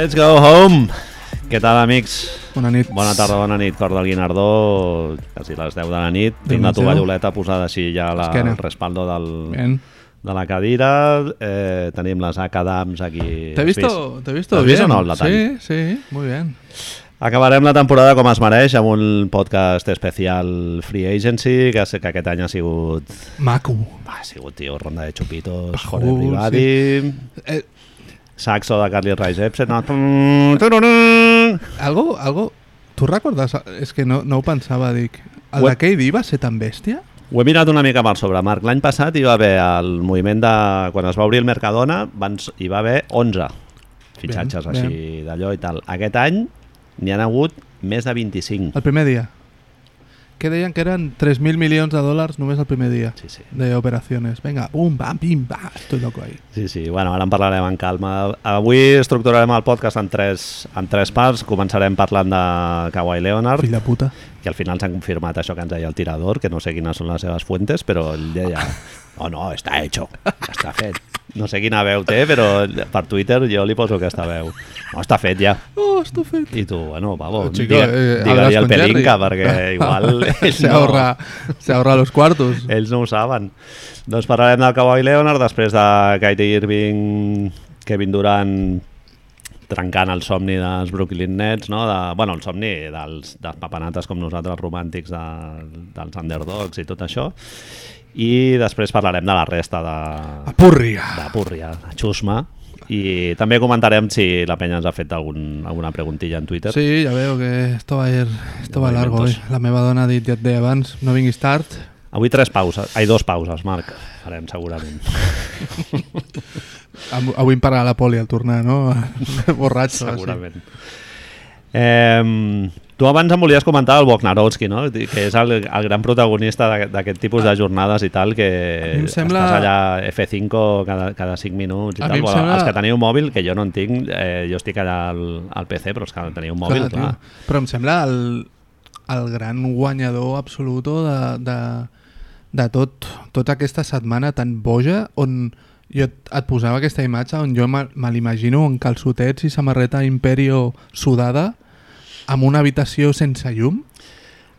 Let's go home! Què tal, amics? Bona nit. Bona tarda, bona nit, cor del Guinardó, quasi les 10 de la nit. Tinc la tovalloleta posada així ja la, al respaldo del, Bien. de la cadira. Eh, tenim les Acadams aquí. Te he Has visto, vist? te he visto ¿Has bien. visto o no el detall? Sí, sí, muy bien. Acabarem la temporada com es mereix amb un podcast especial Free Agency, que, sé que aquest any ha sigut... Maco. Ha sigut, tio, ronda de xupitos, Pajul, for everybody... Eh, Saxo de Carly Rae Jepsen... Algo, algo... Tu recordes? És que no, no ho pensava, dic. El What? de KD va ser tan bèstia? Ho he mirat una mica per sobre, Marc. L'any passat hi va haver el moviment de... Quan es va obrir el Mercadona, van, hi va haver 11 fitxatges Ben, així d'allò i tal. Aquest any n'hi han hagut més de 25. El primer dia. Que deien que eren 3.000 milions de dòlars només el primer dia Sí, sí. de operacions. Venga, pum, bam, pim, bam. Estoy loco ahí. Sí, sí. Bueno, ara en parlarem en calma. Avui estructurarem el podcast en tres, en tres parts. Començarem parlant de Kawhi Leonard, Fill de puta. que al final s'han confirmat això que ens deia el tirador, que no sé quines són les seves fuentes, però ell deia, no, no, està hecho, ja està fet. No sé quina veu té, però per Twitter jo li poso aquesta veu. No, està fet ja. Oh, esto fet. I tu, bueno, vamos, Oh, chico, digue, eh, digue-li hablas al. Pelinka, perquè igual se, no, ahorra, se ahorra los cuartos. ells no ho saben. Doncs parlarem del Kawhi Leonard, després de Kyrie Irving, Kevin Durant trencant el somni dels Brooklyn Nets, no? de, bueno, el somni dels, dels papanates com nosaltres romàntics de, dels underdogs i tot això. I després parlarem de la resta de, Apurria. de Púrria, de Xusma, i també comentarem si la penya ens ha fet algun, alguna preguntilla en Twitter. Sí, ya veo que esto va a ir, esto va largo. Movimientos. La meva dona ha dit ja et deia abans, no vinguis tard. Avui tres pauses, ai, dos pauses, Marc, farem segurament. Am- Avui em pararà la poli al tornar, no? Borratxo. segurament. Eh, tu abans em volies comentar el Bognarowski, no? que és el, el gran protagonista d'aquest- tipus de jornades i tal, que sembla- estàs allà F5 cada, cada 5 minuts i A tal. Bueno, sembla- Els que teniu mòbil, que jo no en tinc, eh, jo estic allà al, al PC, però és que teniu mòbil, clar. tio. Però em sembla el, el gran guanyador absoluto de, de, de tot, tota aquesta setmana tan boja on jo et, et posava aquesta imatge on jo me, me l'imagino en calçotets i samarreta Imperio sudada amb una habitació sense llum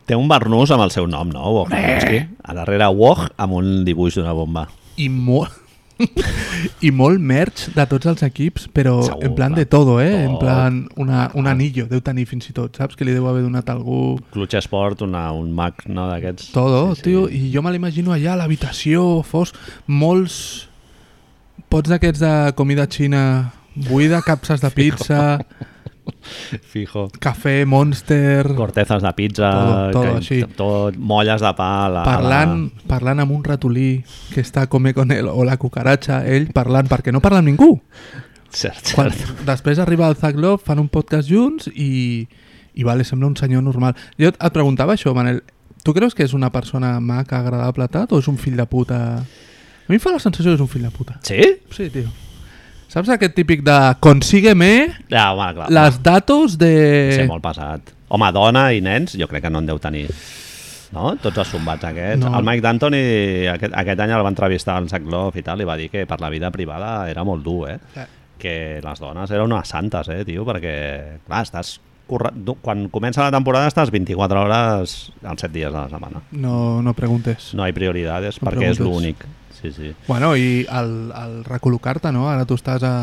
Té un barnús amb el seu nom, no? Bognarowski. A darrere Wog amb un dibuix d'una bomba. i molt i molt merch de tots els equips però Segur, en plan clar. de todo, eh? en Tot. plan una, un anillo deu tenir fins i tot, saps? que li deu haver donat algú Clutch Sport, una, un Mac no, d'aquests. todo, sí, tio, i jo me l'imagino allà a l'habitació fos molts pots d'aquests de comida xina buida, capses de pizza Fijo. cafè, monster Cortezas de pizza, Todo, todo que- així. tot, molles de pa... La, parlant, parlant amb un ratolí que està come con ell o la cucaratxa, ell parlant, perquè no parla amb ningú La... Cert, cert. Quan, després arriba el Zach Love, fan un podcast junts i, i vale, sembla un senyor normal. Jo et preguntava això, Manel. Tu creus que és una persona maca, agradable, tal, o és un fill de puta? A mi em fa la sensació que és un fill de puta. Sí? Sí, tio. Saps aquest típic de consígueme Ja, home, clar. les datos Ser de... molt passat. Home, dona i nens, jo crec que no en deu tenir. No? Tots els zumbats aquests. No. El Mike D'Antoni aquest, aquest any el va entrevistar al Zach Love i tal, i va dir que per la vida privada era molt dur, eh? Eh. Que les dones eren unes santes, eh, tio? Perquè, clar, estàs... Quan comença la temporada estàs 24 hores als 7 dies de la setmana. No, no preguntes. No hi prioritats No perquè és preguntes. l'únic. Sí, sí. Bueno, i el, el recol·locar-te, no? Ara tu estàs a...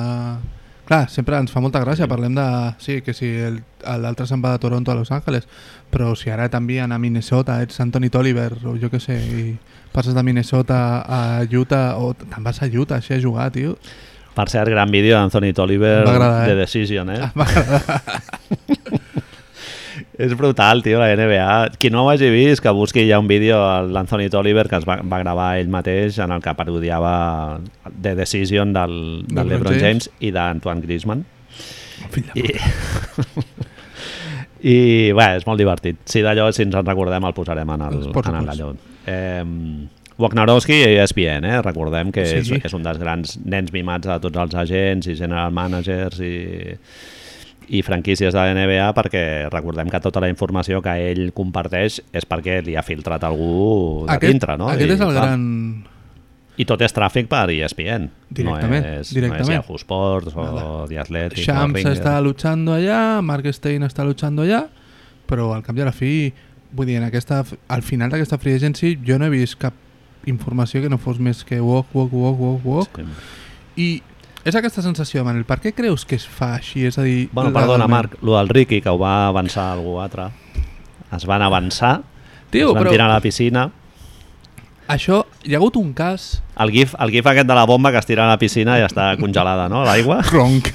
Clar, sempre ens fa molta gràcia, parlem de... Sí, que si l'altre se'n va de Toronto a Los Angeles, però si ara t'envien a Minnesota, ets Anthony Tolliver, o jo què sé, i passes de Minnesota a Utah, o te'n vas a Utah així a jugar, tio. Per cert, gran vídeo d'Anthony Tolliver Em va agradar, de eh? Decision, eh? Ah, m'agrada. És brutal, tio, la NBA. Qui no ho hagi vist, que busqui ja un vídeo a l'Anthony Tolliver que es va, va gravar ell mateix en el que parodiava The Decision del, del LeBron LeBron James. James i d'Antoine Griezmann. Fill de I, I bé, és molt divertit. Si d'allò, si ens en recordem, el posarem en el, en. Eh, Wagnerowski i ESPN, eh? recordem que Sí. és, és un dels grans nens mimats de tots els agents i general managers i, i franquícies de la NBA perquè recordem que tota la informació que ell comparteix és perquè li ha filtrat algú de aquest, dintre, no? Aquest I, és el clar, gran... I tot és tràfic per ESPN. Directament, no és, directament. No és Yahoo Sports o Nada. The Athletic. Shams está luchando allá, Mark Stein està luchando allà, però al cap i a la fi, vull dir, en aquesta, al final d'aquesta free agency jo no he vist cap informació que no fos més que walk, walk, walk, walk, walk. Sí. I és aquesta sensació, Manel, per què creus que es fa així? És a dir, Bueno, perdona, legalment? Marc, lo del Ricky, que ho va avançar algú altre. Es van avançar, Tio, es van però tirar a la piscina. això, hi ha hagut un cas... El gif, el gif aquest de la bomba que es tira a la piscina i està congelada, no?, l'aigua. Cronc.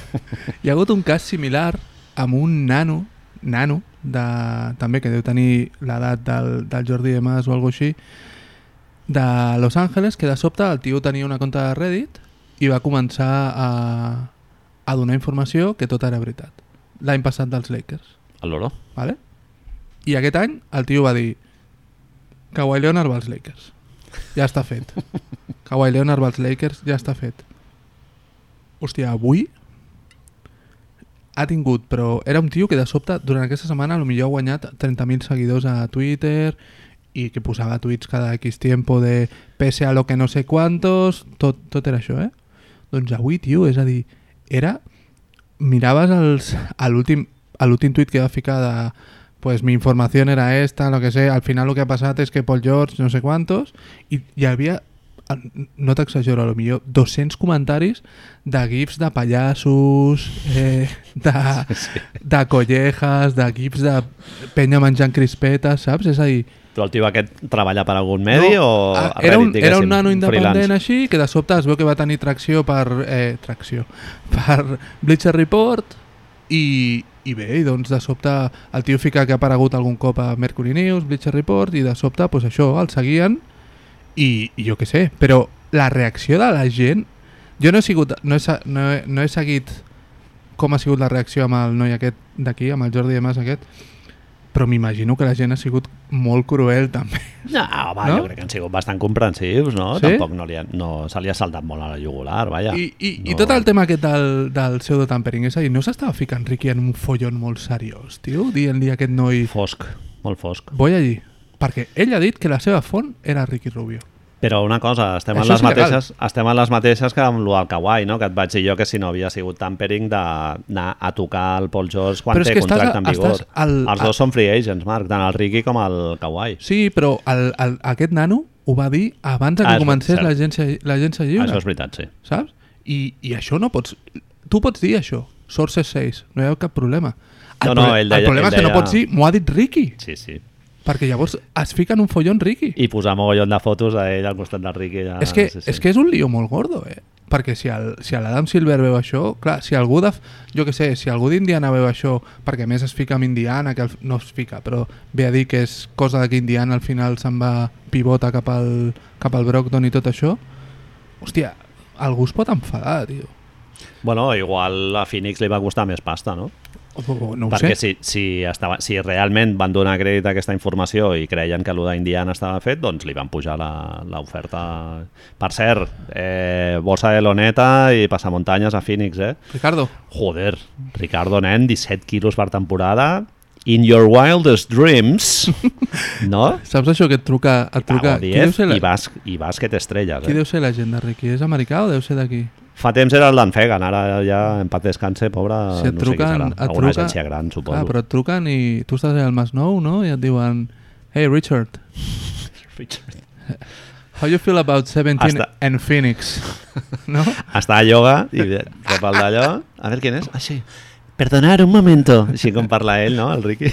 Hi ha hagut un cas similar amb un nano, nano, de, també que deu tenir l'edat del, del Jordi de Mas o alguna així, de Los Angeles, que de sobte el tio tenia una compte de Reddit i va començar a, a donar informació que tot era veritat. L'any passat dels Lakers. El loro. Vale? I aquest any el tio va dir Kawhi Leonard va als Lakers. Ja està fet. Kawhi Leonard va als Lakers, ja està fet. Hòstia, avui ha tingut, però era un tio que de sobte, durant aquesta setmana, millor ha guanyat 30.000 seguidors a Twitter i que posava tuits cada X tiempo de pese a lo que no sé quantos, tot, tot era això, eh? Doncs avui, tio, és a dir, era... Miraves els, a l'últim tuit que va ficar de pues mi información era esta, lo que sé, al final el que ha passat és que Paul George no sé quantos i hi havia no t'exagero, a lo millor 200 comentaris de gifs de pallassos, eh, de, de collejas, de gifs de penya menjant crispetes, saps? És a dir, Però el tio aquest treballa per algun medi o ah, a era, un, era un nano independent freelance? així que de sobte es veu que va tenir tracció per eh, tracció per Bleacher Report i, i bé, i doncs de sobte el tio fica que ha aparegut algun cop a Mercury News, Bleacher Report i de sobte pues això, el seguien i, i jo què sé, però la reacció de la gent jo no he sigut no he, no he, no he seguit com ha sigut la reacció amb el noi aquest d'aquí, amb el Jordi de Mas aquest però m'imagino que la gent ha sigut molt cruel també No, home, No? jo crec que han sigut bastant comprensius, no? Sí? Tampoc no, li ha, no se li ha saltat molt a la jugular, vaja. I, i, no. I tot el tema aquest del, del pseudo-tampering, és a dir, no s'estava ficant Ricky en un follon molt seriós, tio? Dient-li a aquest noi, Fosc, molt fosc. voy allí. Perquè ell ha dit que la seva font era Ricky Rubio. Però una cosa, estem en, Això les és legal. mateixes, estem en les mateixes que amb lo del Kawhi, no? que et vaig dir jo que si no havia sigut tampering d'anar a tocar el Paul George quan Però té estàs contracte a- en vigor. estàs al- Els a- dos són free agents, Marc, tant el Ricky com el Kawhi. Sí, però el, el, aquest nano ho va dir abans que Ah, és comencés l'agència lliure, Això és veritat, sí. saps? I, I això no pots... Tu pots dir això, Sources 6, no hi ha cap problema. El, No, no, ell deia- el problema ell és que no deia- pots dir, m'ho ha dit Ricky, Sí, sí. Perquè llavors es fica en un follon Ricky. I posar mogollon de fotos a ell al costat del Ricky. Ja, és, que, sí, sí. és que és un lío molt gordo, eh? Perquè si el- si l'Adam Silver veu això, clar, si algú de, jo que sé, si algú d'Indiana veu això, perquè més es fica amb Indiana, que al- no es fica, però ve a dir que és cosa de que Indiana al final se'n va pivota cap al, cap al Brockton i tot això, hòstia, algú es pot enfadar, tio. Bueno, igual a Phoenix li va costar més pasta, no? O, o, no Perquè sé. si, si, estava, si realment van donar crèdit a aquesta informació i creien que el d'Indiana estava fet, doncs li van pujar la- l'oferta. Per cert, eh, bossa de loneta i passamuntanyes a Phoenix, eh? Ricardo, Joder, Ricardo Nen, 17 quilos per temporada. In your wildest dreams, no? saps això que et truca... Et truca Pago qui, deu 10 ser la, i vas, i vas que t'estrelles. qui Eh? deu ser la gent de Ricky? És americà o deu ser d'aquí? Fa temps era el d'en Fegan, ara ja en paz descanse, pobre, Si et no truquen, sé qui serà. et Alguna truca- agència gran, suposo. Clar, però et truquen i tu estàs al Masnou, no? I et diuen Hey Richard, how you feel about 17 Hasta- and Phoenix? no? Està a yoga i rep el d'allò. A veure quién és. Ah, sí. Perdonar un momento. Així com parla ell, no? El Ricky.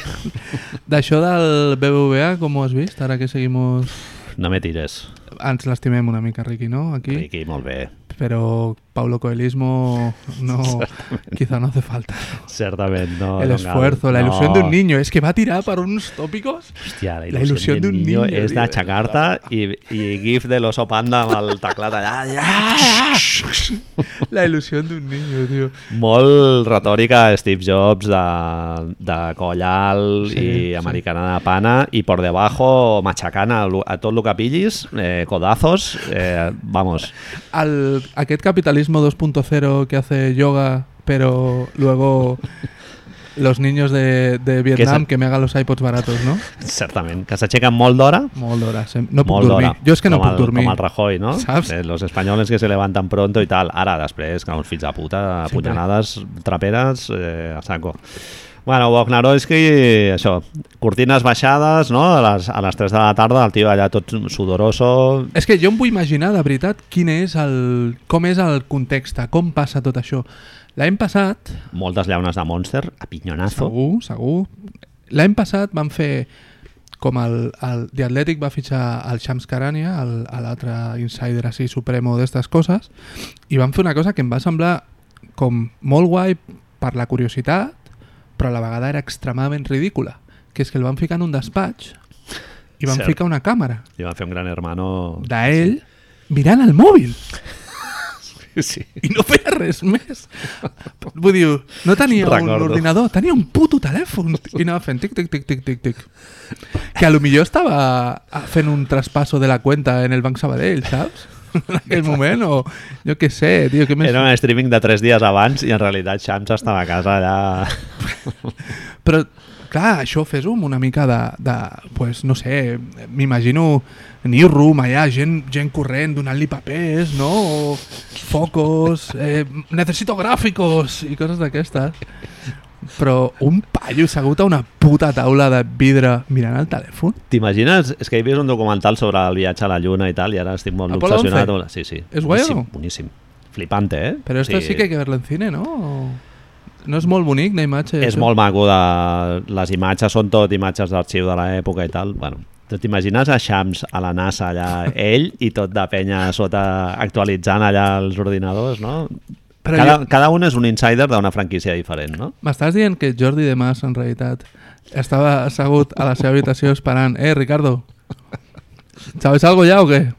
D'això del BBVA, com ho has vist? Ara que seguimos... No me tires. Ens l'estimem una mica, Ricky, no? Aquí. Ricky, molt bé. Pero Paulo Coelismo no, quizá no hace falta. Certament, no. El no esfuerzo, cal. la No. ilusión de un niño. Es que va a tirar para unos tópicos. Hòstia, la La il·lusió, il·lusió d'un niño, és tio. d'aixecar-te i, i gif de l'oso panda el teclat La ilusión de un niño, tío. Molt retòrica Steve Jobs de, de coll alt Sí, i sí. americana de pana i por debajo machacant a, tot el que pillis, eh, codazos, eh, vamos. Al, aquest capitalismo 2.0 que hace yoga, pero luego los niños de, de Vietnam que, me hagan los iPods baratos, no? Certament, que s'aixequen molt d'hora. Molt d'hora, sem- no puc dormir. Jo és que no com puc el, dormir. Com el Rajoy, no? Saps? Eh, los españoles que se levantan pronto i tal. Ara, després, que uns fills de puta, Sempre. punyalades, traperes, eh, a saco. Bueno, Wojnarowski, això, cortines baixades, no? A les, a les 3 de la tarda, el tio allà tot sudoroso... És que jo em vull imaginar, de veritat, quin és el, com és el context, com passa tot això. L'any passat, Moltes llaunes de Monster, a pinyonazo. segur, segur, l'any passat van fer com el, el The Athletic va fitxar el Shams Karania, l'altre insider així supremo d'estes coses, i van fer una cosa que em va semblar com molt guai per la curiositat, però a la vegada era extremadament ridícula, que és que el van ficar en un despatx i van Cert. ficar una càmera I van fer un gran hermano... d'ell mirant el mòbil Sí. i no feia res més. Vull dir, no tenia Recordo. un ordinador, tenia un puto telèfon i anava fent tic, tic, tic, tic, tic, tic. Que a lo millor estava ah, fent un traspasso de la cuenta en el Banc Sabadell, saps? En aquell moment, o jo què sé, tio, què més... Era un streaming de 3 dies abans i en realitat Shams estava a casa allà... Però, clar, això fes-ho amb una mica de, de pues, no sé, m'imagino newsroom allà, gent, gent corrent donant-li papers, no? O focos, eh, necessito gràficos i coses d'aquestes. Però un paio assegut a una puta taula de vidre mirant el telèfon? T'imagines? És que he vist un documental sobre el viatge a la Lluna i tal, i ara estic molt Apolo obsessionat. 11? Sí, sí. ¿Es guay o boníssim, no? boníssim. Flipante, eh? Però esto sí que hay que verlo en cine, no? O- No és molt bonic, la imatge? És això? molt maco, de... les imatges són tot imatges d'arxiu de l'època i tal. Bueno, t'imagines a Shams a la NASA allà, ell i tot de penya sota actualitzant allà els ordinadors, no? Però cada, jo- cada un és un insider d'una franquícia diferent, no? M'estàs dient que Jordi de Mas, en realitat, estava assegut a la seva habitació esperant Eh, Ricardo, ¿sabes algo ya o qué?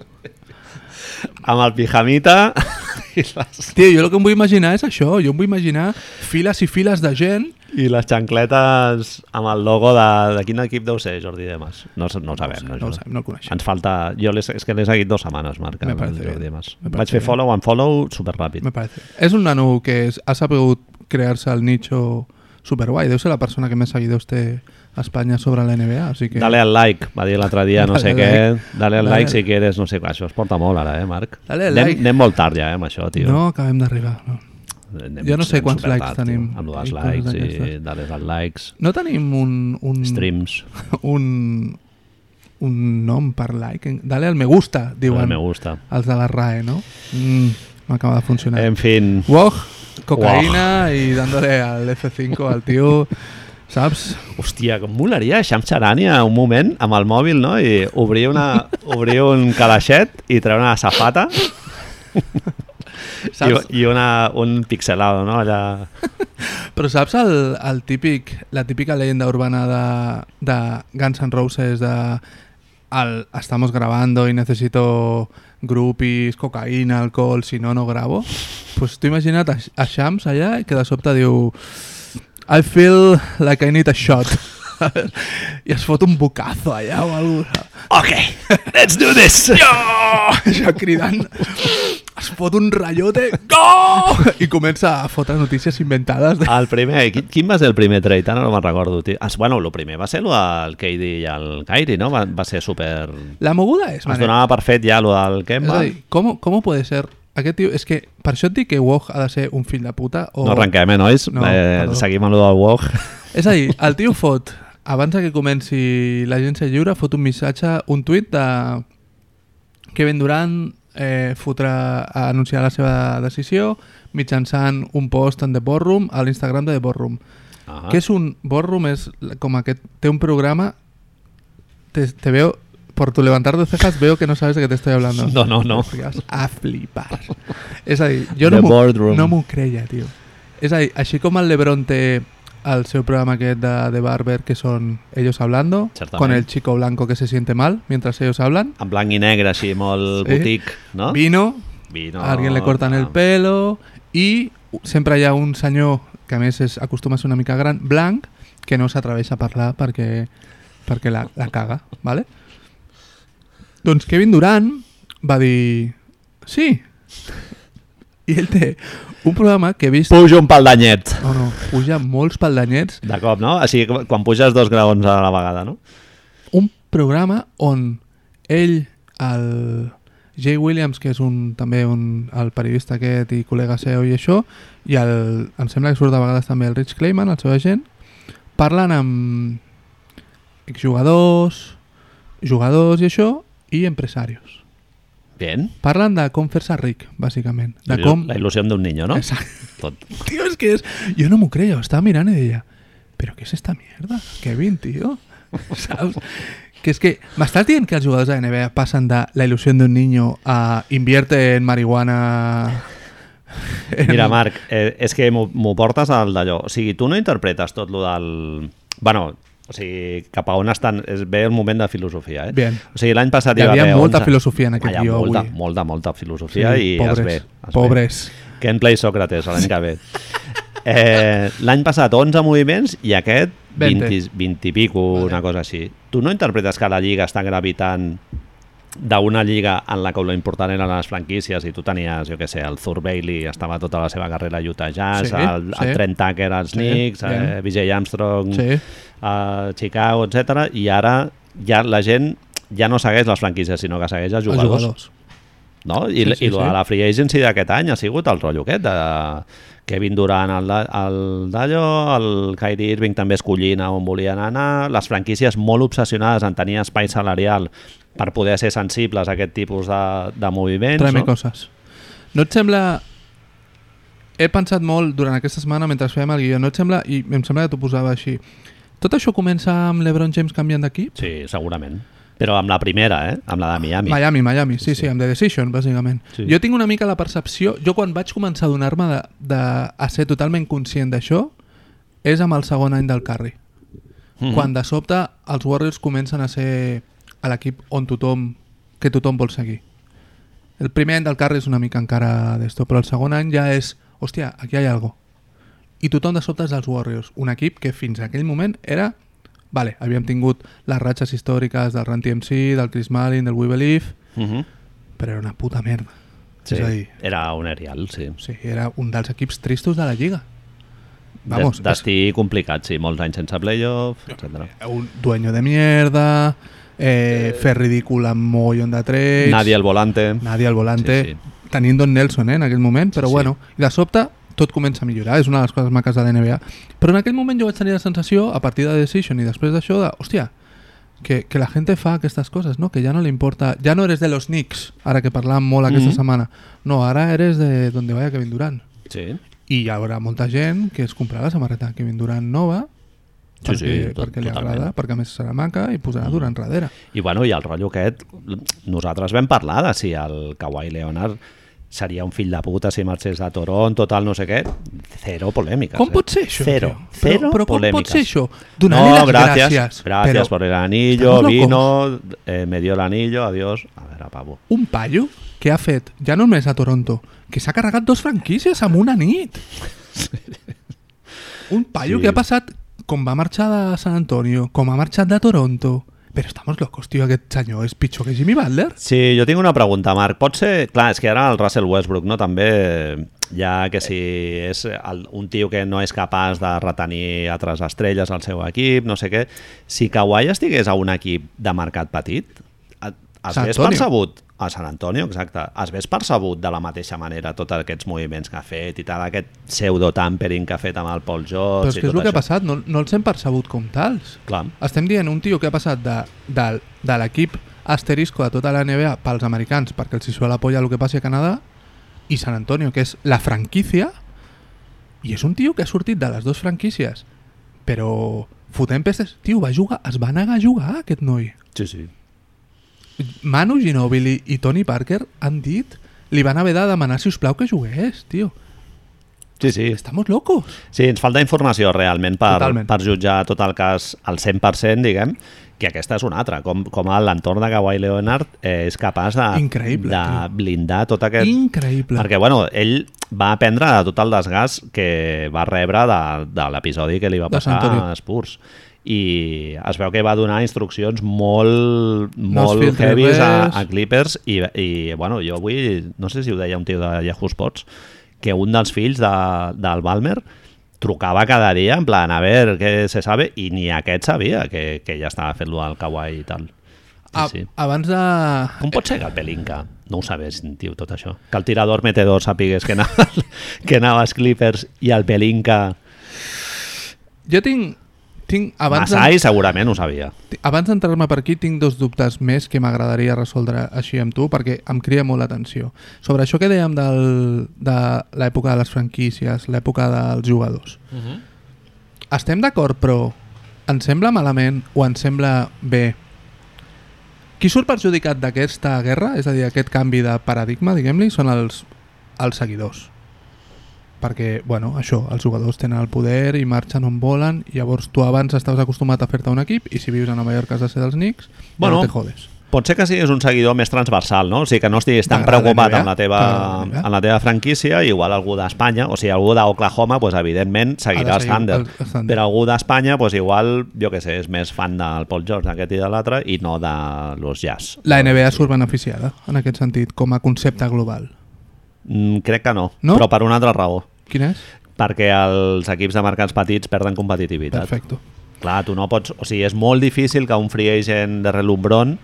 Amb el pijamita les, Tio, jo el que em vull imaginar és això. Jo em vull imaginar files i files de gent i les xancletes amb el logo de, de quin equip deu ser, Jordi Demas. No, no ho sabem. no, això. ho sabem, no el coneixem. Ens falta... Jo l'he- és que l'he seguit dues setmanes, Marc, el Jordi. Demas. Vaig fer follow and follow superràpid. Me parece. És un nano que és, ha sabut crear-se el nicho superguai. Deu ser la persona que més seguidors té a Espanya sobre la NBA, així que... Dale al like, va dir l'altre dia, no sé què. Dale al like si quieres, no sé què. Això es porta molt ara, eh, Marc? Dale al anem, like. anem molt tard ja, eh, amb això, tio. No acabem d'arribar. No. Anem, jo no sé quants likes tenim Tio, amb coses likes i d'aquestes. dale al likes, no tenim un, un, streams, un, un nom per like. Dale al me gusta, diuen me gusta. els de la RAE, no? Mm, no acaba de funcionar. En fin, Wog, cocaïna i dándole al F5 al tio, saps? hòstia, com molaria Shams Charania un moment amb el mòbil, no? I obrir, una, obrir un calaixet i treure una safata saps? i, i una, un pixelado, no? Allà... Però saps el, el típic, la típica leyenda urbana de, de Guns N' Roses de el, estamos grabando y necesito groupies, cocaïna, alcohol, si no, no grabo? Pues tu imagina't a, a Shams allà i que de sobte diu I feel like I need a shot. I es fot un bocazo allà o alguna cosa. Ok, let's do this! Això cridant. Es fot un rayote. Go! I comença a fotre notícies inventades. De... El primer, quin, quin va ser el primer trade? Ara no me'n recordo. tio. Bueno, el primer va ser lo del KD i el Kyrie, no? Va, va ser super... La moguda és... Es donava per fet ja lo del És Kemba. a dir, com, com puede ser... Aquest tio, és que per això et dic que Woj ha de ser un fill de puta o... No arrenquem, eh, nois? No, eh, perdó. seguim amb lo del WOG. És a dir, el tio fot, abans que comenci l'agència lliure, fot un missatge, un tuit de Kevin Durant eh, fotrà a anunciar la seva decisió mitjançant un post en The Boardroom a l'Instagram de The Boardroom. Ah. Què és un Boardroom? És com aquest... Té un programa... Te, te veo... Por tu levantar de cejas veo que no sabes de qué te estoy hablando. No, no, no. A flipar. És a dir, jo The no m'ho no creia, tio. És a dir, així com el Lebron té el seu programa aquest de, de Barber, que són ellos hablando, Certament. con el chico blanco que se siente mal mientras ellos hablan, En blanc i negre, així, molt Sí. boutique, no? vino, Vino. a alguien le cortan el ah. pelo i sempre hi ha un senyor que a més és, acostuma a ser una mica gran, blanc, que no s'atreveix a parlar perquè, perquè la, la caga, ¿vale? Doncs Kevin Durant va dir sí, I ell té un programa que he vist... Pujo un pal d'anyet. No, no, puja molts paldanyets. De cop, no? Així que quan puges dos graons a la vegada, no? Un programa on ell, el Jay Williams, que és un, també un, el periodista aquest i col·lega seu i això, i el, em sembla que surt de vegades també el Rich Clayman, el seu agent, parlen amb exjugadors, jugadors i això, i empresaris. Bien. Parlen de com fer-se ric, bàsicament. De La com... La il·lusió d'un niño, no? Exacte. Tot. Es que es... Yo no me creo, estaba mirando y decía, ¿pero qué es esta mierda? Kevin, tío. ¿Sabes? Que es que m'estàs dient que els jugadors de NBA passen de la il·lusió d'un niño a invierte en marihuana... en- Mira, Marc, eh, és que m'ho m'ho portes al d'allò. O sigui, tu no interpretes tot lo del... Bueno, o sigui, cap a on estan... És bé el moment de filosofia, eh? Bien. O sigui, l'any passat Hi hi havia haver molta 11... filosofia en aquest guió molta, avui. molta, molta filosofia i pobres, es ve. Es pobres. Ve. Can play Sócrates l'any que ve. Eh, l'any passat 11 moviments i aquest 20. 20, 20 i pico, Vale. una cosa així. Tu no interpretes que la Lliga està gravitant d'una lliga en la que lo important eren les franquícies i tu tenies, jo què sé, el Thur Bailey estava tota la seva carrera a Utah Jazz, Sí, el, sí. el Trent Tucker als Sí, Knicks, bien. eh, Vijay Armstrong Sí. a Chicago, etc. I ara ja la gent ja no segueix les franquícies, sinó que segueix els Els jugadors. jugadors. No? I, Sí, sí, sí, i sí. la free agency d'aquest any ha sigut el rotllo aquest de Kevin Durant al, da- al Dallo, el Kyrie Irving també escollint a on volien anar, les franquícies molt obsessionades en tenir espai salarial per poder ser sensibles a aquest tipus de, de moviments. Tráeme no? coses. No et sembla... He pensat molt durant aquesta setmana mentre fèiem el guió, no et sembla, i em sembla que t'ho posava així, tot això comença amb l'Ebron James canviant d'equip? Sí, segurament. Però amb la primera, eh? amb la de Miami. Miami, Miami, sí, sí, amb The Decision, bàsicament. Sí. Jo tinc una mica la percepció... Jo quan vaig començar a donar-me de, de, a ser totalment conscient d'això és amb el segon any del Curry. Mhm. Quan de sobte els Warriors comencen a ser a l'equip on tothom que tothom vol seguir. El primer any del Curry és una mica encara d'esto, però el segon any ja és hòstia, aquí hi ha algo. I tothom de sobte és dels Warriors, un equip que fins a aquell moment era Vale, havíem tingut les ratxes històriques del Run TMC, del Chris Malin, del We Believe, Mhm. però era una puta merda. Sí, És a dir, era un Arial, sí. sí, era un dels equips tristos de la Lliga. Vamos, Des, destí complicat, sí, molts anys sense playoff, etc. és un dueño de mierda, eh, fer ridícul amb mogollon de trades... Nadie al volante. Nadie al volante, Sí, sí. tenint Don Nelson eh, en aquell moment, però Sí, sí. bueno, i de sobte tot comença a millorar, és una de les coses maques de la NBA. Però en aquell moment jo vaig tenir la sensació, a partir de Decision i després d'això, de, hòstia, que, que la gent fa aquestes coses, no? que ja no li importa, ja no eres de los Knicks, ara que parlàvem molt aquesta Mhm. setmana, no, ara eres de donde vaya Kevin Durant. Sí. I hi haurà molta gent que es comprarà la samarreta Kevin Durant nova perquè, sí, tot- perquè li totalment. agrada, perquè a més serà maca i posarà Durant darrere. I bueno, i el rotllo aquest, nosaltres vam parlar de si el Kawhi Leonard seria un fill de puta si marxés de Toronto, tal, no sé què. Zero polèmiques. Com eh? pot ser això? Zero. tio? Zero però, però com polèmiques. pot ser això? Donar-li no, les gracias, gràcies. Gracias però por el anillo, vino, eh, me dio el anillo, adiós. A veure, pavo. un paio que ha fet, ja no només a Toronto, que s'ha carregat dos franquícies en una nit. Un paio Sí. que ha passat com va marxar de San Antonio, com ha marxat de Toronto. Però estamos locos, tio, aquest senyor és pitjor que Jimmy Butler? Sí, jo tinc una pregunta, Marc. Pot ser... Clar, és que ara el Russell Westbrook, no? També, ja que si és el, un tio que no és capaç de retenir altres estrelles al seu equip, no sé què, si Kawhi estigués a un equip de mercat petit, et- es ves percebut a Sant Antonio, exacte, es ves percebut de la mateixa manera tots aquests moviments que ha fet i tal aquest pseudo-tampering que ha fet amb el Paul Però George és i que és el que ha passat, no, no els hem percebut com tals. Clar, Estem dient un tio que ha passat de, de, de l'equip asterisco de tota la NBA pels americans, perquè els hi sua la polla el que passi a Canadà, i San Antonio, que és la franquícia, i és un tio que ha sortit de les dues franquícies, però fotent pestes... Tio, va jugar, es va negar a jugar, aquest noi. sí, sí. Manu Ginobili i Tony Parker han dit li van haver de demanar, si us plau, que jugués, tio. Sí, sí. Estamos locos. Sí, ens falta informació realment per, Totalment. per jutjar tot el cas al 100%, diguem, que aquesta és una altra, com, com l'entorn de Kawhi Leonard eh, és capaç de, Increïble, de tio. blindar tot aquest... Increïble. Perquè, bueno, ell va aprendre de tot el desgast que va rebre de, de l'episodi que li va passar a Spurs. I es veu que va donar instruccions molt, No molt heavies a, a Clippers i, i bueno, jo avui, no sé si ho deia un tio de Yahoo Sports, que un dels fills de, del Balmer trucava cada dia en plan, a ver, què se sabe, i ni aquest sabia que, que ja estava fent-lo al Kawhi i tal. A, sí. Abans de... Com pot ser que el Pelinka no ho sabés, tio, tot això? Que el tirador metedor sapigués que anava, que anava als Clippers i el Pelinka... Jo tinc... tinc abans de- Masai segurament ho sabia. Abans d'entrar-me per aquí, tinc dos dubtes més que m'agradaria resoldre així amb tu, perquè em crida molt l'atenció. Sobre això que dèiem del, de l'època de les franquícies, l'època dels jugadors. Estem d'acord, però ens sembla malament o ens sembla bé? Qui surt perjudicat d'aquesta guerra, és a dir, aquest canvi de paradigma, diguem-li, són els, els seguidors. Perquè, bueno, això, els jugadors tenen el poder i marxen on volen, i llavors tu abans estaves acostumat a fer-te un equip i si vius a Nova York has de ser dels Knicks, Bueno, no te jodes. Pot ser que siguis un seguidor més transversal, no? O sigui, que no estiguis tan preocupat amb la teva, amb la teva franquícia, igual algú d'Espanya, o sigui, algú d'Oklahoma, pues, evidentment, seguirà seguir el Thunder. Però algú d'Espanya, pues, igual, jo que sé, és més fan del Paul George, d'aquest i de l'altre, i no de los Jazz. La NBA surt beneficiada, en aquest sentit, com a concepte global. Mm, crec que no, No? però per una altra raó. Quin és? Perquè els equips de mercats petits perden competitivitat. Perfecte. Clar, tu no pots... O sigui, és molt difícil que un free agent de relumbrón,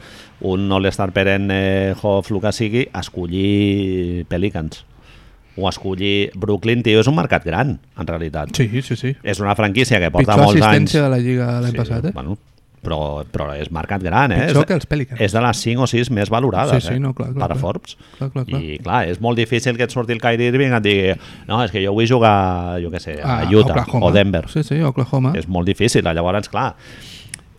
un All-Star perenne Hoff, el que sigui, escollir Pelicans. O escollir Brooklyn, tio, és un mercat gran, en realitat. Sí, sí, sí. És una franquícia que porta Pitjor molts anys... assistència de la Lliga l'any passat, eh? Bueno, però, però és mercat gran, eh? Pitjor que els Pelicans. És de les 5 o 6 més valorades, Sí, sí, eh? no, clar, clar, per a clar. Forbes. Clar, clar, clar. I clar, és molt difícil que et surti el Kyrie Irving i et digui no, és que jo vull jugar, jo què sé, a Ah, Utah Oklahoma. o Denver. Sí, sí, Oklahoma. És molt difícil. Llavors, clar,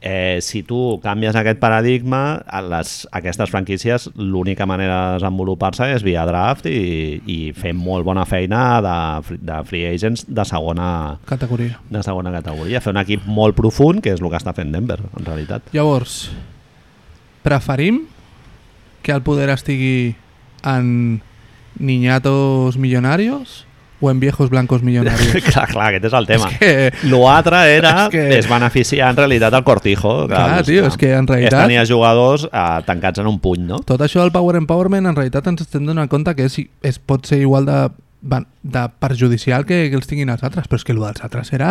eh, si tu canvies aquest paradigma, a les, aquestes franquícies, l'única manera de desenvolupar-se és via draft i, i fer molt bona feina de, de free agents de segona, Categoria. de segona categoria. Fer un equip molt profund, que és el que està fent Denver, en realitat. Llavors, preferim que el poder estigui en niñatos millonarios o en viejos blancos millonarios? clar, clar, aquest és el tema. És que- L'altre era és que- es beneficiar en realitat el cortijo. Clar, tio, és que en realitat- És tenir jugadors eh, tancats en un puny, no? Tot això del power empowerment en realitat ens estem donant compte que és, és, pot ser igual de, de perjudicial que, que els tinguin els altres, però és que el dels altres era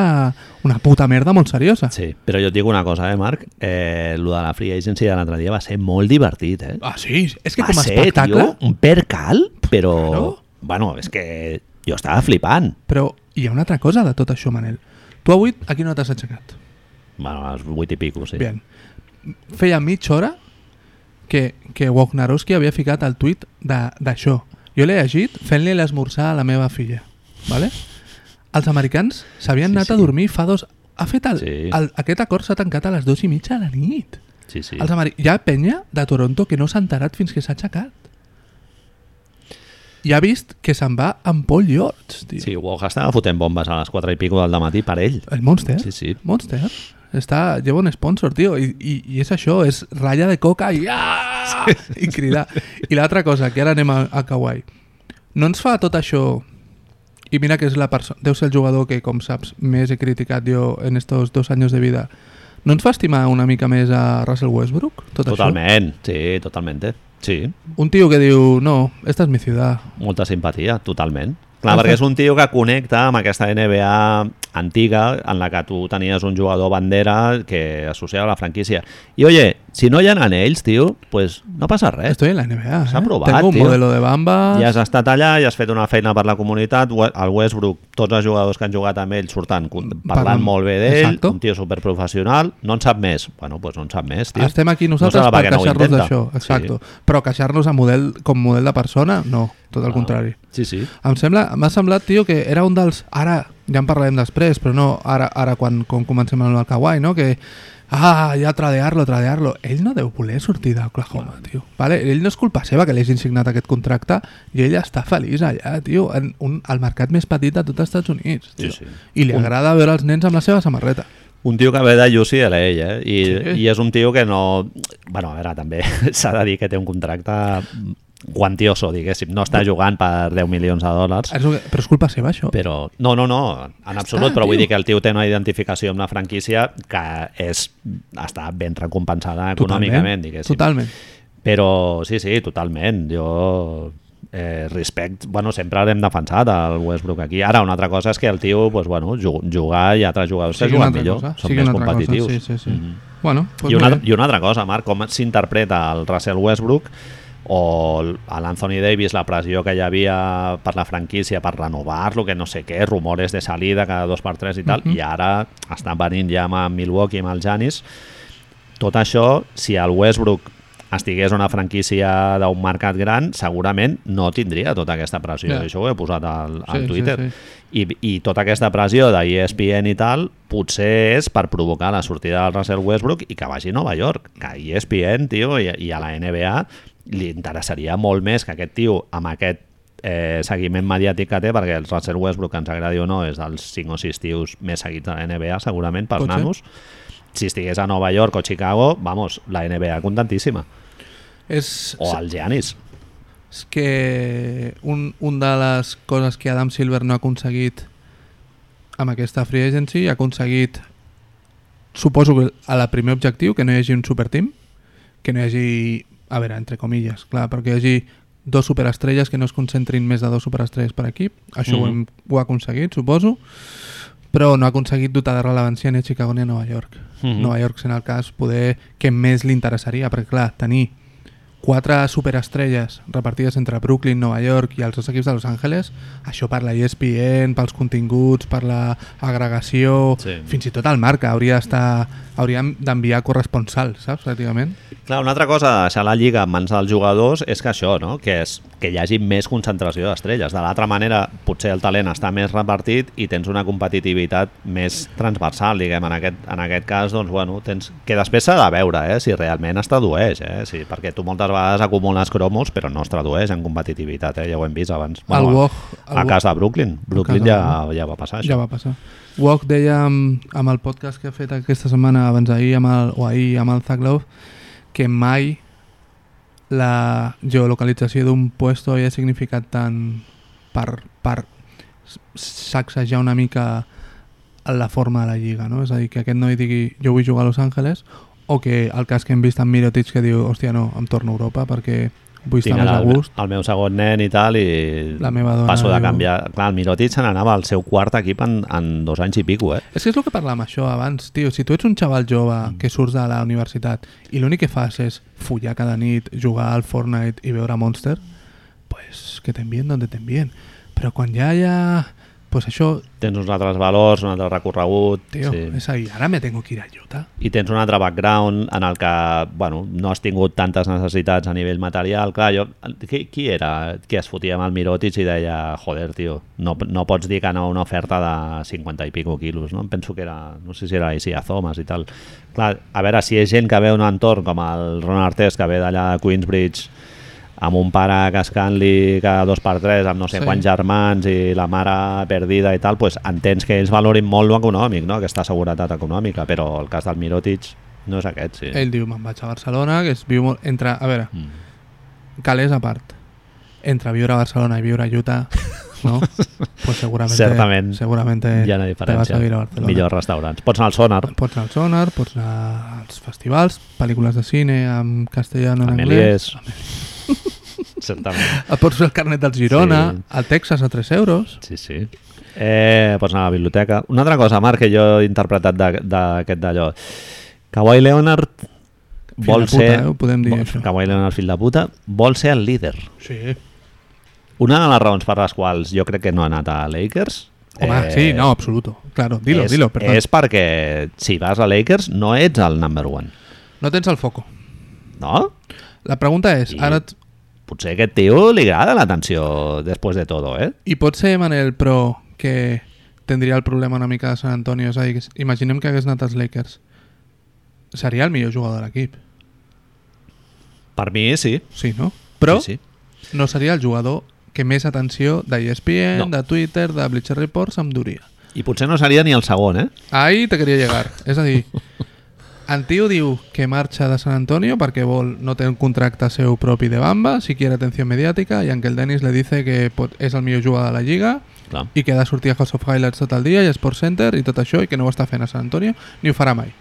una puta merda molt seriosa. Sí, però jo et dic una cosa, eh, Marc? Eh, lo de la free agency de l'altre dia va ser molt divertit, eh? Ah, sí? És que va com a ser, espectacle... tio, un percal, però... Claro. Bueno, és que jo estava flipant. Però hi ha una altra cosa de tot això, Manel. Tu avui a quina hora t'has aixecat? Bueno, a les 8 i pico, sí. Bien. Feia mitja hora que, que Wojnarowski havia ficat el tuit d'això. Jo l'he llegit fent-li l'esmorzar a la meva filla. Vale? Els americans s'havien Sí, anat a sí. dormir fa dos... Ha fet el, Sí. el, aquest acord s'ha tancat a les dues i mitja de la nit. Sí, sí. Els ameri... Hi ha penya de Toronto que no s'ha enterat fins que s'ha aixecat. I ha vist que se'n va amb Paul George, tio. Sí, Woj estava fotent bombes a les 4 i pico del matí per ell. El Monster. Sí, sí. Monster. Està, lleva un sponsor, tio, i, i, i és això, és ratlla de coca i, ah! i cridar. I l'altra cosa, que ara anem a, a Kawhi. No ens fa tot això... I mira que és la persona... Deu ser el jugador que, com saps, més he criticat jo en estos dos anys de vida. No ens fa estimar una mica més a Russell Westbrook, tot Totalment, sí, totalment. Sí, això? Un tio que diu, no, esta és mi ciutat. molta simpatia, totalment. Clar, perquè sí. és un tio que connecta amb aquesta NBA antiga en la que tu tenies un jugador bandera que associava a la franquícia. I, oye, si no hi ha anells, tio, pues no passa res. Estoy en la NBA, S'ha eh? provat, Tengo un tio. modelo de bamba... Ja has estat allà i has fet una feina per la comunitat. El Westbrook, tots els jugadors que han jugat amb ell surten con- parlant molt bé d'ell, un tio superprofessional. No en sap més. Bueno, doncs no en sap més, tio. Estem aquí nosaltres no per no queixar-nos intenta. d'això, exacto. Però queixar-nos a model, com model de persona, no, tot el Ah, contrari. Sí, sí. Em sembla, m'ha semblat, tio, que era un dels... Ara, ja en parlarem després, però no ara, ara quan, quan comencem amb el Kawhi, no? Que, ah, ja tradear-lo, tradear-lo. Ell no deu voler sortir d'Oklahoma, tio. Vale? Ell no és culpa seva que l'hagin signat aquest contracte i ell està feliç allà, tio, en un, el mercat més petit de tot els Estats Units, tio. Sí, sí. I li Un- agrada veure els nens amb la seva samarreta. Un tio que ve de UCLA, eh? I, Sí. i és un tio que no... Bueno, a veure, també s'ha de dir que té un contracte quantioso, diguéssim. No està jugant per 10 milions de dòlars. És que- Però és culpa seva, això. Però, no, no, no, en absolut, però vull tio. dir que el tio té una identificació amb la franquícia que és, està ben recompensada econòmicament, diguéssim. Totalment. Però sí, sí, totalment. Jo eh, respect, bueno, sempre l'hem defensat el Westbrook aquí. Ara, una altra cosa és que el tio, pues, bueno, ju- jugar i altres jugadors que Sigui una juguen millor, cosa. són més competitius. Cosa. Sí, sí, sí. Mhm. Bueno, pues I, una. I una altra cosa, Marc, com s'interpreta el Russell Westbrook o a l'Anthony Davis la pressió que hi havia per la franquícia per renovar-lo, que no sé què, rumores de salida cada dos per tres i tal, Mhm. i ara estan venint ja amb Milwaukee, amb el Janis. Tot això, si el Westbrook estigués una franquícia d'un mercat gran, segurament no tindria tota aquesta pressió. Yeah. Això ho he posat al, al Sí, sí, Twitter. sí. I, I tota aquesta pressió de E ESPN i tal, potser és per provocar la sortida del Russell Westbrook i que vagi a Nova York. Que ESPN, tio, i, i a la NBA li interessaria molt més que aquest tio amb aquest eh, seguiment mediàtic que té, perquè el Russell Westbrook, que ens agradi o no, és dels 5 o 6 tios més seguits de la NBA, segurament, pels Pot ser. nanos. Si estigués a Nova York o Chicago, vamos, la NBA contentíssima. És, O el Giannis. és que un, un de les coses que Adam Silver no ha aconseguit amb aquesta free agency ha aconseguit suposo que a la primer objectiu que no hi hagi un superteam que no hi hagi, a veure, entre comilles clar, però que hi hagi dos superestrelles que no es concentrin més de dos superestrelles per equip això Mhm. ho, hem, ho ha aconseguit, suposo però no ha aconseguit dotar de rellevància ni a Chicago ni a Nova York Mhm. Nova York sent el cas poder que més li interessaria perquè clar, tenir quatre superestrelles repartides entre Brooklyn, Nova York i els dos equips de Los Angeles, això per la ESPN, pels continguts, per la agregació, Sí. fins i tot el marca hauria d'estar hauríem d'enviar corresponsals, saps, pràcticament. Clar, una altra cosa de deixar la lliga en mans dels jugadors és que això, no? que, és, que hi hagi més concentració d'estrelles. De l'altra manera, potser el talent està més repartit i tens una competitivitat més transversal, diguem. En aquest, en aquest cas, doncs, bueno, tens... que després s'ha de veure eh? si realment es tradueix, eh? sí, perquè tu moltes vegades acumules cromos però no es tradueix en competitivitat, eh? ja ho hem vist abans. el Woj, el a Woj- cas de Brooklyn. Brooklyn ja, ja va passar això. ja va passar. Wok deia amb, amb el podcast que ha fet aquesta setmana, abans d'ahir, amb el, o ahir amb el Zach Love, que mai la geolocalització d'un puesto havia significat tant per, per sacsejar una mica la forma de la lliga, no? És a dir, que aquest noi digui jo vull jugar a Los Angeles o que el cas que hem vist amb Mirotic que diu hòstia no, em torno a Europa perquè vull estar Tinc més a gust el meu segon nen i tal i La meva dona passo de diu- canviar. Clar, el Mirotic se n'anava al seu quart equip en, en dos anys i pico, eh? És que és el que parlàvem això abans, tio. Si tu ets un xaval jove Mm. que surts de la universitat i l'únic que fas és follar cada nit, jugar al Fortnite i veure Monster, pues que t'envien donde t'envien. Però quan ja hi ha... Pues això, Tens uns altres valors, un altre recorregut... tio, sí. és ahí. Ara me tengo que ir a Utah. I tens un altre background en el que bueno, no has tingut tantes necessitats a nivell material. Clar, jo, qui, qui era que es fotia amb el Mirotic i deia joder, tio, no, no pots dir que no a una oferta de 50 i pico quilos, no? Penso que era, no sé si era Isia Thomas i tal. Clar, a veure, si és gent que ve un entorn com el Ron Artest, que ve d'allà de Queensbridge, amb un pare cascant-li cada dos per tres, amb no sé Sí. quants germans i la mare perdida i tal, pues entens que ells valorin molt lo econòmic, no? aquesta seguretat econòmica, però el cas del Mirotic no és aquest, sí. Ell diu, me'n vaig a Barcelona, que es viu molt... Entre, a veure, Mm. calés a part. Entre viure a Barcelona i viure a Utah, no? pues segurament... Certament. Segurament Hi ha una te vas diferència. a viure a Barcelona. Millors restaurants. Pots anar al Sonar, Pots anar al Sonar, pots anar als festivals, pel·lícules de cine en castellano, en anglès. Elies. Certament. Et pots fer el carnet del Girona, Sí. al Texas a 3 euros. Sí, sí. Eh, pots anar a la biblioteca. Una altra cosa, Marc, que jo he interpretat de- d'aquest d'allò. Kawhi Leonard vol puta, ser... eh, ho podem dir, vol- això. Kawhi Leonard, fill de puta, vol ser el líder. Sí. Una de les raons per les quals jo crec que no ha anat a Lakers... Home, sí, no, absoluto. Claro, dilo, és, dilo, perdó. és perquè si vas a Lakers no ets el number one, No tens el foco. no? La pregunta és, I- ara... Potser a aquest tio li agrada l'atenció després de tot, eh? I pot ser Manel, però que tindria el problema una mica de San Antonio. És a dir, imaginem que hagués anat als Lakers. Seria el millor jugador de l'equip. Per mi sí. Sí, no? Però sí, sí. no seria el jugador que més atenció de E ESPN, No. de Twitter, de Bleacher Report se'm duria. I potser no seria ni el segon, eh? Ahí te quería llegar. És a dir, En tio diu que marxa de San Antonio perquè vol, no té un contracte seu propi de Bamba, si quiere atenció mediàtica, i en què el Dennis le dice que pot, és el millor jugador de la lliga Clar. i que ha de sortir a House of Highlights tot el dia i a Sports Center i tot això i que no ho està fent a San Antonio ni ho farà mai.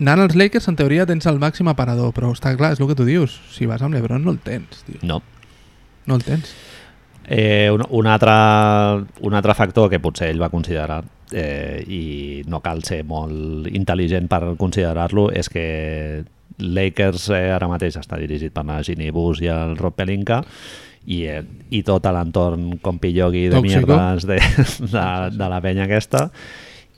Anant als Lakers, en teoria tens el màxim aparador, però està clar, és el que tu dius. Si vas amb l'Ebron no el tens, tio. No. No el tens. Eh, un, un, altre, un altre factor que potser ell va considerar eh, i no cal ser molt intel·ligent per considerar-lo és que Lakers eh, ara mateix està dirigit per la Ginny Bus i el Rob Pelinka i, eh, i tot l'entorn com pillogui de Tóxico. mierdes de, de, de la penya aquesta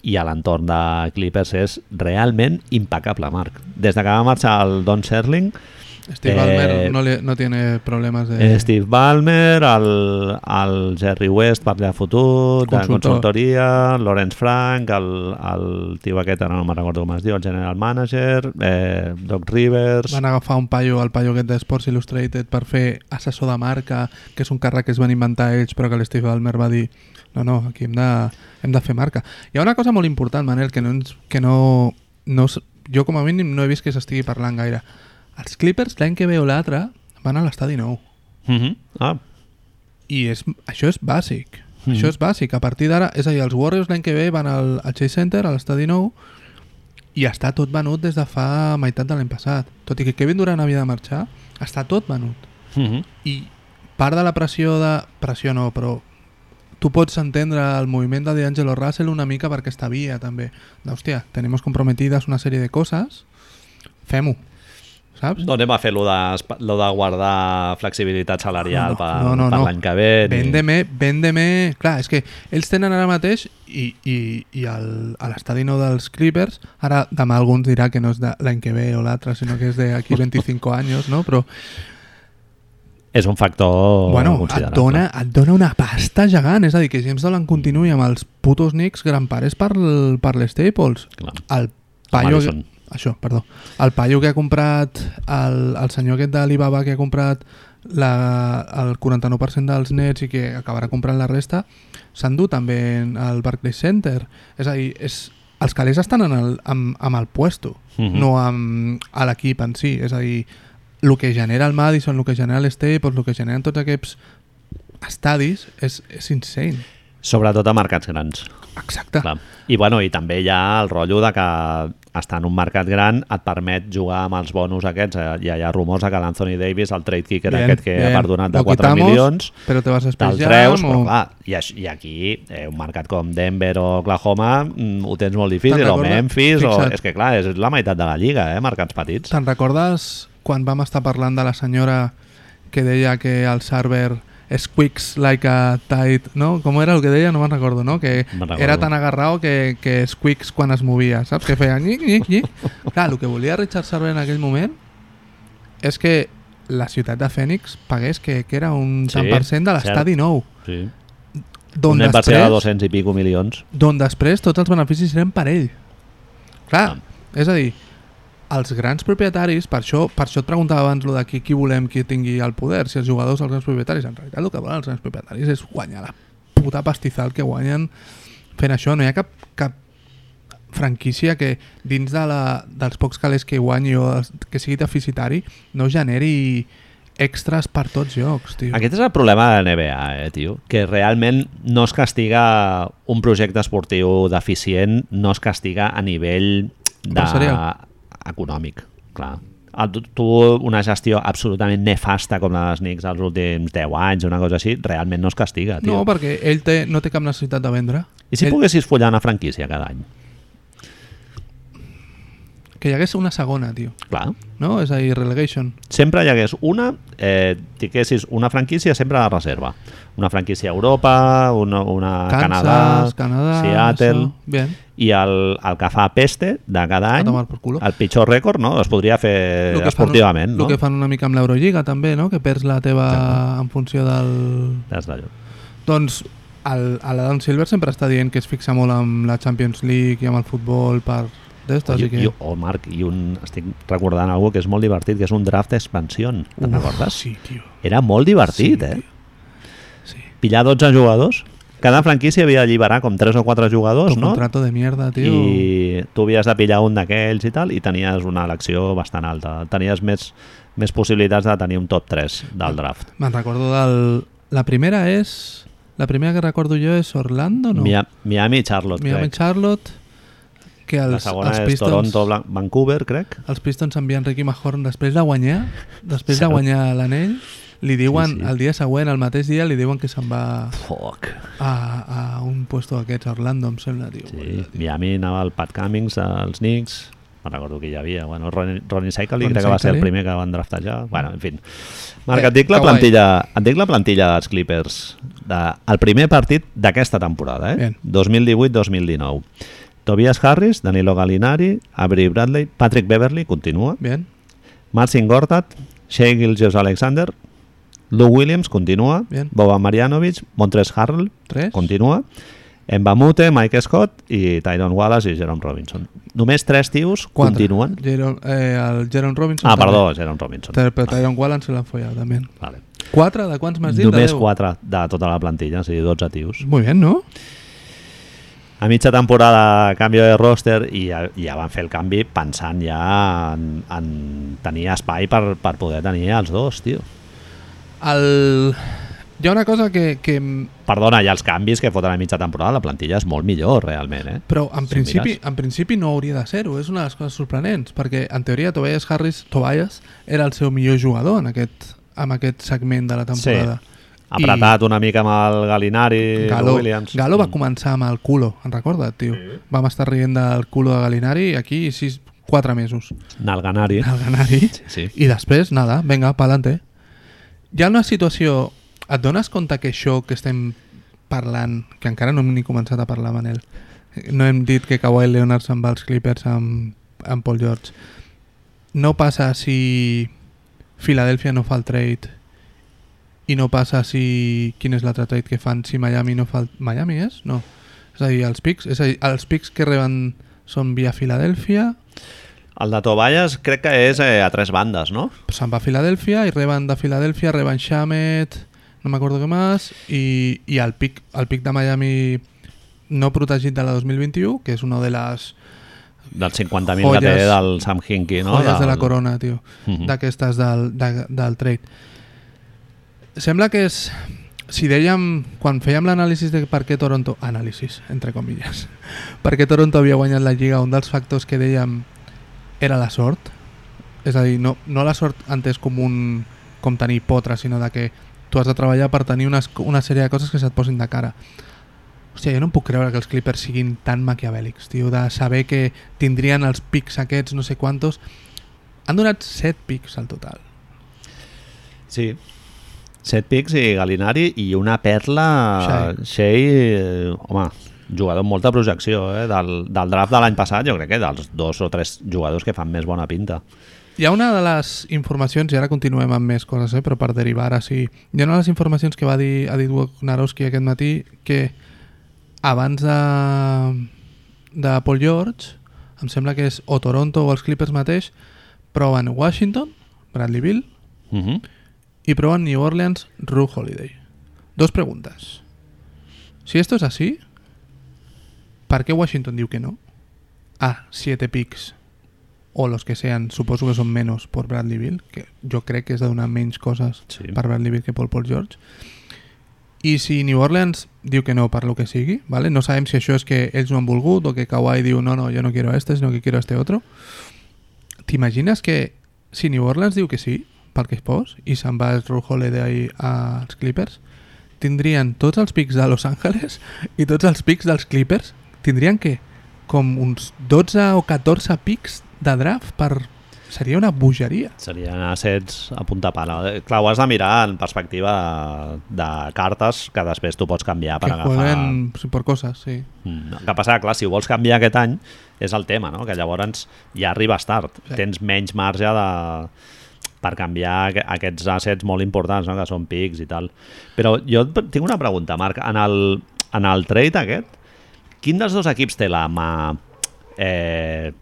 i a l'entorn de Clippers és realment impecable, Marc. Des de que va marxar el Don Sherling, Steve Eh, Ballmer no, le, no tiene problemas de... Eh, Steve Ballmer, el, el Jerry West per allà fotut, de Consultor. consultoria, Lawrence Frank, el, el tio aquest, ara no me'n recordo com es diu, el general manager, eh, Doc Rivers... Van agafar un paio, el paio aquest de Sports Illustrated, per fer assessor de marca, que és un càrrec que es van inventar ells, però que l'Steve Ballmer va dir no, no, aquí hem de, hem de fer marca. Hi ha una cosa molt important, Manel, que no, ens, que no, no jo com a mínim no he vist que s'estigui parlant gaire. Els Clippers l'any que ve o l'altre van a l'estadi nou. Uh -huh. ah, I és, això és bàsic. Mhm. Això és bàsic. A partir d'ara, és a dir, els Warriors l'any que ve van al, al Chase Center, a l'estadi nou, i està tot venut des de fa meitat de l'any passat. Tot i que Kevin Durant havia de marxar, està tot venut. uh -huh. I part de la pressió de... Pressió no, però tu pots entendre el moviment de D'Angelo Russell una mica perquè està via també. Hòstia, tenemos comprometidas una sèrie de coses, fem-ho, saps? No anem a fer lo de, lo de guardar flexibilitat salarial No, no, per, no, no, per no. l'any que ve. ni- Véndeme, véndeme... Clar, és que ells tenen ara mateix i, i, i el, a l'estadi nou dels Clippers, ara demà alguns dirà que no és de l'any que ve o l'altre, sinó que és d'aquí 25 anys, no? Però, És un factor bueno, et dona, et dona una pasta gegant. És a dir, que James Dolan continuï amb els putos Knicks grandpares per, l- per l'Staples. Clar. El paio... Madison. Això, perdó. El paio que ha comprat, el, el senyor aquest d'Alibaba que ha comprat la, el 49% dels nets i que acabarà comprant la resta, s'endú també al Barclays Center. És a dir, és, els calés estan en el, amb, amb el puesto, Mhm. no amb a l'equip en si. És a dir, el que genera el Madison, el que genera l'Staples, el que generen tots aquests estadis és, és insane. Sobretot a mercats grans. Exacte. Clar. I, bueno, I també hi ha el rotllo de que estar en un mercat gran et permet jugar amb els bonus aquests. Eh, Hi ha, hi ha rumors que l'Anthony Davis, el trade kicker Bien, aquest que bien. ha perdonat de Lo 4 quitamos, milions, Però te vas a te'l treus, Jam però o... clar, i, i aquí eh, un mercat com Denver o Oklahoma mm, ho tens molt difícil, o? Memphis, o, és que clar, és la meitat de la lliga, eh, mercats petits. Te'n recordes quan vam estar parlant de la senyora que deia que el server squeaks like a tide, no? Com era el que deia? No me'n recordo, no? Que recordo. era tan agarrado que, que squeaks quan es movia, saps? Que feia nyic, nyic, nyic. Clar, el que volia Richard Server en aquell moment és que la ciutat de Phoenix pagués que, que era un Sí, tant per cent de l'estadi nou. Sí. D'on Una inversió de després, 200 i pico milions. d'on després tots els beneficis eren per ell. Clar, Ah. és a dir, els grans propietaris, per això, per això et preguntava abans lo de qui, qui volem qui tingui el poder, si els jugadors els grans propietaris, en realitat el que volen els grans propietaris és guanyar la puta pastizal que guanyen fent això. No hi ha cap, cap franquícia que dins de la, dels pocs calés que guanyi o que sigui deficitari no generi extras per tots llocs, tio. Aquest és el problema de la NBA, eh, tio. Que realment no es castiga un projecte esportiu deficient, no es castiga a nivell de... Empresarial. Econòmic, clar. El- Tu, una gestió absolutament nefasta com la dels Knicks els últims 10 anys, una cosa així, realment no es castiga, tio. No, perquè ell té, no té cap necessitat de vendre. I si ell, poguessis follar una franquícia cada any? Que hi hagués una segona, tio. Clar. No? És a dir, relegation. Sempre hi hagués una, eh, tinguessis una franquícia sempre de reserva. Una franquícia a Europa, una, una Kansas, Canadà, Canadà, Seattle... Bien. i el, el que fa peste de cada A any, el pitjor rècord, no? Es podria fer Lo que fan- esportivament, Lo no? que fan una mica amb l'Eurolliga també, no? Que perds la teva en funció del... Des d'allò. Doncs el, l'Adam Silver sempre està dient que es fixa molt amb la Champions League i amb el futbol per d'estos I, i que... i, oh, Marc, i un, estic recordant algo que és molt divertit, que és un draft d'expansió. Te'n recordes? Sí, tio. Era molt divertit, Sí, eh? Sí. Pillar 12 jugadors, cada franquícia havia d'alliberar com 3 o 4 jugadors, Un no? contrato de mierda, tio. I tu havies de pillar un d'aquells i tal, i tenies una elecció bastant alta. Tenies més, més possibilitats de tenir un top 3 del draft. Me'n recordo del... La primera és... La primera que recordo jo és Orlando, no? Mia- Miami Charlotte, Miami crec. Charlotte, que els, La segona els és Pistons, Toronto, Blan- Vancouver, crec. els Pistons envien Ricky Mahorn després de guanyar, després de guanyar l'anell, li diuen, Sí, sí. el dia següent, el mateix dia, li diuen que se'n va Fuck. a, a un puesto d'aquests, a Orlando, em sembla, tio. Sí, Miami anava el Pat Cummings, els Knicks, no recordo qui hi havia. Bueno, Ronnie, Ronnie Ronnie crec que va ser el primer que van draftejar. Bueno, en fi. Marc, Eh, et dic la plantilla, et dic la plantilla dels Clippers. De, el primer partit d'aquesta temporada, eh? Bien. 2018-2019. Tobias Harris, Danilo Gallinari, Avery Bradley, Patrick Beverly, continua, Bien, Marcin Gortat, Shea Gilgeous Alexander, Lou Williams, continua, Bien. Boban Marjanovic, Montres Harrell, tres. continua, Mbamute, Mike Scott i Tyron Wallace i Jerome Robinson. Només tres tios Quatre. continuen. Jerome, eh, el Jerome Robinson Ah, també. perdó, Jerome Robinson. Però però Tyron Wallen se l'han follat, també. Vale. Quatre? De quants m'has dit? Només quatre de tota la plantilla, o sigui, 12 tios. Muy bien, ¿no? A mitja temporada canvi de roster i ja, ja van fer el canvi pensant ja en, en tenir espai per, per poder tenir els dos, tio. El... Hi ha una cosa que, que Perdona, hi ha els canvis que foten a mitja temporada, la plantilla és molt millor, realment, eh? Però en Si principi, en principi no hauria de ser-ho, és una de les coses sorprenents, perquè en teoria Tobias Harris, Tobias, era el seu millor jugador en aquest, en aquest segment de la temporada. Apretat una mica amb el Galinari, Galo, Williams... Galo va començar amb el culo, en recorda't, tio? Vam estar rient del culo de Galinari aquí sis, quatre mesos. Nalganari. El Ganari. Sí. I després, nada, venga, pa'lante. Hi ha una situació... Et dones compte que això que estem parlant, que encara no hem ni començat a parlar amb ell, no hem dit que Kawhi Leonard se'n va als Clippers amb, amb Paul George, no passa si Filadèlfia no fa el trade i no passa si... Quin és l'altre trade que fan? Si Miami no fa. Miami és? No. És a dir, els pics, és a dir, els pics que reben són via Filadèlfia, El de Tobias crec que és eh, a tres bandes, no? se'n va a Filadèlfia i reben de Filadèlfia, reben Shamet, no m'acordo què més, i, i el, pic, el pic de Miami no protegit de la 2021, que és una de les Dels 50.000 que té del Sam Hinkie, no? joies de la corona, tio, Mhm. d'aquestes del, de, del trade. Sembla que és... Si dèiem, quan fèiem l'anàlisi de per què Toronto... Anàlisis, entre comilles. Per què Toronto havia guanyat la Lliga, un dels factors que dèiem era la sort. És a dir, no, no la sort entès com un com tenir potre, sinó de que tu has de treballar per tenir unes, una sèrie de coses que se't posin de cara. Hòstia, jo no em puc creure que els Clippers siguin tan maquiavèlics, tio, de saber que tindrien els pics aquests, no sé quantos. Han donat 7 pics al total. Sí. Set pics i Galinari i una perla Shea. Shea, eh, home, jugador amb molta projecció eh? del, del draft de l'any passat jo crec que dels dos o tres jugadors que fan més bona pinta Hi ha una de les informacions, i ara continuem amb més coses, eh, però per derivar ara sí. Hi ha una de les informacions que va dir, ha dit Wojnarowski aquest matí que abans de, de Paul George, em sembla que és o Toronto o els Clippers mateix, proven Washington, Bradley Bill, uh -huh. Y proban New Orleans Ru Holiday. Dos preguntas. Si esto es así, ¿para qué Washington diu que no? A, 7 picks o los que sean, suposo que son menos por Bradley Bill, que jo crec que és de donar menys coses Sí. per Bradley Bill que per Paul George. I si New Orleans diu que no per lo que sigui, ¿vale? no sabem si això és que ells no han volgut o que Kawhi diu no, no, yo no quiero a este, sino que quiero a este otro. T'imagines que si New Orleans diu que sí, pel que es pos, i se'n va el Ru Holiday als Clippers, tindrien tots els pics de Los Angeles i tots els pics dels Clippers tindrien que com uns 12 o 14 pics de draft per... Seria una bogeria. serien assets a punta pala clar, ho has de mirar en perspectiva de, de cartes que després tu pots canviar per que agafar jueguen per coses, sí. Mm, El que passa, clar, si ho vols canviar aquest any és el tema, no? que llavors ja arribes tard, Sí. tens menys marge de per canviar aqu- aquests assets molt importants, no? que són pics i tal. Però jo tinc una pregunta, Marc. En el, en el trade aquest, quin dels dos equips té la mà... Eh,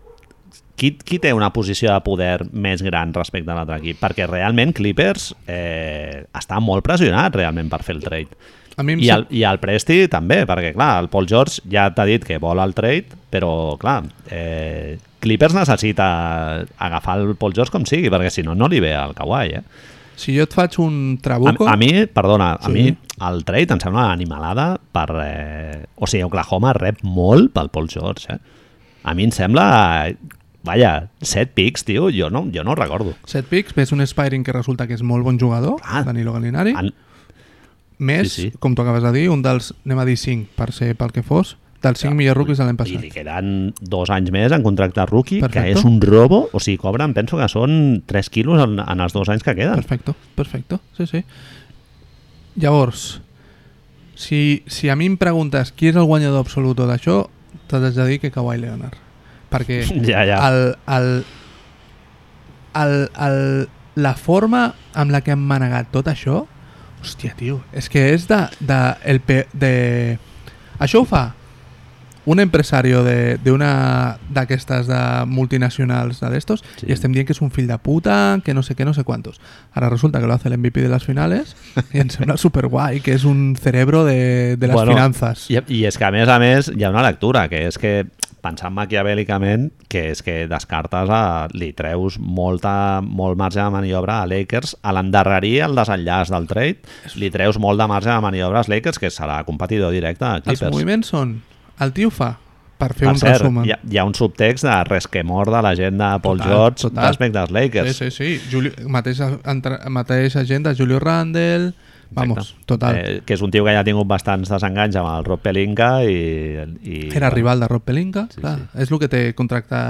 qui, qui té una posició de poder més gran respecte a l'altre equip? Perquè realment Clippers eh, està molt pressionat realment per fer el trade. A mi I el, I el Presti també, perquè clar, el Paul George ja t'ha dit que vol el trade, però clar, eh, Clippers necessita agafar el Paul George com sigui, perquè si no, no li ve al Kawhi, eh? Si jo et faig un A, trabuco... a mi, perdona, a Sí. mi el trade em sembla una animalada per... Eh, o sigui, Oklahoma rep molt pel Paul George, eh? A mi em sembla... Vaja, set pics, tio, jo no, jo no recordo. Set picks, ves un Spiring que resulta que és molt bon jugador, Ah. Danilo Gallinari, En, més, sí, sí. com tu acabes de dir, un dels, anem a dir 5, per ser pel que fos, dels 5 millors rookies de l'any I passat. li queden dos anys més en contracte rookie, Perfecto. que és un robo. O sigui, cobren, penso que són 3 quilos en, en els dos anys que queden. Perfecto, perfecto, sí, sí. Llavors, si, si a mi em preguntes qui és el guanyador absolut d'això, t'haig de dir que Kawhi Leonard. Perquè Ja, ja. el, el, el, el, la forma amb la que han manegat tot això, hòstia, tio, és que és de... de, el, pe- de... Això ho fa un empresario de- d'una d'aquestes de multinacionals de d'estos Sí. i estem dient que és un fill de puta, que no sé què, no sé quantos. Ara resulta que lo hace el MVP de las finales i em sembla superguai, que és un cerebro de, de les Bueno, finanzas. I, I és que, a més a més, hi ha una lectura, que és que, pensant maquiavèlicament, que és que descartes, a, li treus molta, molt marge de maniobra a Lakers, a l'endarrerir el desenllaç del trade, li treus molt de marge de maniobra als Lakers, que serà competidor directe a Els Clippers. moviments són... El tio fa, per fer per un cert, resum. hi ha, hi ha un subtext de resquemor de la gent de Paul Total, George total. respecte als Lakers. Sí, sí, sí. Julio, mateixa, entra, mateixa gent de Julio Randle... Vamos, Exacte. total. Eh, que és un tio que ja ha tingut bastants desenganys amb el Rob Pelinka i... i Era rival de Rob Pelinka, Sí, clar. sí. És el que té contracte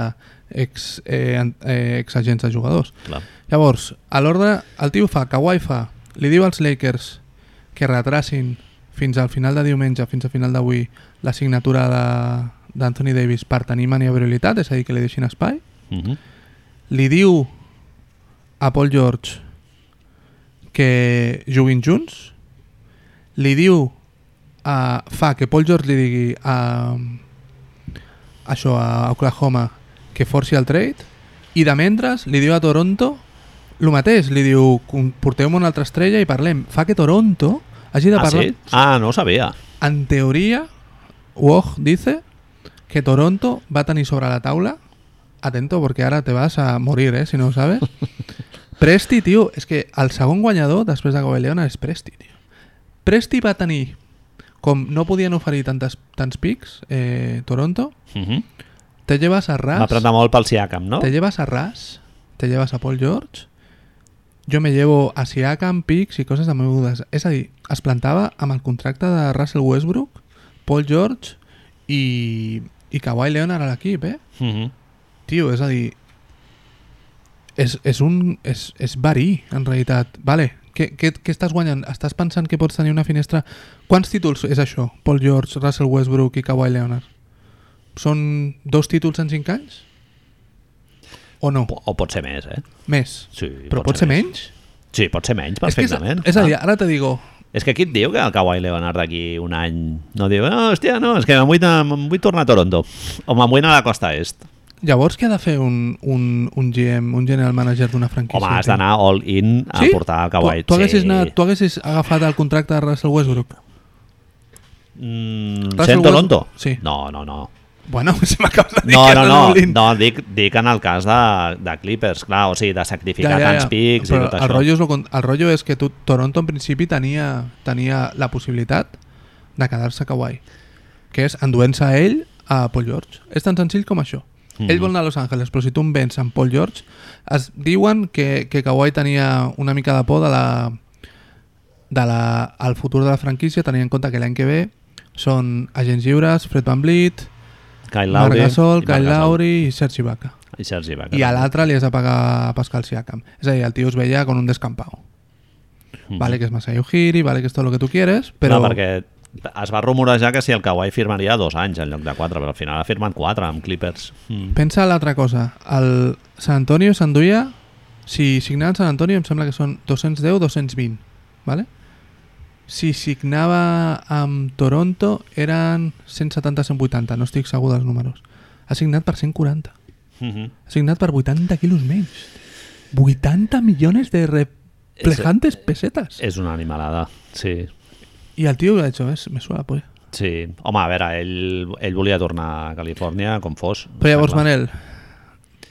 ex, eh, eh, ex agents de jugadors. Clar. Llavors, a l'ordre, el tio fa, Kawhi fa, li diu als Lakers que retracin fins al final de diumenge, fins al final d'avui, la signatura de- d'Anthony Davis per tenir maniobrabilitat, és a dir, que li deixin espai. Uh -huh. Li diu a Paul George que juguin junts. Li diu a, fa que Paul George li digui a, això a Oklahoma que forci el trade i de mentres li diu a Toronto el mateix, li diu "Com- porteu-me una altra estrella i parlem. Fa que Toronto hagi de Ah, parlar... sí? Ah, no sabia. En teoria, Woj dice que Toronto va a tenir sobre la taula, atento porque ahora te vas a morir, eh, si no ho sabes, Presti, tio, és que el segon guanyador després de Leonard és Presti, tio. Presti va tenir, com no podien oferir tantes, tants pics, eh, Toronto, Uh -huh. te llevas a Va Ras, apretar molt pel Siakam, no? te llevas a Ras, te llevas a Paul George, jo me llevo a Siakam, pics i coses de menudes. És a dir, es plantava amb el contracte de Russell Westbrook, Paul George i, i Kawhi Leonard a l'equip, eh? Uh -huh. Tio, és a dir, és, és un... És, és verí, en realitat. Vale, què, què, què estàs guanyant? Estàs pensant que pots tenir una finestra... Quants títols és això? Paul George, Russell Westbrook i Kawhi Leonard? Són dos títols en cinc anys? O no? O pot ser més, eh? Més? Sí, Però pot ser menys? Sí, pot ser menys, És, que és, perfectament. és a dir, Ah. ara te digo... És que aquí et diu que el Kawhi Leonard d'aquí un any no diu, no, hòstia, no, és que me'n vull, me'n vull tornar a Toronto o me'n vull anar a la costa est. Llavors què ha de fer un, un, un GM, un general manager d'una franquícia? Home, has d'anar all in a Sí? portar el Kawhi. Tu, tu, haguessis sí. anat, tu haguessis agafat el contracte de Russell Westbrook? Mm, Russell sent Toronto? Westbrook? Sí. No, no, no. Bueno, se m'acaba de dir No, que no, no, all-in. no dic, dic en el cas de, de Clippers, clar, o sigui, de sacrificar tants pics Però i tot el això. rotllo, és lo, el rotllo és que tu, Toronto en principi tenia, tenia la possibilitat de quedar-se a Kawhi que és enduent-se a ell a Paul George és tan senzill com això Mhm. ell vol anar a Los Angeles però si tu em vens amb Paul George es diuen que, que Kawhi tenia una mica de por de la de la, al futur de la franquícia tenint en compte que l'any que ve són agents lliures, Fred Van Vliet Kyle Marc Lowry, Gasol, Kyle Marc Gasol. Lowry i Sergi Ibaka I Sergi Ibaka. i a l'altre li has de pagar a Pascal Siakam. És a dir, el tio es veia con un descampado. Mhm. Vale que es Masai Ujiri, vale que es todo lo que tú quieres, però... Clar, perquè es va rumorejar que si el Kawhi firmaria dos anys en lloc de quatre, però al final ha firmat quatre amb Clippers. Mm. Pensa l'altra cosa. El San Antonio s'enduia... Si signava en San Antonio em sembla que són 210 220, vale? Si signava amb Toronto eren 170-180, no estic segur dels números. Ha signat per 140. Mhm. Ha signat per 80 quilos menys. 80 millones de replejantes pesetas. És una animalada, sí. Al tío lo ha hecho, ¿ves? Me suena, pues. Sí, home, a veure, ell, ell volia tornar a Califòrnia com fos. Però llavors, clar. Manel,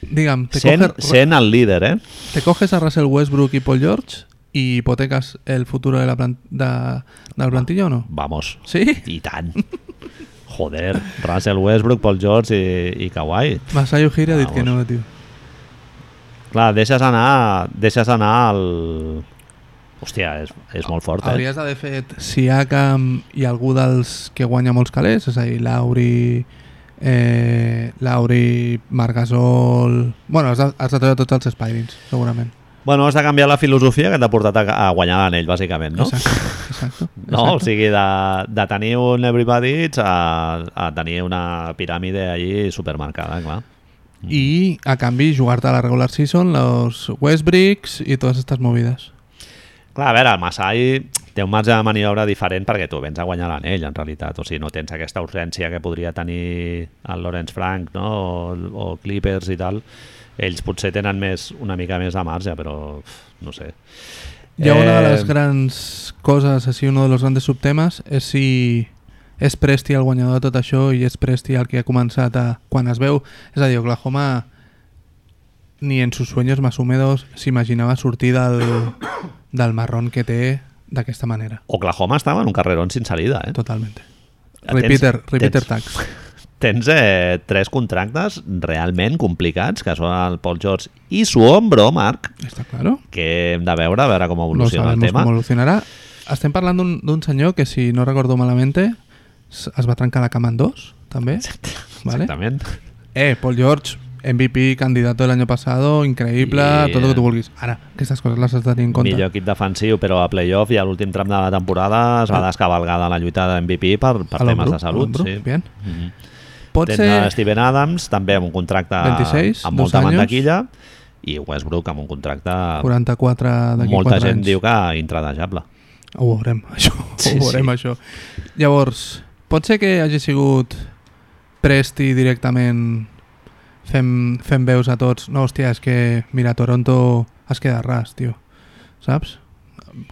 digue'm, te, Sent, coges, sent el líder, eh? te coges a Russell Westbrook y Paul George y hipotecas el futuro de la plan de, del plantilla o no? Vamos, Sí? i tant. Joder, Russell Westbrook, Paul George i, i Kawhi. Masayo Ujiri ha dit que no, tio. Clar, deixes anar, deixes anar el... Hòstia, és, és molt fort, eh? Hauries d'haver fet Siakam i algú dels que guanya molts calés, és a dir, Lauri, eh, Lauri, Margasol... Bueno, has de, has de treure tots els Spirings, segurament. Bueno, has de canviar la filosofia que t'ha portat a, a guanyar l'anell, bàsicament, no? Exacte, exacte. No, o exacte. sigui, de, de tenir un everybody a, a tenir una piràmide allí supermarcada, clar. Y a canvi jugar-te a la regular season los Westbricks i totes aquestes movides. Clar, a veure, el Masai té un marge de maniobra diferent perquè tu vens a guanyar l'anell, en realitat. O sigui, no tens aquesta urgència que podria tenir el Lawrence Frank no? o, o Clippers i tal. Ells potser tenen més una mica més de marge, però no sé. Hi ha una de les Eh, grans coses, així, uno de los grandes subtemes, és si és Presti el guanyador de tot això i és Presti el que ha començat a... Quan es veu... És a dir, Oklahoma ni en sus sueños más húmedos s'imaginava sortir del, del marrón que té d'aquesta manera. Oklahoma estava en un carrerón sin salida, eh? Totalmente. Tens- Repeater, repeater tax. Tens eh, tres contractes realment complicats, que són el Paul George i su hombro, Marc, Està claro? que hem de veure, a veure com No evoluciona el tema. cómo evolucionarà. Estem parlant d'un senyor que, si no recordo malamente, s- es va trencar la cama en dos, també. ¿vale? Exactament. Eh, Paul George, MVP, candidato del año pasado, increíble, I, todo lo que tu vulguis. Ara, aquestes coses les has de tenir en compte. Millor equip defensiu, però a playoff i a l'últim tram de la temporada es va descabalgar de la lluita de MVP per, per temes de salut. Sí. Bien. Mhm. Pot Tens ser... Steven Adams, també amb un contracte 26, amb molta anys. mantequilla, i Westbrook amb un contracte... 44 d'aquí molta 4 gent anys. diu que intradejable. Ho veurem, això. Sí, ho veurem, sí. això. Llavors, pot ser que hagi sigut Presti directament fem, fem veus a tots. No, hòstia, és que, mira, Toronto es queda ras, tio. Saps?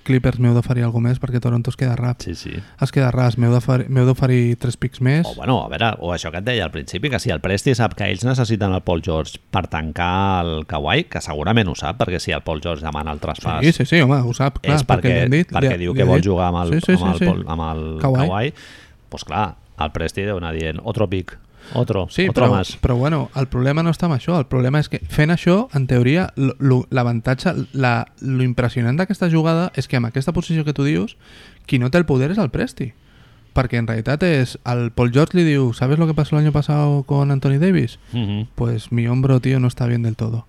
Clippers m'heu d'oferir alguna més perquè Toronto es queda ras. Sí, sí. Es queda ras, m'heu d'oferir tres pics més. O, bueno, a veure, o això que et deia al principi, que si el Presti sap que ells necessiten el Paul George per tancar el Kawhi, que segurament ho sap, perquè si el Paul George demana el traspàs Sí, sí, sí, home, ho sap, clar, és perquè, han dit, perquè diu que vol jugar amb el, Sí, sí, amb el, sí, amb el Kawhi. Kawhi, pues clar, el Presti deu anar dient otro pic, otro, Sí, otro però, más. però bueno, el problema no està amb això. El problema és que fent això, en teoria, l'avantatge, la, lo impressionant d'aquesta jugada és que amb aquesta posició que tu dius, qui no té el poder és el Presti. Perquè en realitat és... El Paul George li diu, ¿sabes lo que pasó el año pasado con Anthony Davis? Mhm. Pues mi hombro, tío, no está bien del todo.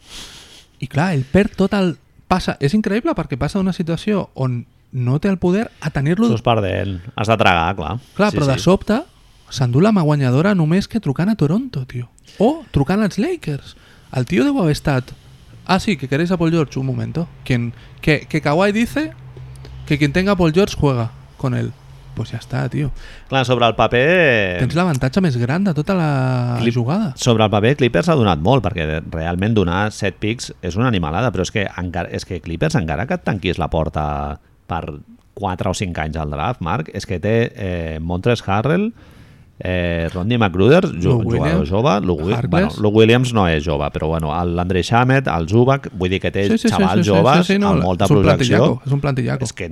I clar, el perd tot el... Passa, és increïble perquè passa d'una situació on no té el poder a tenir-lo... Sus part d'ell. Has de tragar, clar. Clar, però de sobte s'endú la mà guanyadora només que trucant a Toronto, tio. O trucant als Lakers. El tio deu haver estat... Ah, sí, que queréis a Paul George, un momento. Quien, que, que Kawhi dice que quien tenga a Paul George juega con él. Pues ja està, tio. Clar, sobre el paper... Tens l'avantatge més gran de tota la Clip- jugada. Sobre el paper, Clippers ha donat molt, perquè realment donar 7 pics és una animalada, però és que, encara, és que Clippers, encara que et tanquis la porta per 4 o 5 anys al draft, Marc, és que té eh, Montres Harrell, eh, Rodney McGruder, Lou jugador jove, Lou, bueno, Lou Williams no és jove, però bueno, l'André Shamet, el Zubac, vull dir que té xavals joves amb molta és un projecció. plantillaco, és un plantillaco. És que,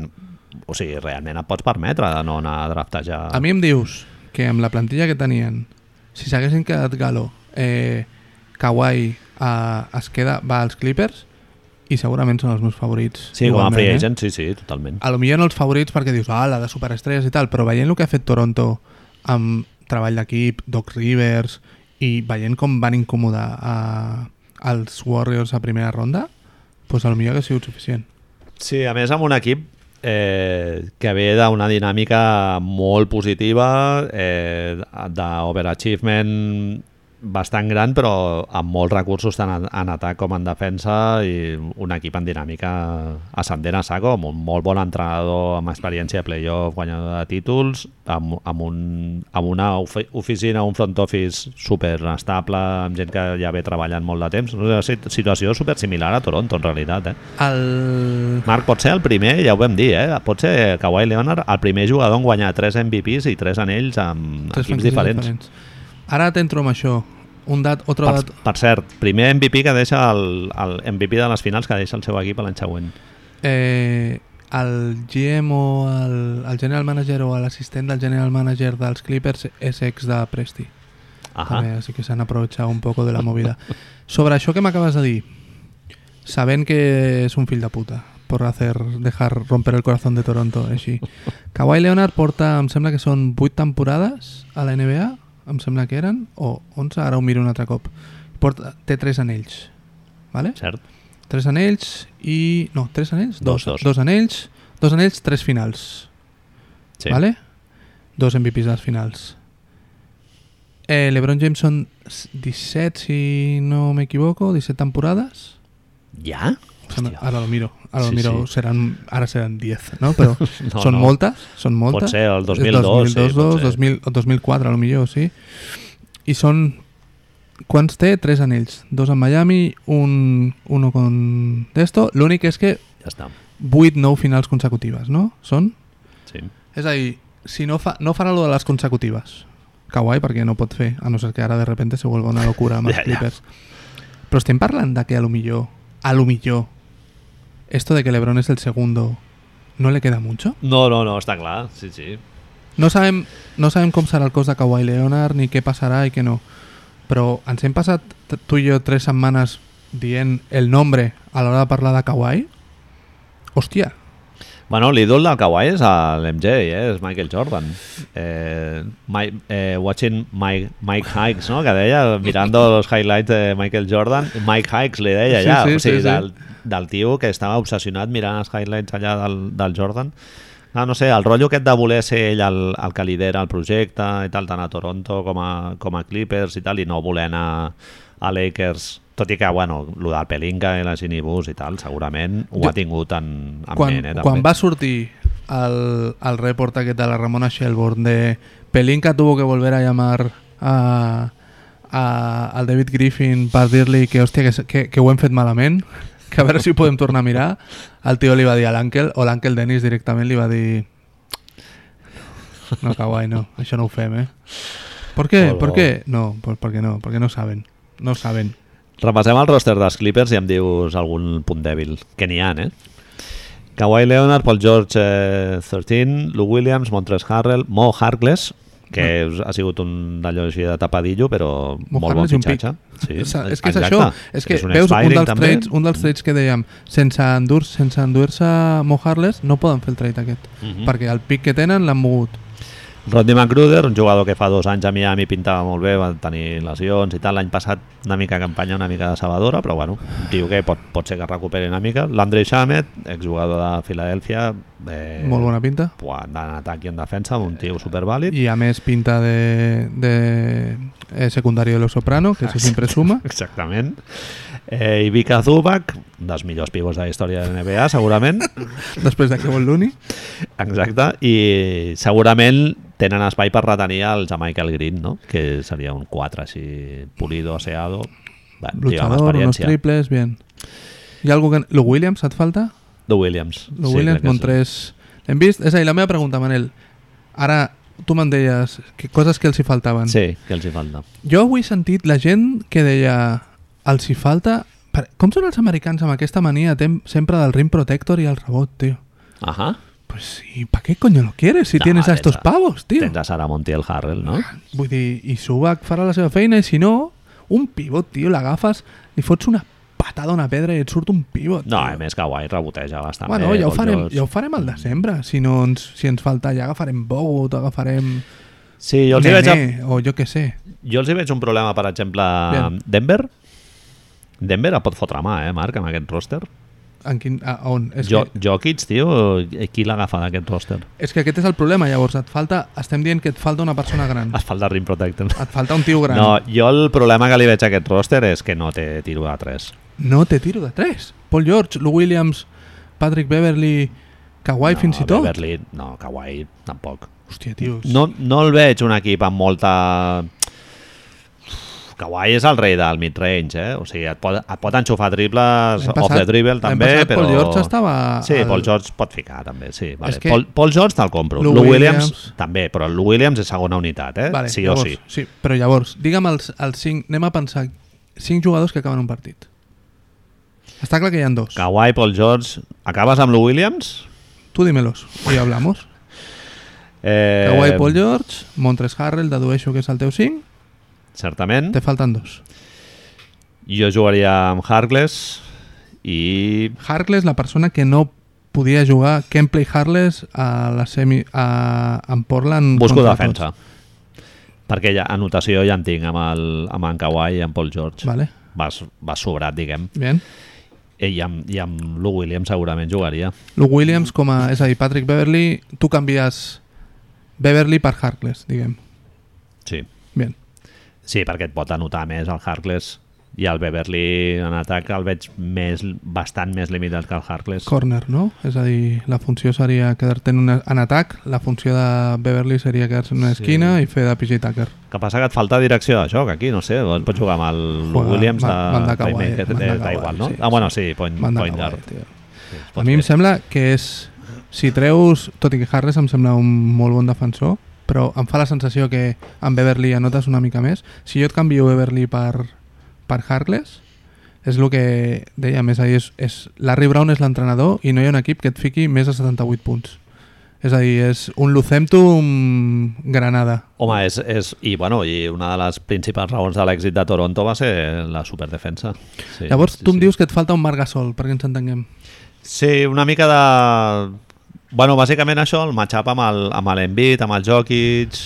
o sigui, realment et pots permetre de no anar a draftejar... A mi em dius que amb la plantilla que tenien, si s'haguessin quedat Galo, eh, Kawhi eh, es queda, va als Clippers i segurament són els meus favorits. Sí, com a free eh? agent, sí, sí, totalment. A lo millor no els favorits perquè dius, ah, la de superestrelles i tal, però veient el que ha fet Toronto amb treball d'equip, Doc Rivers i veient com van incomodar a, als Warriors a primera ronda, doncs millor ha sigut suficient. Sí, a més amb un equip eh, que ve d'una dinàmica molt positiva, eh, d'overachievement bastant gran però amb molts recursos tant en, en atac com en defensa i un equip en dinàmica ascendent a saco, amb un molt bon entrenador amb experiència de playoff, guanyador de títols, amb, amb, un, amb una ofi- oficina, un front office super estable, amb gent que ja ve treballant molt de temps. Una sit- situació super similar a Toronto, en realitat. Eh? El... Marc, pot ser el primer, ja ho vam dir, eh? pot ser Kawhi Leonard el primer jugador en guanyar 3 MVPs i 3 anells amb Tres equips franquícies diferents. Ara t'entro amb això. Un dat, otro Per, dat... per cert, primer MVP que deixa el, el MVP de les finals que deixa el seu equip l'any següent. Eh, el GM o el, el general manager o l'assistent del general manager dels Clippers és ex de Presti. Ahà. També, así que se han aprovechado un poco de la movida. Sobre això que m'acabes de dir, sabent que és un fill de puta por hacer, dejar romper el corazón de Toronto, així. Kawhi Leonard porta, em sembla que són 8 temporades a la NBA, em sembla que eren, o 11, ara ho miro un altre cop. Porta, té 3 anells, vale? Cert? Tres anells i... No, tres anells? Dos, Dos, dos. dos anells, dos anells, tres finals. Sí. ¿Vale? Dos MVPs dels finals. Eh, LeBron James són 17, si no m'equivoco, 17 temporades. Ja? Hòstia. ara lo miro, ara Sí, lo miro, sí. seran, ara seran 10, no? Però No, són no. moltes, són moltes. Pot ser el És 2002, 2002, sí, pot ser. 2000, o 2004, a lo millor, sí. I són... Quants té? Tres anells. Dos en Miami, un, uno con d'esto. L'únic és que Ja està. 8, 9 finals consecutives, no? Són? Sí. És a dir, si no, fa, no farà lo de les consecutives. Kawaii, perquè no pot fer, a no ser que ara de repente se vuelva una locura amb els Ja, ja. Clippers. Però estem parlant de que a lo millor, a lo millor, esto de que LeBron es el segundo, ¿no le queda mucho? No, no, no, està clar. Sí, sí. No sabem, no sabem com serà el cos de Kawhi Leonard, ni què passarà i què no. Però ens hem passat tu i jo tres setmanes dient el nombre a l'hora de parlar de Kawhi? Hòstia, Bueno, l'ídol del Kawhi és l'MJ, eh? és Michael Jordan. Eh, Mike, eh, watching Mike, Mike Hikes, no? que deia, mirando los highlights de Michael Jordan, Mike Hikes li deia Sí, ja, sí, o sigui, sí, sí. del, del tio que estava obsessionat mirant els highlights allà del, del Jordan. Ah, no sé, el rotllo aquest de voler ser ell el, el que lidera el projecte i tal, tant a Toronto com a, com a Clippers i tal, i no voler anar a Lakers tot i que, bueno, el del Pelinka i la Ginny Bus i tal, segurament ho Jo- ha tingut en, en quan, ment, eh, també. quan va sortir el, el report aquest de la Ramona Shelburne de Pelinka tuvo que volver a llamar a, a, al David Griffin per dir-li que, hòstia, que, que, que ho hem fet malament que a veure si ho podem tornar a mirar el tio li va dir a l'Àngel o l'Àngel Dennis directament li va dir no, Kawhi, no, això no ho fem, eh? ¿Por qué? Hola. ¿Por qué? No, pues porque no, porque no saben. No saben. Repassem el roster dels Clippers i em dius algun punt dèbil, que n'hi ha, eh? Kawhi Leonard, Paul George eh, 13, Lou Williams, Montrezl Harrell, Mo Harkless, que és, ha sigut un d'allò així de tapadillo, però Mo molt bon Harkless un fitxatge. Sí, és, és que és exacte. això, és que un veus un dels, també. trades, un dels trades que dèiem sense endur sense endur-se Mo Harless no poden fer el trade aquest Mhm. perquè el pic que tenen l'han mogut Rodney McGruder, un jugador que fa dos anys a Miami pintava molt bé, va tenir lesions i tal. L'any passat una mica campanya una mica decebedora, però bueno, un tio que pot, pot ser que recuperi una mica. L'Andrei Shamet, exjugador de Filadèlfia, eh, molt bona pinta Buah, en atac i en defensa, un tio supervàlid. i a més pinta de, de eh, secundario de Los Soprano que eso siempre suma Exactament. Eh, Ivica Zubac, un dels millors pivots de la història de la NBA, segurament. després de Kevin Looney Exacte. I segurament tenen espai per retenir el Michael Green, no? que seria un 4 així, pulido, aseado. Amb luchador, unos triples, bien hi ha algú que... Lo Williams et falta? The Williams. Lo Sí, Williams, sí. Montres... L'hem vist? És a dir, la meva pregunta, Manel. Ara, tu me'n deies que coses que els hi faltaven. Sí, que els hi falta. Jo avui he sentit la gent que deia els hi falta... Com són els americans amb aquesta mania sempre del rim protector i el rebot, tio? Ajá. Pues, ¿y para qué coño lo quieres si No, tienes a estos tens pavos, tío? Tens a Sara Montiel Harrell, no? Vull dir, i Subac farà la seva feina i si no, un pivot, tio, l'agafes, li fots una patada a una pedra i et surt un pivot. No, tio. a més Kawhi reboteja bastant Bueno, bé. ja ho, farem, ja ho farem al desembre. Si, no ens, si ens falta, ja agafarem Bogut, agafarem Sí, jo els, hi veig, Nené, o jo què sé. jo els hi veig un problema, per exemple, Bien. amb Denver. Denver et pot fotre mà, eh, Marc, amb aquest roster. En quin, a, on? És, Jo, que, Jokic, tio, qui l'agafa d'aquest roster? és que aquest és el problema, llavors. Et falta, estem dient que et falta una persona gran. Es falta rim protector. Et falta un tio gran. No, jo el problema que li veig a aquest roster és que no té tiro de 3. No té tiro de 3. Paul George, Lou Williams, Patrick Beverly, Kawhi no, fins i tot. Beverly, no, Kawhi tampoc. Hòstia, tios. No, no el veig un equip amb molta... Kawhi és el rei del mid-range, eh? O sigui, et pot, et pot enxufar triples L'any off the dribble també, passat però... Paul George estava... Sí, al- Paul George pot ficar també, sí. Vale. Que- Paul, Paul George te'l compro. Lou Lou Williams, Williams. també, però el Lou Williams és segona unitat, eh? Vale, sí llavors, o sí. sí. Però llavors, digue'm els, els cinc... Anem a pensar cinc jugadors que acaben un partit. Està clar que hi ha dos. Kawhi, Paul George... Acabes amb Lou Williams? Tú dímelos y hablamos. Eh, Kawhi Paul George, Montres Harrell, dedueixo que és el teu 5. Certament. Te falten dos. Jo jugaria amb Harkless i... Harkless, la persona que no podia jugar Kempley Harkless a la semi, a, en Portland Busco defensa. Perquè ja, anotació ja en tinc amb, el, amb en Kawhi i amb Paul George. tots. Vale, Vas, vas sobrat, diguem. bien. I amb, I amb Lou Williams segurament jugaria. Luke Williams com a... És a dir, Patrick Beverly, tu canvies Beverly per Harkless, diguem. Sí. Sí, perquè et pot anotar més el Harkless i el Beverly en atac el veig més, bastant més limitat que el Harkless. Corner, no? És a dir, la funció seria quedar-te en, una, en atac, la funció de Beverly seria quedar-se en una Sí. esquina i fer de PJ Tucker. que passa que et falta direcció de joc aquí, no sé, pots jugar amb el Juega- Williams de, banda da Kawhi, igual, no? sí, ah, bueno, sí, point, point guard. Sí, A mi em fer. sembla que és... Si treus... Tot i que Harris em sembla un molt bon defensor, però em fa la sensació que amb Beverly anotes una mica més. Si jo et canvio Beverly per, per Harkless, és el que deia més ahir, és, és Larry Brown és l'entrenador i no hi ha un equip que et fiqui més de 78 punts. És a dir, és un Lucentum Granada. Home, és, és, i, bueno, i una de les principals raons de l'èxit de Toronto va ser la superdefensa. Sí, Llavors sí, tu em sí. dius que et falta un Marc Gasol, perquè ens entenguem. Sí, una mica de... Bueno, bàsicament això, el matchup amb el- amb l'Embiid, amb el Jokic...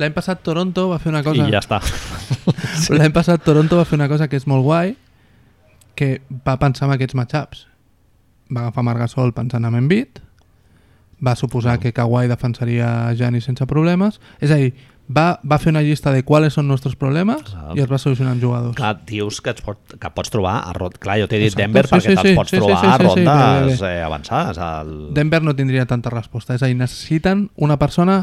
L'any passat Toronto va fer una cosa... I ja està. Sí. L'any passat Toronto va fer una cosa que és molt guai, que va pensar en aquests matchups. Va agafar Marc Gasol pensant en Embiid, va suposar No. que Kawhi defensaria Giannis sense problemes, és a dir, va, va fer una llista de quals són nostres problemes Clar. i els va solucionar amb jugadors. Clar, dius que, pot, que pots trobar a rot... Clar, jo t'he dit Exacte, Denver sí, perquè sí, te'ls sí, pots sí, sí, trobar sí, a sí, sí, bé, rondes bé, eh, avançades. El... Denver no tindria tanta resposta, és a dir, necessiten una persona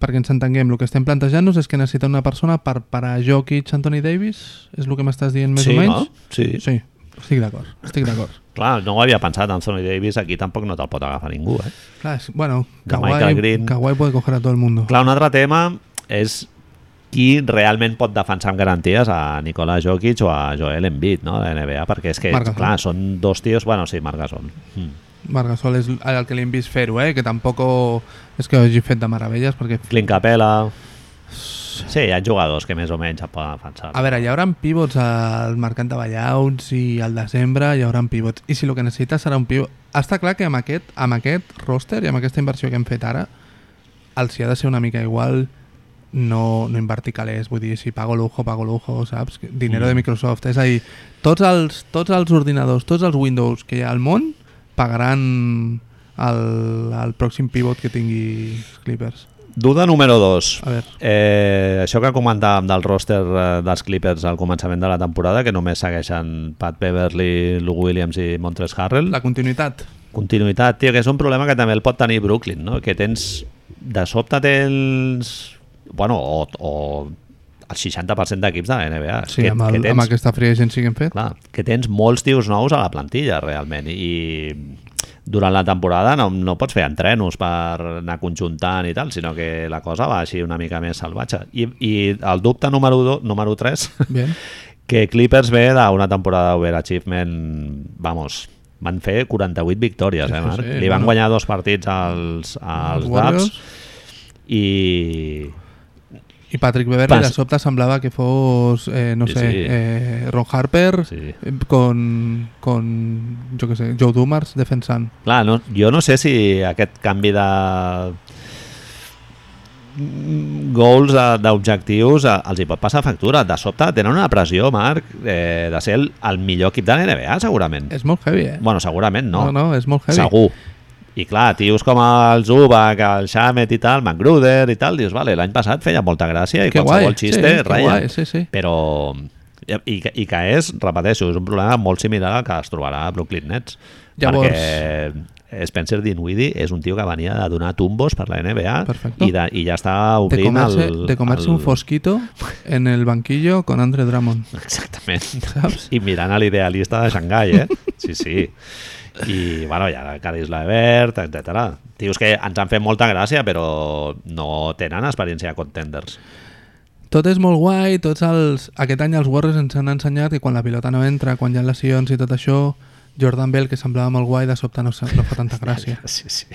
perquè ens entenguem, el que estem plantejant-nos és que necessiten una persona per parar Jokic, Anthony Davis, és el que m'estàs dient més sí, o menys? no? Sí. Sí, estic d'acord, estic d'acord. Clar, no ho havia pensat, Anthony Davis aquí tampoc no te'l pot agafar ningú, eh? Clar, és, bueno, Kawhi. Kawhi puede coger a todo el mundo. Clar, un altre tema és qui realment pot defensar amb garanties a Nikola Jokic o a Joel Embiid, no?, de la NBA, perquè és que, Marc clar, són dos tios... Bueno, sí, Marc Gasol. Mm. Marc Gasol és el que li hem vist fer-ho, eh? que tampoc és que ho hagi fet de meravelles, perquè... Clint Capella... Sí, hi ha jugadors que més o menys et poden defensar. A veure, hi haurà pivots al mercat de buyouts i al desembre hi haurà pivots. I si el que necessites serà un pivot... Està clar que amb aquest, amb aquest roster i amb aquesta inversió que hem fet ara, els hi ha de ser una mica igual no, no invertir calés, vull dir, si pago lujo, pago lujo, saps? Dinero de Mm. Microsoft. És a dir, tots els, tots els ordinadors, tots els Windows que hi ha al món pagaran el, el pròxim pivot que tingui Clippers. Duda número 2. A veure, Eh, això que comentàvem del roster eh, dels Clippers al començament de la temporada, que només segueixen Pat Beverly, Lou Williams i Montres Harrell. la continuïtat. Continuïtat, tio, que és un problema que també el pot tenir Brooklyn, no? Que tens... De sobte tens... Bueno, o, o el 60% d'equips de la NBA. Sí, que, amb, el, que tens, amb aquesta free agency que hem fet. clar, que tens molts tios nous a la plantilla, realment, i durant la temporada no, no pots fer entrenos per anar conjuntant i tal, sinó que la cosa va així una mica més salvatge. I, i el dubte número, do, número 3, Bien. que Clippers ve d'una temporada overachievement, vamos, van fer 48 victòries, Sí, eh, sí, Marc? sí, Li van bueno. guanyar dos partits als, als Dubs i I Patrick Beverly Pas- de sobte semblava que fos, eh, no Sí, sé, sí. Eh, Ron Harper Sí. eh, con, con, jo què sé, Joe Dumars defensant. Clar, no, jo no sé si aquest canvi de eh, d'objectius els hi pot passar factura. De sobte tenen una pressió, Marc, eh, de ser el, el millor equip de la NBA, segurament. És molt heavy, eh? Bueno, segurament no. no, no és molt heavy. Segur. I clar, tios com el Zubac, el Shamet i tal, McGruder i tal, dius, vale, l'any passat feia molta gràcia i Que qualsevol guai, xiste sí, reia. guai, sí, sí. Però... I, I que és, repeteixo, és un problema molt similar al que es trobarà a Brooklyn Nets. Llavors- Perquè Spencer Dinwiddie és un tio que venia de donar tumbos per la NBA Perfecto. i, de, i ja està De obrint comerse, el... de comerse el... un fosquito en el banquillo con Andre Drummond. Exactament. Saps? I mirant a l'idealista de Xangai, eh? Sí, sí. I, bueno, hi ha Caris Levert, etc. Tios que ens han fet molta gràcia, però no tenen experiència de contenders. Tot és molt guai, tots els... Aquest any els Warriors ens han ensenyat que quan la pilota no entra, quan hi ha lesions i tot això, Jordan Bell, que semblava molt guai, de sobte no, no fa tanta gràcia. Sí, sí.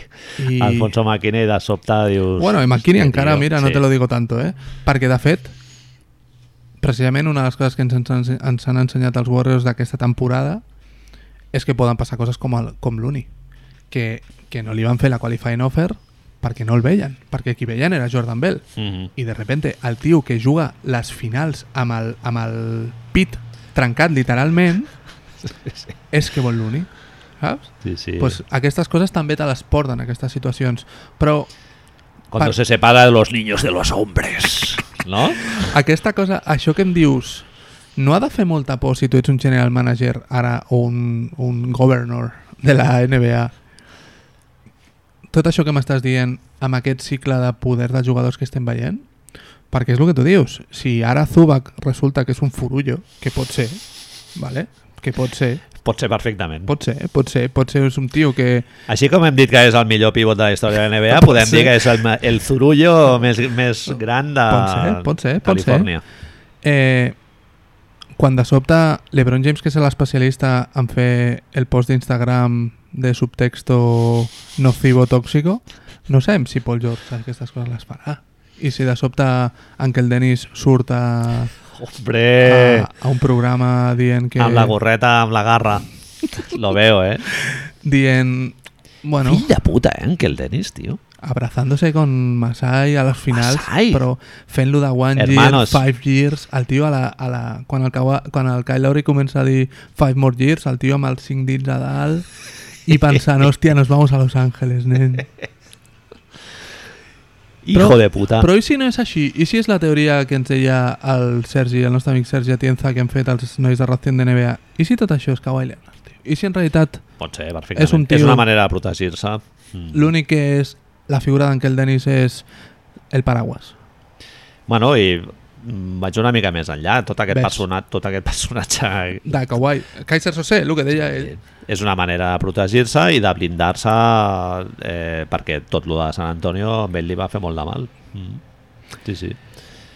I... Alfonso McKinney de sobte dius... Bueno, i "Hòstia, encara, tio". mira, no te lo digo tanto, eh? Perquè, de fet, precisament una de les coses que ens, ens, ens han ensenyat els Warriors d'aquesta temporada és que poden passar coses com, el, com l'Uni, que, que no li van fer la qualifying offer perquè no el veien, perquè qui veien era Jordan Bell. Mhm. I de repente el tio que juga les finals amb el, amb el pit trencat literalment és que vol l'Uni, saps? Sí, sí. Pues aquestes coses també te les porten, aquestes situacions. Però Cuando per- se separa de los niños de los hombres. ¿No? aquesta cosa, això que em dius, no ha de fer molta por si tu ets un general manager ara o un, un governor de la NBA. Tot això que m'estàs dient amb aquest cicle de poder de jugadors que estem veient, perquè és el que tu dius, si ara Zubac resulta que és un furullo, que pot ser, vale? que pot ser, Pot ser perfectament. pot ser, pot ser, pot ser és un tio que Així com hem dit que és el millor pivot de la història de la NBA, Pot podem ser. dir que és el, el zurullo més, més gran de Pot ser, pot ser, pot ser. Califòrnia. Eh, quan de sobte l'Ebron James, que és l'especialista en fer el post d'Instagram de subtexto nocivo tóxico, no sabem si Paul George aquestes coses les farà. I si de sobte Ankel Dennis surt a, Hombre, a, a un programa dient que... amb la gorreta, amb la garra. Lo veo, eh? Dient... Bueno, Fill de puta, eh? Ankel Dennis, tio. abrazándose con Masai a les finals, Masai. però fent-lo de one Hermanos. year, five years, el tio a la, a la, quan, el, quan el Kyle Lowry comença a dir five more years, el tio amb els cinc dits a dalt i pensant, hòstia, nos vamos a Los Ángeles, nen. Hijo Però- de puta. Però i si no és així? I si és la teoria que ens deia el Sergi, el nostre amic Sergi Atienza, que han fet els nois de Racing de NBA? I si tot això és Kawhi Leonard, tio? I si en realitat Pot ser, perfectament. És un tio- és una manera de protegir-se. Mm. l'únic que és la figura d'Ankel Dennis és el paraguas? Bueno, i vaig una mica més enllà. Tot aquest, personat, tot aquest personatge De Kawhi. Kaiser Sose, el que deia ell. és una manera de protegir-se i de blindar-se eh, perquè tot lo de San Antonio amb ell li va fer molt de mal. Mm. Sí, sí.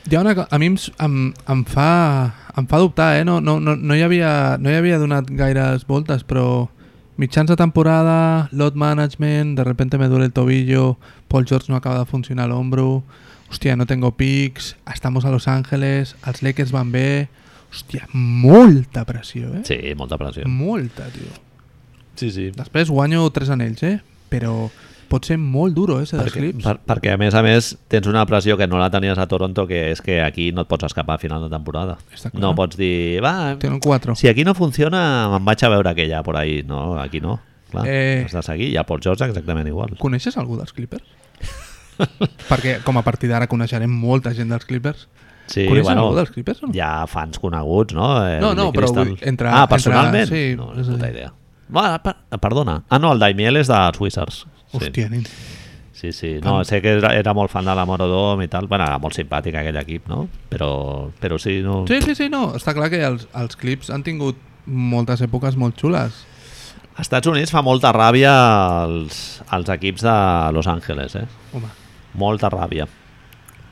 Hi ha una, a mi em, em, em, fa, em fa dubtar, eh? No, no, no, no, hi havia, no hi havia donat gaires voltes, però mitjans de temporada, lot management, de repente me duele el tobillo, Paul George no acaba de funcionar l'ombro, hòstia, no tengo picks, estamos a Los Ángeles, els Lakers van bé, hòstia, molta pressió, eh? Sí, molta pressió. Molta, tio. Sí, sí. Després guanyo tres anells, eh? Però pot ser molt duro, eh, ser dels Perquè, clips. per, perquè a més a més tens una pressió que no la tenies a Toronto que és que aquí no et pots escapar a final de temporada no pots dir, va, si aquí no funciona me'n vaig a veure aquella por ahí no, aquí no, clar, Eh. has de seguir i a Port George exactament igual Coneixes algú dels Clippers? Perquè com a partir d'ara coneixerem molta gent dels Clippers. sí, Coneixes bueno, algú dels Clippers no? hi ha fans coneguts no? Eh, No, no, però vull- entre- ah, personalment? entre- sí, no, és no a puta idea Va, per, perdona, ah no, el Daimiel és dels Wizards sí. Hòstia, nen. Sí, sí, no, sé que era, era molt fan de la Morodom i tal, bueno, era molt simpàtic aquell equip, no? Però, però sí, no... Sí, sí, sí, no. Està clar que els, els clips han tingut moltes èpoques molt xules. Als Estats Units fa molta ràbia als, als equips de Los Angeles, eh? Home, Molta ràbia.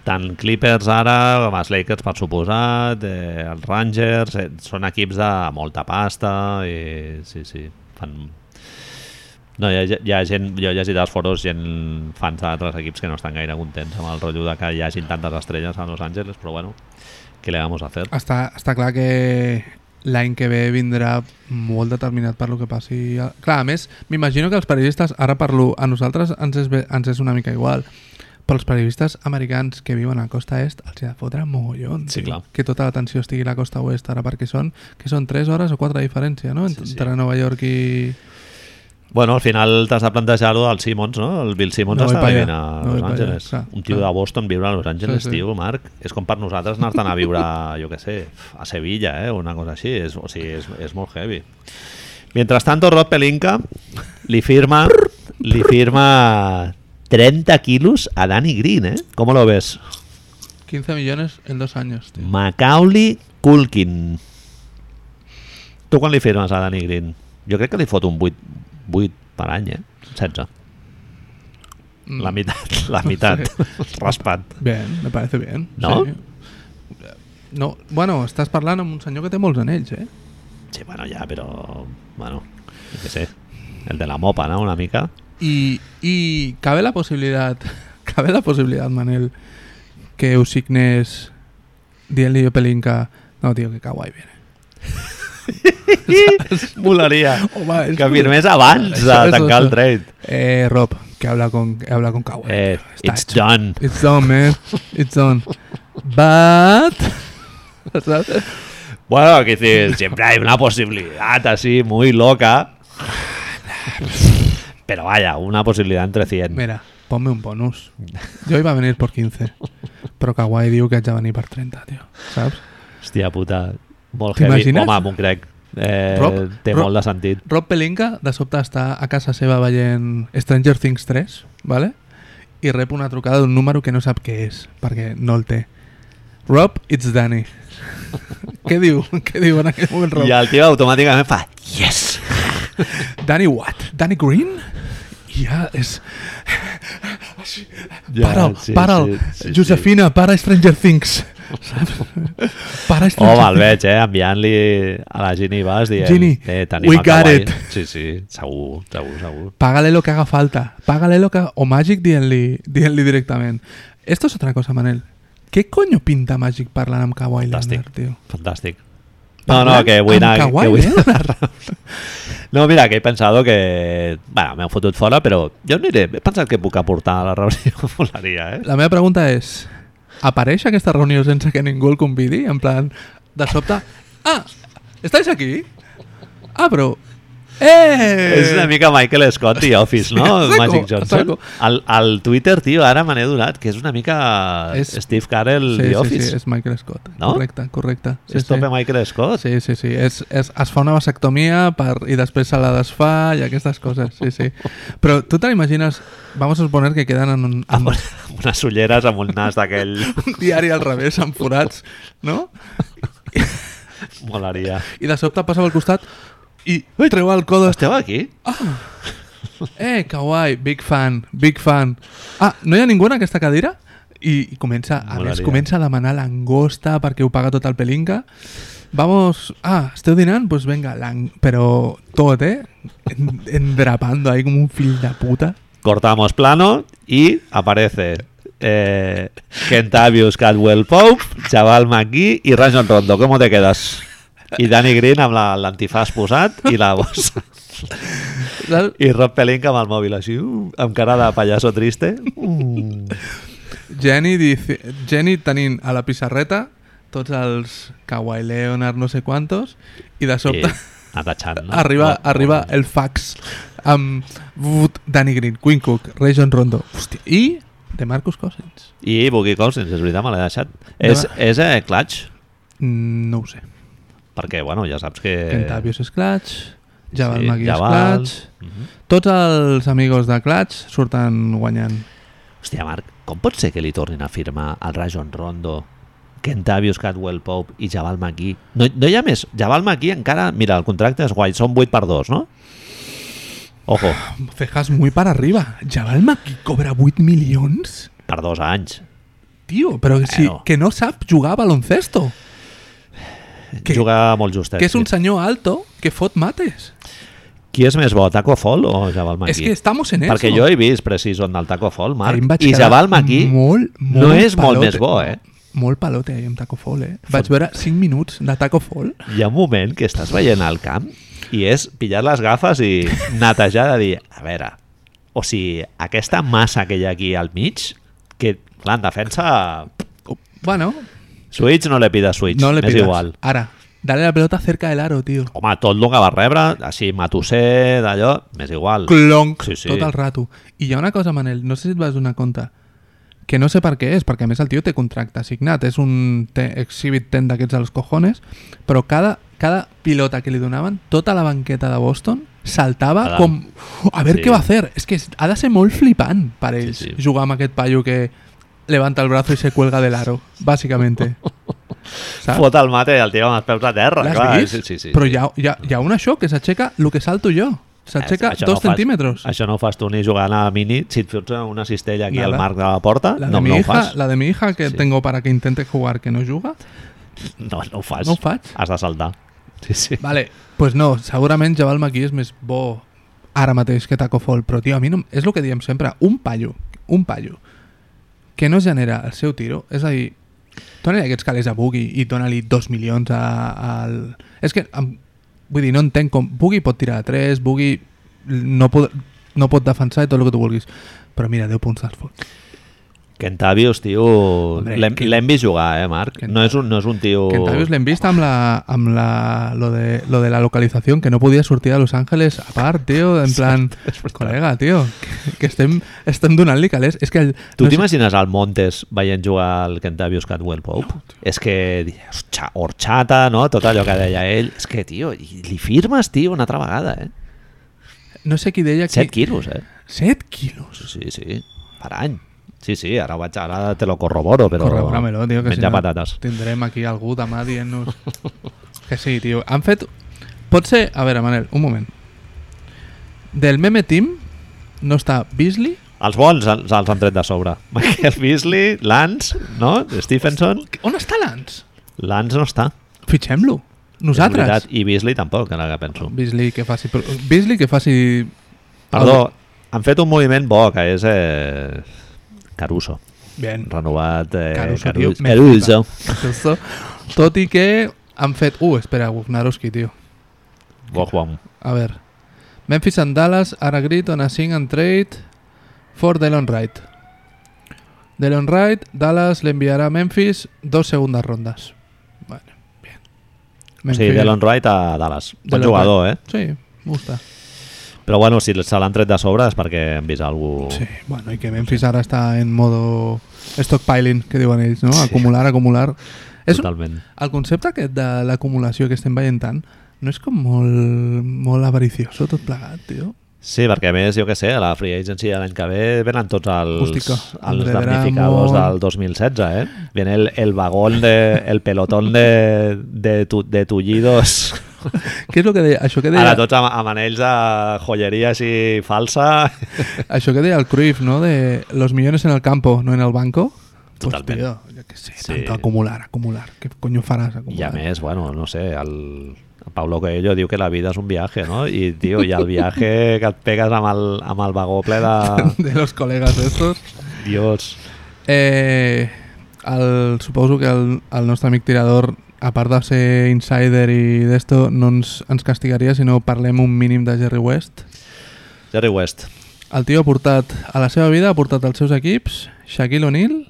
Tant Clippers ara, com els Lakers per suposat, eh, els Rangers, eh, són equips de molta pasta i sí, sí, fan... No, hi ha, hi ha gent, jo he llegit als foros gent fans d'altres equips que no estan gaire contents amb el rotllo de que hi hagin tantes estrelles a Los Angeles, però bueno, què le vamos a hacer? està, està clar que l'any que ve vindrà molt determinat per lo que passi. Clar, a més, m'imagino que els periodistes, ara parlo, a nosaltres ens és, ens és una mica igual, Però els periodistes americans que viuen a la costa est els hi ha de fotre mogollon. Sí, clar. Que tota l'atenció estigui a la costa oest ara, perquè són, que són 3 hores o 4 de diferència, no? Sí, sí. Entre Nova York i... Bueno, al final t'has de plantejar-ho del Simmons, no? El Bill Simmons No està vivint a No Los Angeles. clar, un tio clar. de Boston viure a Los Angeles, Sí, sí. tio, Marc. És com per nosaltres anar-te'n a viure, jo què sé, a Sevilla, eh? Una cosa així. És, o sigui, és, és molt heavy. Mientras tanto, Rob Pelinka li firma, li firma 30 kilos a Danny Green, ¿eh? ¿Cómo lo ves? 15 millones en dos años, tío. Macaulay Culkin. Tu quan li firmes a Danny Green? Jo crec que li fot un 8, 8 per any, eh? 16. Mm. La meitat, la meitat. Raspat. Bien, me parece bien. No? Sí. No, bueno, estàs parlant amb un senyor que té molts anells, eh? Sí, bueno, ja, però... Bueno, què sé. El de la mopa, ¿no? Una mica. Y, y cabe la posibilidad, cabe la posibilidad, Manel, que ho signes Dielio Pelinka. No, tío, que kawaii viene. Molaria. Home, és Que firmés abans de Eso, el trade. Eh, Rob, que habla con, que habla con kawaii. Eh, it's hecho. done. It's done, man. It's done. But... ¿sabes? Bueno, que siempre hay una posibilidad así muy loca. Pero vaya, una posibilidad entre 100. Mira, ponme un bonus. Jo iba a venir por 15, però Kawaii diu que haig de venir per 30, tio. Saps? Hòstia puta, molt heavy. Home, m'ho crec. Eh, Rob? té Rob? molt de sentit. Rob Pelinka de sobte està a casa seva veient Stranger Things 3, ¿vale? i rep una trucada d'un número que no sap què és, perquè no el té. Rob, it's Danny. què diu? Què diu en aquell moment Rob? I el tio automàticament fa yes! Danny what? Danny Green? Ja, és... Ja, Para'l, sí, para'l. sí, sí, Josefina, para Stranger Things. Para Stranger Home, el veig, eh? Enviant-li a la Ginny Vas dient... Ginny, eh, we got it. Sí, sí, segur, segur, segur. Págale lo que haga falta. Págale lo que. O Magic dient-li dient directament. Esto es otra cosa, Manel. Què coño pinta Magic parlant amb Kawhi. Leonard, tio? Fantàstic. No, no, que vull anar... Kawhi que vull... Leonard? No, mira, que he pensado que... Bueno, m'heu fotut fora, però jo aniré... He pensat que puc aportar a la reunió. Molaria, eh? La meva pregunta és... Apareix aquesta reunió sense que ningú el convidi? En plan, de sobte... Ah, ¿estáis aquí? Ah, però... Eh! És una mica Michael Scott i Office, no? saco, Magic Johnson. saco. Al, al Twitter, tio, ara me n'he donat, que és una mica És- Steve Carell Sí, i sí, Office. sí, és Michael Scott. No? Correcte, correcte. Sí, és sí. tope Michael Scott. Sí, sí, sí. És, és, es fa una vasectomia per, i després se la desfà i aquestes coses, sí, sí. Però tu te l'imagines, vamos a suponer que queden en un, en Amb, amb unes ulleres amb un nas d'aquell... un diari al revés, amb forats, no? Molaria. I de sobte passa pel costat i treu el codo. Esteu aquí? Eh, kawaii, big fan, big fan. Ah, no hi ha ningú en aquesta cadira? I, i comença, a més, Molaria. comença a demanar langosta perquè ho paga tot el pelinca. Vamos, ah, esteu dinant? Pues venga, lang... però tot, eh? En- Endrapando ahí como un fill de puta. Cortamos plano y aparece eh, Kentavius Cadwell Pope, Jabal McGee y Rajon Rondo. ¿Cómo te quedas? I Danny Green amb la- l'antifàs posat i la bossa. I Rob Pelinka amb el mòbil així, uh, amb cara de pallasso triste. Uh. Jenny, dice, Jenny tenint a la pissarreta tots els Kawaii Leonard no sé quantos i de I sobte atachant, no? arriba, No, arriba no. el fax amb Wood, Danny Green, Quinn Cook, Rajon Rondo Hòstia, i de Marcus Cousins. I Boogie Cousins, és veritat, me l'he deixat. No. És, és eh, clutch, Mm, No ho sé. Perquè, bueno, ja saps que... Kentavius és Clutch, Jabal sí, Magui és. Clutch. Mhm. Tots els amigos de Clutch surten guanyant. Hòstia, Marc, com pot ser que li tornin a firmar el Rajon Rondo, Kentavius Cadwell Pope i Jabal McGee? No, no hi ha més. Jabal McGee encara... Mira, el contracte és guai, són 8 per 2, no? Ojo, Cejas muy para arriba. Jabal Magui cobra 8 milions? per dos anys. Tio, però si, Bueno. que no sap jugar a baloncesto. Que- Juga molt justet. Que és un senyor alto que fot mates. Qui és més bo, Taco Fall o Jabal McGee? Es que estamos en eso. Perquè jo he vist Precision del Taco Fall, Marc, i Jabal McGee molt, no molt és molt palote. més bo, eh? Molt palote ahir amb Taco Fall, eh? Vaig veure 5 minuts de Taco Fall. Hi ha un moment que estàs veient al camp i és pillar les gafes i netejar de dir, a veure, o sigui, aquesta massa que hi ha aquí al mig, que, clar, en defensa... Bueno, Switch no le pida Switch, no le és pidas. igual. Ahora, dale la pelota cerca del aro, tío. Home, tot el que va rebre, així, matusser, d'allò, m'és igual. Clonc, Sí, sí. tot el rato. I hi ha una cosa, Manel, no sé si et vas donar compte, que no sé per què és, perquè a més el tio té contracte assignat, és un te exhibit ten d'aquests als cojones, però cada, cada pilota que li donaven, tota la banqueta de Boston saltava Adam. com... A veure Sí. què va fer. És que ha de ser molt flipant per ells sí. jugar amb aquest paio que levanta el brazo i se cuelga del aro, bàsicamente. Saps? Fot el mate el tio amb els peus a terra, L'has vist? Sí, sí, sí, Però sí. hi ha, hi, ha, hi ha un això que s'aixeca el que salto jo. S'aixeca Això dos no ho fas- centímetres. Això no ho fas tu ni jugant a mini. Si et fots una cistella aquí Nada. al marc de la porta, La de, no, mi no ho hija, fas. la de mi hija que Sí. tengo para que intente jugar que no juga. No, no ho fas. No ho faig. Has de saltar. Sí, sí. Vale, pues no, segurament Jabal Maki és més bo ara mateix que Taco Fall, però tio, a mi no, és el que diem sempre, un pallo, un pallo, que no genera el seu tiro, és a dir, dona-li aquests calés a Boogie i dona-li dos milions a- al... És que, em, vull dir, no entenc com... Boogie pot tirar a 3, Boogie no pot, no pot defensar i tot el que tu vulguis, però mira, 10 punts dels. Kentavius, tio, l'hem Ken- l'hem vist jugar, eh, Marc? Kent- No és un, no és un tio... Kentavius l'hem vist amb, la, amb la, lo, de, lo de la localització, que no podia sortir a Los Ángeles a part, tio, en plan, col·lega, tio, que, que estem, estem donant-li calés. És que el, Tu no sé- al Montes veient jugar al Kentavius Catwell Pope? és que, horchata, no? Tot allò que deia ell. És que, tio, li firmes, tio, una altra vegada, eh? no sé qui deia... 7 Qui... quilos, eh? 7 quilos. Sí, sí, per any. Sí, sí, ara, vaig, ara te lo corroboro, però Correbramelo, tio, que menja si no patates. tindrem aquí algú demà dient-nos... que sí, tio. Han fet... Pot ser... A veure, Manel, un moment. Del meme team no està Beasley... Els bons els, els han tret de sobre. Michael Beasley, Lance, no? Stephenson. On està Lance? Lance no està. Fitxem-lo. Nosaltres. veritat. I Beasley tampoc, ara que penso. Beasley que faci... Beasley que faci... Perdó, han fet un moviment bo, que és eh, Caruso. Bien. Renovat eh, Caruso, tio, Caruso. me Caruso. Caruso. Tot i que han fet... Uh, espera, Ufnarowski, tio. Bochum. A ver. Memphis and Dallas are agreed on a sing and trade for Delon Wright. Delon Wright, Dallas le enviará a Memphis dos segundas rondas. Vale, bien. Sigui, Delon Wright a Dallas. Delon jugador, eh? Sí, me gusta. Però bueno, si se l'han tret de sobre és perquè hem vist algú... Sí, bueno, y que Memphis ahora está en modo stockpiling, que diuen ells, no? Acumular, acumular. És un, Totalment. el concepte aquest de l'acumulació que estem veient tant no és com molt, molt avaricioso tot plegat, tio? Sí, perquè a més, jo que sé, a la Free Agency l'any que ve venen tots els, Hòstica, els damnificados del 2016, eh? Viene el, el vagón, de, el pelotón de, de, tu, de tullidos. Què és el que deia? Això que deia, Ara tots amb, amb anells de joieria així falsa. això que deia el Cruyff, ¿no? De los millones en el campo, no en el banco. Totalment. tío, yo qué sé, Sí. tanto acumular, acumular. ¿Qué coño faràs I a acumular? més, bueno, no sé, el, Paulo Coelho diu que la vida és un viaje, no? I, tio, i el viaje que et pegues amb el, amb el vagó ple de... de los colegas estos. Dios. Eh, el, suposo que el, el nostre amic tirador, a part de ser insider i d'esto, no ens, ens castigaria si no parlem un mínim de Jerry West. Jerry West. El tio ha portat, a la seva vida, ha portat als seus equips Shaquille O'Neal,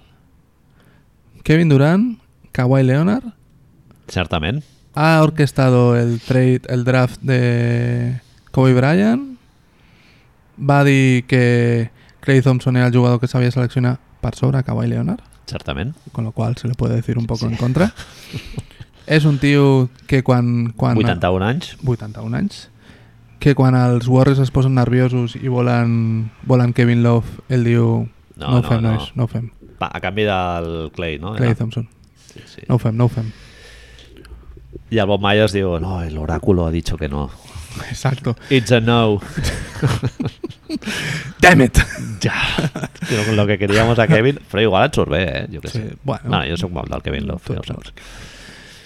Kevin Durant, Kawhi Leonard, Certament. ha orquestado el trade, el draft de Kobe Bryant, va dir que Clay Thompson era el jugador que sabía seleccionar per sobre Kawhi Leonard, Certament. con lo cual se le puede decir un poco en contra. És un tio que quan... quan 81 anys. 81 anys que quan els Warriors es posen nerviosos i volen, volen Kevin Love, ell diu No, no, ho no, fem, no. nois, no ho fem. Va, a canvi del Clay, no? Clay? Thompson, Sí, sí. no ho fem, no ho fem. Y el Bob Myers digo, no, el oráculo ha dicho que no. Exacto. It's a no. Damn it! ja. Digo, con lo que queríamos a Kevin, però igual et surt bé, eh? Jo que Sí, sé. bueno. no, jo soc molt del Kevin Love, Tu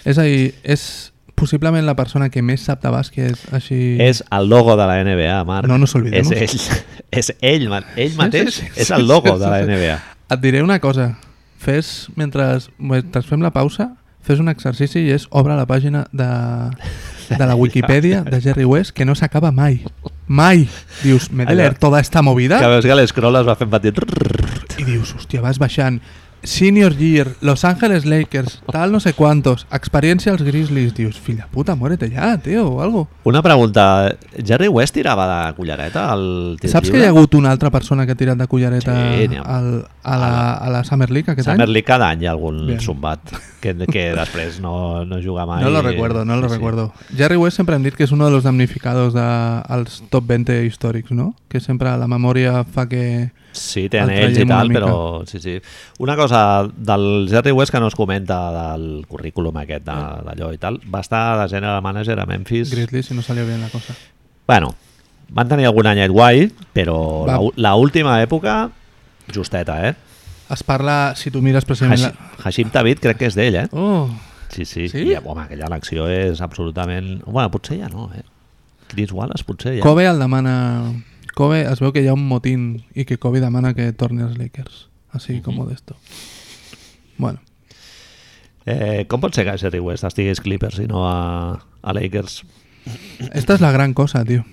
És a dir, és possiblement la persona que més sap de bàsquet així... És el logo de la NBA, Marc. No nos olvidemos. És ell, és ell, ell mateix, sí, sí, és sí, el logo sí, de la sí, sí. NBA. Et diré una cosa. Fes, mentre, mentre fem la pausa, fes un exercici i és obre la pàgina de, de la Wikipedia de Jerry West que no s'acaba mai. Mai. Dius, m'he de leer toda esta movida? Que veus que l'escroll es va fent petit. I dius, hòstia, vas baixant. Senior Year, Los Angeles Lakers, tal no sé quantos, experiència als Grizzlies. Dius, fill de puta, muérete ja, tio, o algo. Una pregunta. Jerry West tirava de cullereta al tir Saps que hi ha hagut una altra persona que ha tirat de cullereta Sí, ha. al, a, la, a la Summer League aquest Summer any? League cada any hi ha algun Bien. zumbat que, que després no, no juga mai. No lo recuerdo, no lo Sí, recuerdo. Jerry West sempre hem dit que és uno de los damnificados de, als top 20 històrics, no? Que sempre la memòria fa que... Sí, té El anells i tal, però sí, sí. Una cosa del Jerry West que no es comenta del currículum aquest d'allò i tal, va estar de general manager a Memphis. Grizzlies, si no salió bien la cosa. Bueno, van tenir algun anyet guai, però la, última època, justeta, eh? Es parla, si tu mires precisament... Hashim, Hashim Tabit crec que és d'ell, eh? Oh, Sí, sí. Sí? I, home, aquella elecció és absolutament... Bueno, potser ja no, eh? Chris Wallace potser ja. Kobe el demana... Kobe, es veu que hi ha un motín i que Kobe demana que torni als Lakers. Així com d'esto. Bueno, Eh, com pot ser que Jerry West estigués Clippers i no a, a Lakers? esta és la gran cosa, tio.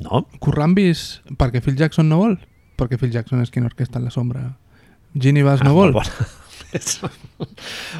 No? Currambis, perquè Phil Jackson no vol? Perquè Phil Jackson és qui orquesta en la sombra. Ginny Bass no Ah, vol?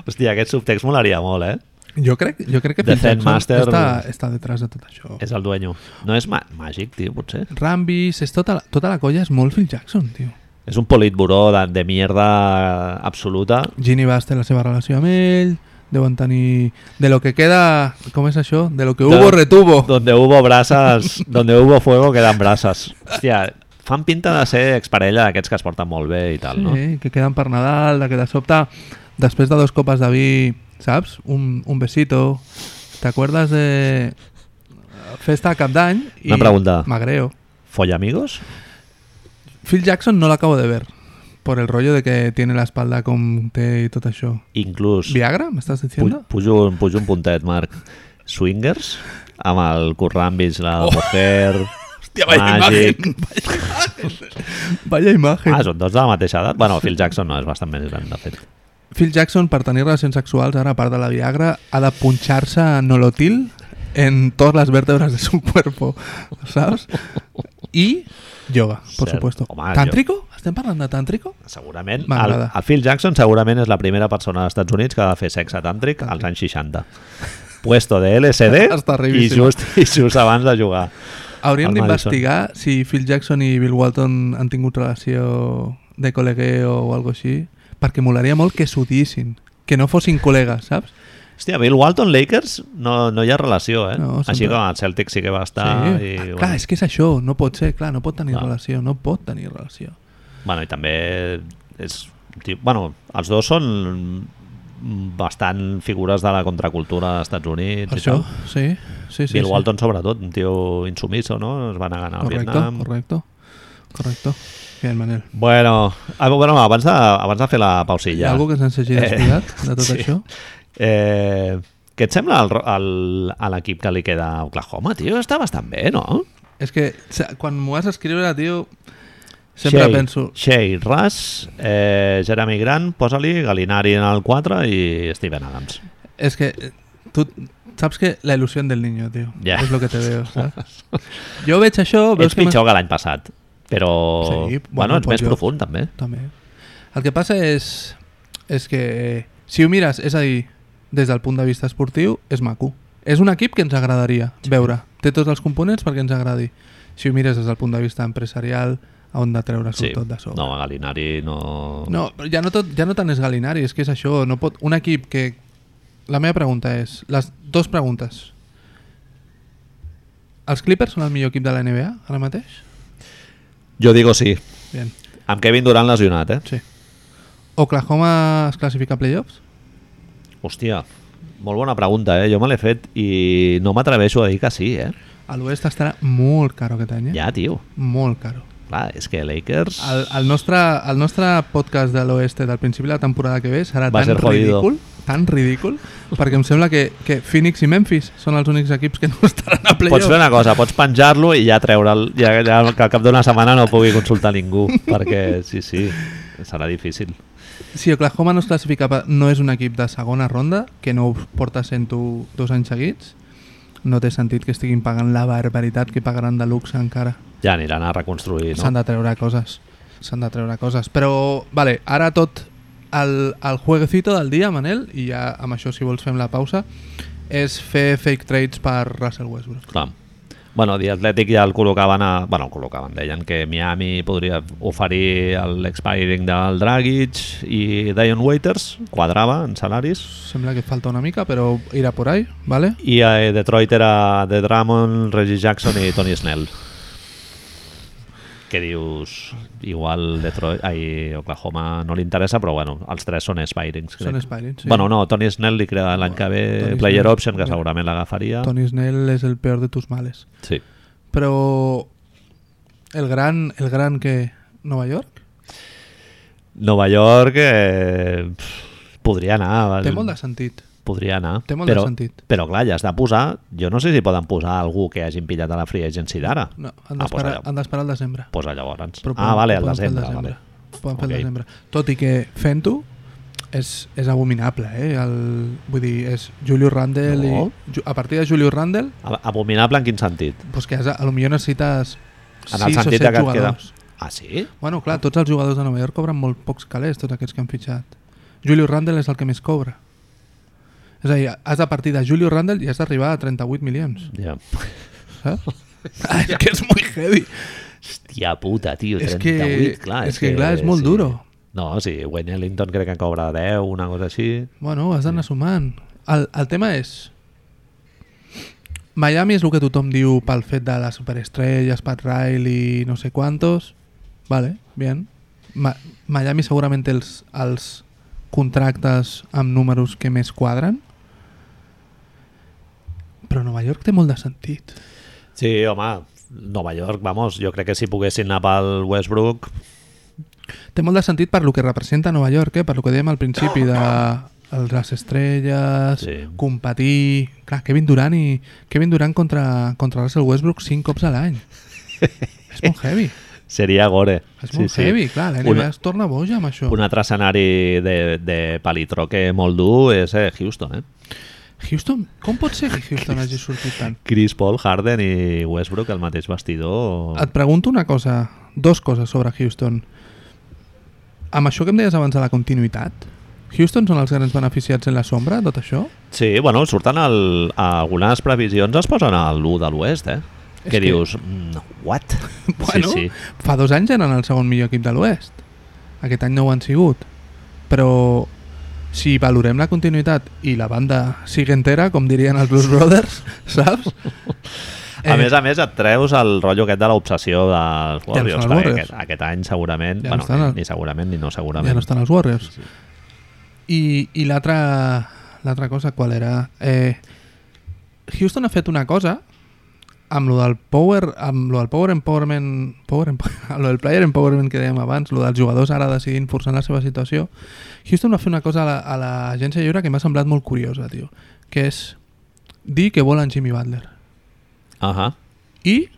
Hòstia, aquest subtext molaria molt, eh? Jo crec, jo crec que The Phil Jackson Master- està, està detrás de tot això. És el dueño. No és mà màgic, tio, potser? Rambis, és tota, la- tota la colla és molt Phil Jackson, tio. És un politburó de, de mierda absoluta. Ginny Bass té la seva relació amb ell, deuen tenir... De lo que queda... Com és això? De lo que hubo, retuvo. Donde hubo brasas, donde hubo fuego quedan brasas. Hòstia, fan pinta de ser exparella d'aquests que es porten molt bé i tal, no? Sí, que queden per Nadal, de que de sobte, després de dos copes de vi, saps? Un, un besito. ¿Te acuerdas de festa a cap d'any? i Una pregunta. M'agreo. Follamigos? Phil Jackson no l'acabo de ver. Por el rollo de que tiene la espalda com té i tot això. Inclús... ¿Viagra? ¿Me estás Pu diciendo? pujo, pujo un puntet, Marc. Swingers? Amb el Currambis, la Oh. mujer... Hòstia, vaya imagen. Vaya imagen. Vaya imagen. Ah, són tots de la mateixa edat? Bueno, Phil Jackson no, és bastant més gran, de fet. Phil Jackson, per tenir relacions sexuals, ara, a part de la Viagra, ha de punxar-se nolotil en todas las vértebras de su cuerpo, ¿sabes? Y yoga, por Cert. supuesto. Home, ¿Tántrico? ¿Estem parlant de tàntrico? Segurament. El, el Phil Jackson segurament és la primera persona als Estats Units que de fer sexe tàntric als anys 60. Puesto de LSD i just, i just abans de jugar. Hauríem d'investigar si Phil Jackson i Bill Walton han tingut relació de col·legueo o algo així, perquè molaria molt que s'odissin, que no fossin col·legues, saps? Hòstia, Bill Walton Lakers no, no hi ha relació, eh? No, Així com el Celtic sí que va estar. sí. I, Ah, bueno, Clar, és que és això, no pot ser, clar, no pot tenir Clar. relació, no pot tenir relació. bueno, i també és... Bueno, els dos són bastant figures de la contracultura als Estats Units Per i això, tal. sí, sí, sí. Bill sí. Walton sobretot, un tio insumiso, no? Es va negar a al Correcto, Vietnam. correcto, correcto. Bien, Manel. Bueno, ah, bueno abans, de, abans de fer la Hi ha pausilla... algú que se'ns hagi Eh, descuidat de tot sí. això? Eh, què et sembla el, el, a l'equip que li queda a Oklahoma, tio? Està bastant bé, no? És que quan m'ho vas escriure, tio, sempre Shea, penso... Shea, Russ, eh, Jeremy Grant, posa-li Galinari en el 4 i Steven Adams. És que eh, tu saps que la il·lusió del niño, tio. Ja. És lo que te veo, saps? Jo veig això... Ets Veus que pitjor que l'any passat, però... Sí, bueno, bueno, ets més jo. profund, també. També. El que passa és, és que si ho mires, és a dir, des del punt de vista esportiu, és maco. És un equip que ens agradaria veure. Té tots els components perquè ens agradi. Si ho mires des del punt de vista empresarial, on de treure Sí. tot de sobre. No, Galinari no... No, ja no, tot, ja no tant és Galinari, és que és això. No pot, un equip que... La meva pregunta és... Les dos preguntes. Els Clippers són el millor equip de la NBA ara mateix? Jo digo sí. Bien, Amb Kevin Durant lesionat, eh? sí. Oklahoma es classifica a playoffs? Hòstia, molt bona pregunta, eh? Jo me l'he fet i no m'atreveixo a dir que sí, eh? A l'oest estarà molt caro aquest any, eh? Ja, tio. Molt caro. Clar, és que Lakers... El, el, nostre, el nostre podcast de l'oeste del principi de la temporada que ve serà Va tan ser ridícul, tan ridícul, perquè em sembla que, que Phoenix i Memphis són els únics equips que no estaran a playoffs. Pots fer una cosa, pots penjar-lo i ja treure'l, ja, ja que al cap d'una setmana no pugui consultar ningú, perquè sí, sí, serà difícil. Si Oklahoma no es classifica, no és un equip de segona ronda, que no ho porta sent dos anys seguits, no té sentit que estiguin pagant la barbaritat que pagaran de luxe encara. Ja aniran a reconstruir, S'han no? de treure coses. S'han de treure coses. Però, vale, ara tot el, el jueguecito del dia, Manel, i ja amb això, si vols, fem la pausa, és fer fake trades per Russell Westbrook. Clar. Bueno, The Athletic ja el col·locaven a... Bueno, el col·locaven, deien que Miami podria oferir l'expiring del Dragic i Dion Waiters, quadrava en salaris, Sembla que falta una mica, però irà por ahí, ¿vale? i a Detroit era The Drummond, Reggie Jackson i Tony Snell. Que dius, igual Detroit, ai, Oklahoma no li interessa, però bueno, els tres són expirings. Són crec. expirings, sí. Bueno, no, Tony Snell li crea l'any que ve Tony player Snell. option, que segurament l'agafaria. Tony Snell és el peor de tus males. Sí. Però el gran, el gran que... Nova York? Nova York eh, pff, podria anar. Té molt de sentit. Podria anar. Té molt però, de sentit. Però clar, ja has de posar... Jo no sé si poden posar algú que hagin pillat a la free agency d'ara. No, han Ah, d'esperar posa, han d'esperar al desembre. posa llavors. Però ah, vale, al poden fer desembre. Vale. Poden fer Ok. el desembre. Tot i que fent-ho és, és abominable, eh? El, vull dir, és Julius Randle No. i... A partir de Julius Randle, Ab- Abominable en quin sentit? doncs que has, a lo millor necessites En el 6 o sentit 7 de que et queda... Ah, sí? Bueno, clar, tots els jugadors de Nova York cobren molt pocs calés, tots aquests que han fitxat. Julius Randle és el que més cobra. És a dir, has de partir de Julius Randle i has d'arribar a 38 milions, Ja. saps? ah, és que és molt heavy. Hòstia puta, tio, És 38, que- clar. és que, clar, és molt sí. duro. No, sí, Wayne Ellington crec que en cobra 10, una cosa així. Bueno, has d'anar sumant. El, el tema és... Miami és el que tothom diu pel fet de les superestrelles, Pat Riley, no sé quantos. Vale, bien. Ma Miami segurament té els, els contractes amb números que més quadren. Però Nova York té molt de sentit. Sí, home, Nova York, vamos, jo crec que si poguessin anar pel Westbrook... Té molt de sentit per lo que representa Nova York, eh? per lo que dèiem al principi de les estrelles, Sí. competir... Clar, Kevin Durant i Kevin Durant contra, contra Russell Westbrook cinc cops a l'any. és molt heavy. Seria gore. És molt heavy, clar. La NBA Una- es torna boja amb això. Un altre escenari de, de palitroque molt dur és eh, Houston, eh? Houston, com pot ser que Houston hagi sortit tant? Chris Paul, Harden i Westbrook, el mateix vestidor... Et pregunto una cosa, dos coses sobre Houston. Amb això que em deies abans de la continuïtat, Houston són els grans beneficiats en la sombra, tot això? Sí, bueno, surten el, algunes previsions es posen a l'1 de l'oest, eh? Que, que- dius, mm, what? Bueno, sí, sí. fa dos anys eren el segon millor equip de l'Oest. Aquest any no ho han sigut. Però si valorem la continuïtat i la banda sigue entera, com dirien els Blues Brothers, saps? A més a més et treus el rotllo aquest de l'obsessió dels Ja no Warriors, estan els perquè Warriors. aquest, aquest any segurament, Ja no bueno, el- ni segurament ni no segurament. ja no estan els Warriors. I, i l'altra l'altra cosa, qual era? Eh, Houston ha fet una cosa amb lo del power, amb lo del power empowerment, power empowerment lo del player empowerment que dèiem abans, lo dels jugadors ara decidint forçant la seva situació, Houston va fer una cosa a la- l'agència lliure que m'ha semblat molt curiosa, tio, que és dir que volen Jimmy Butler Ahà. i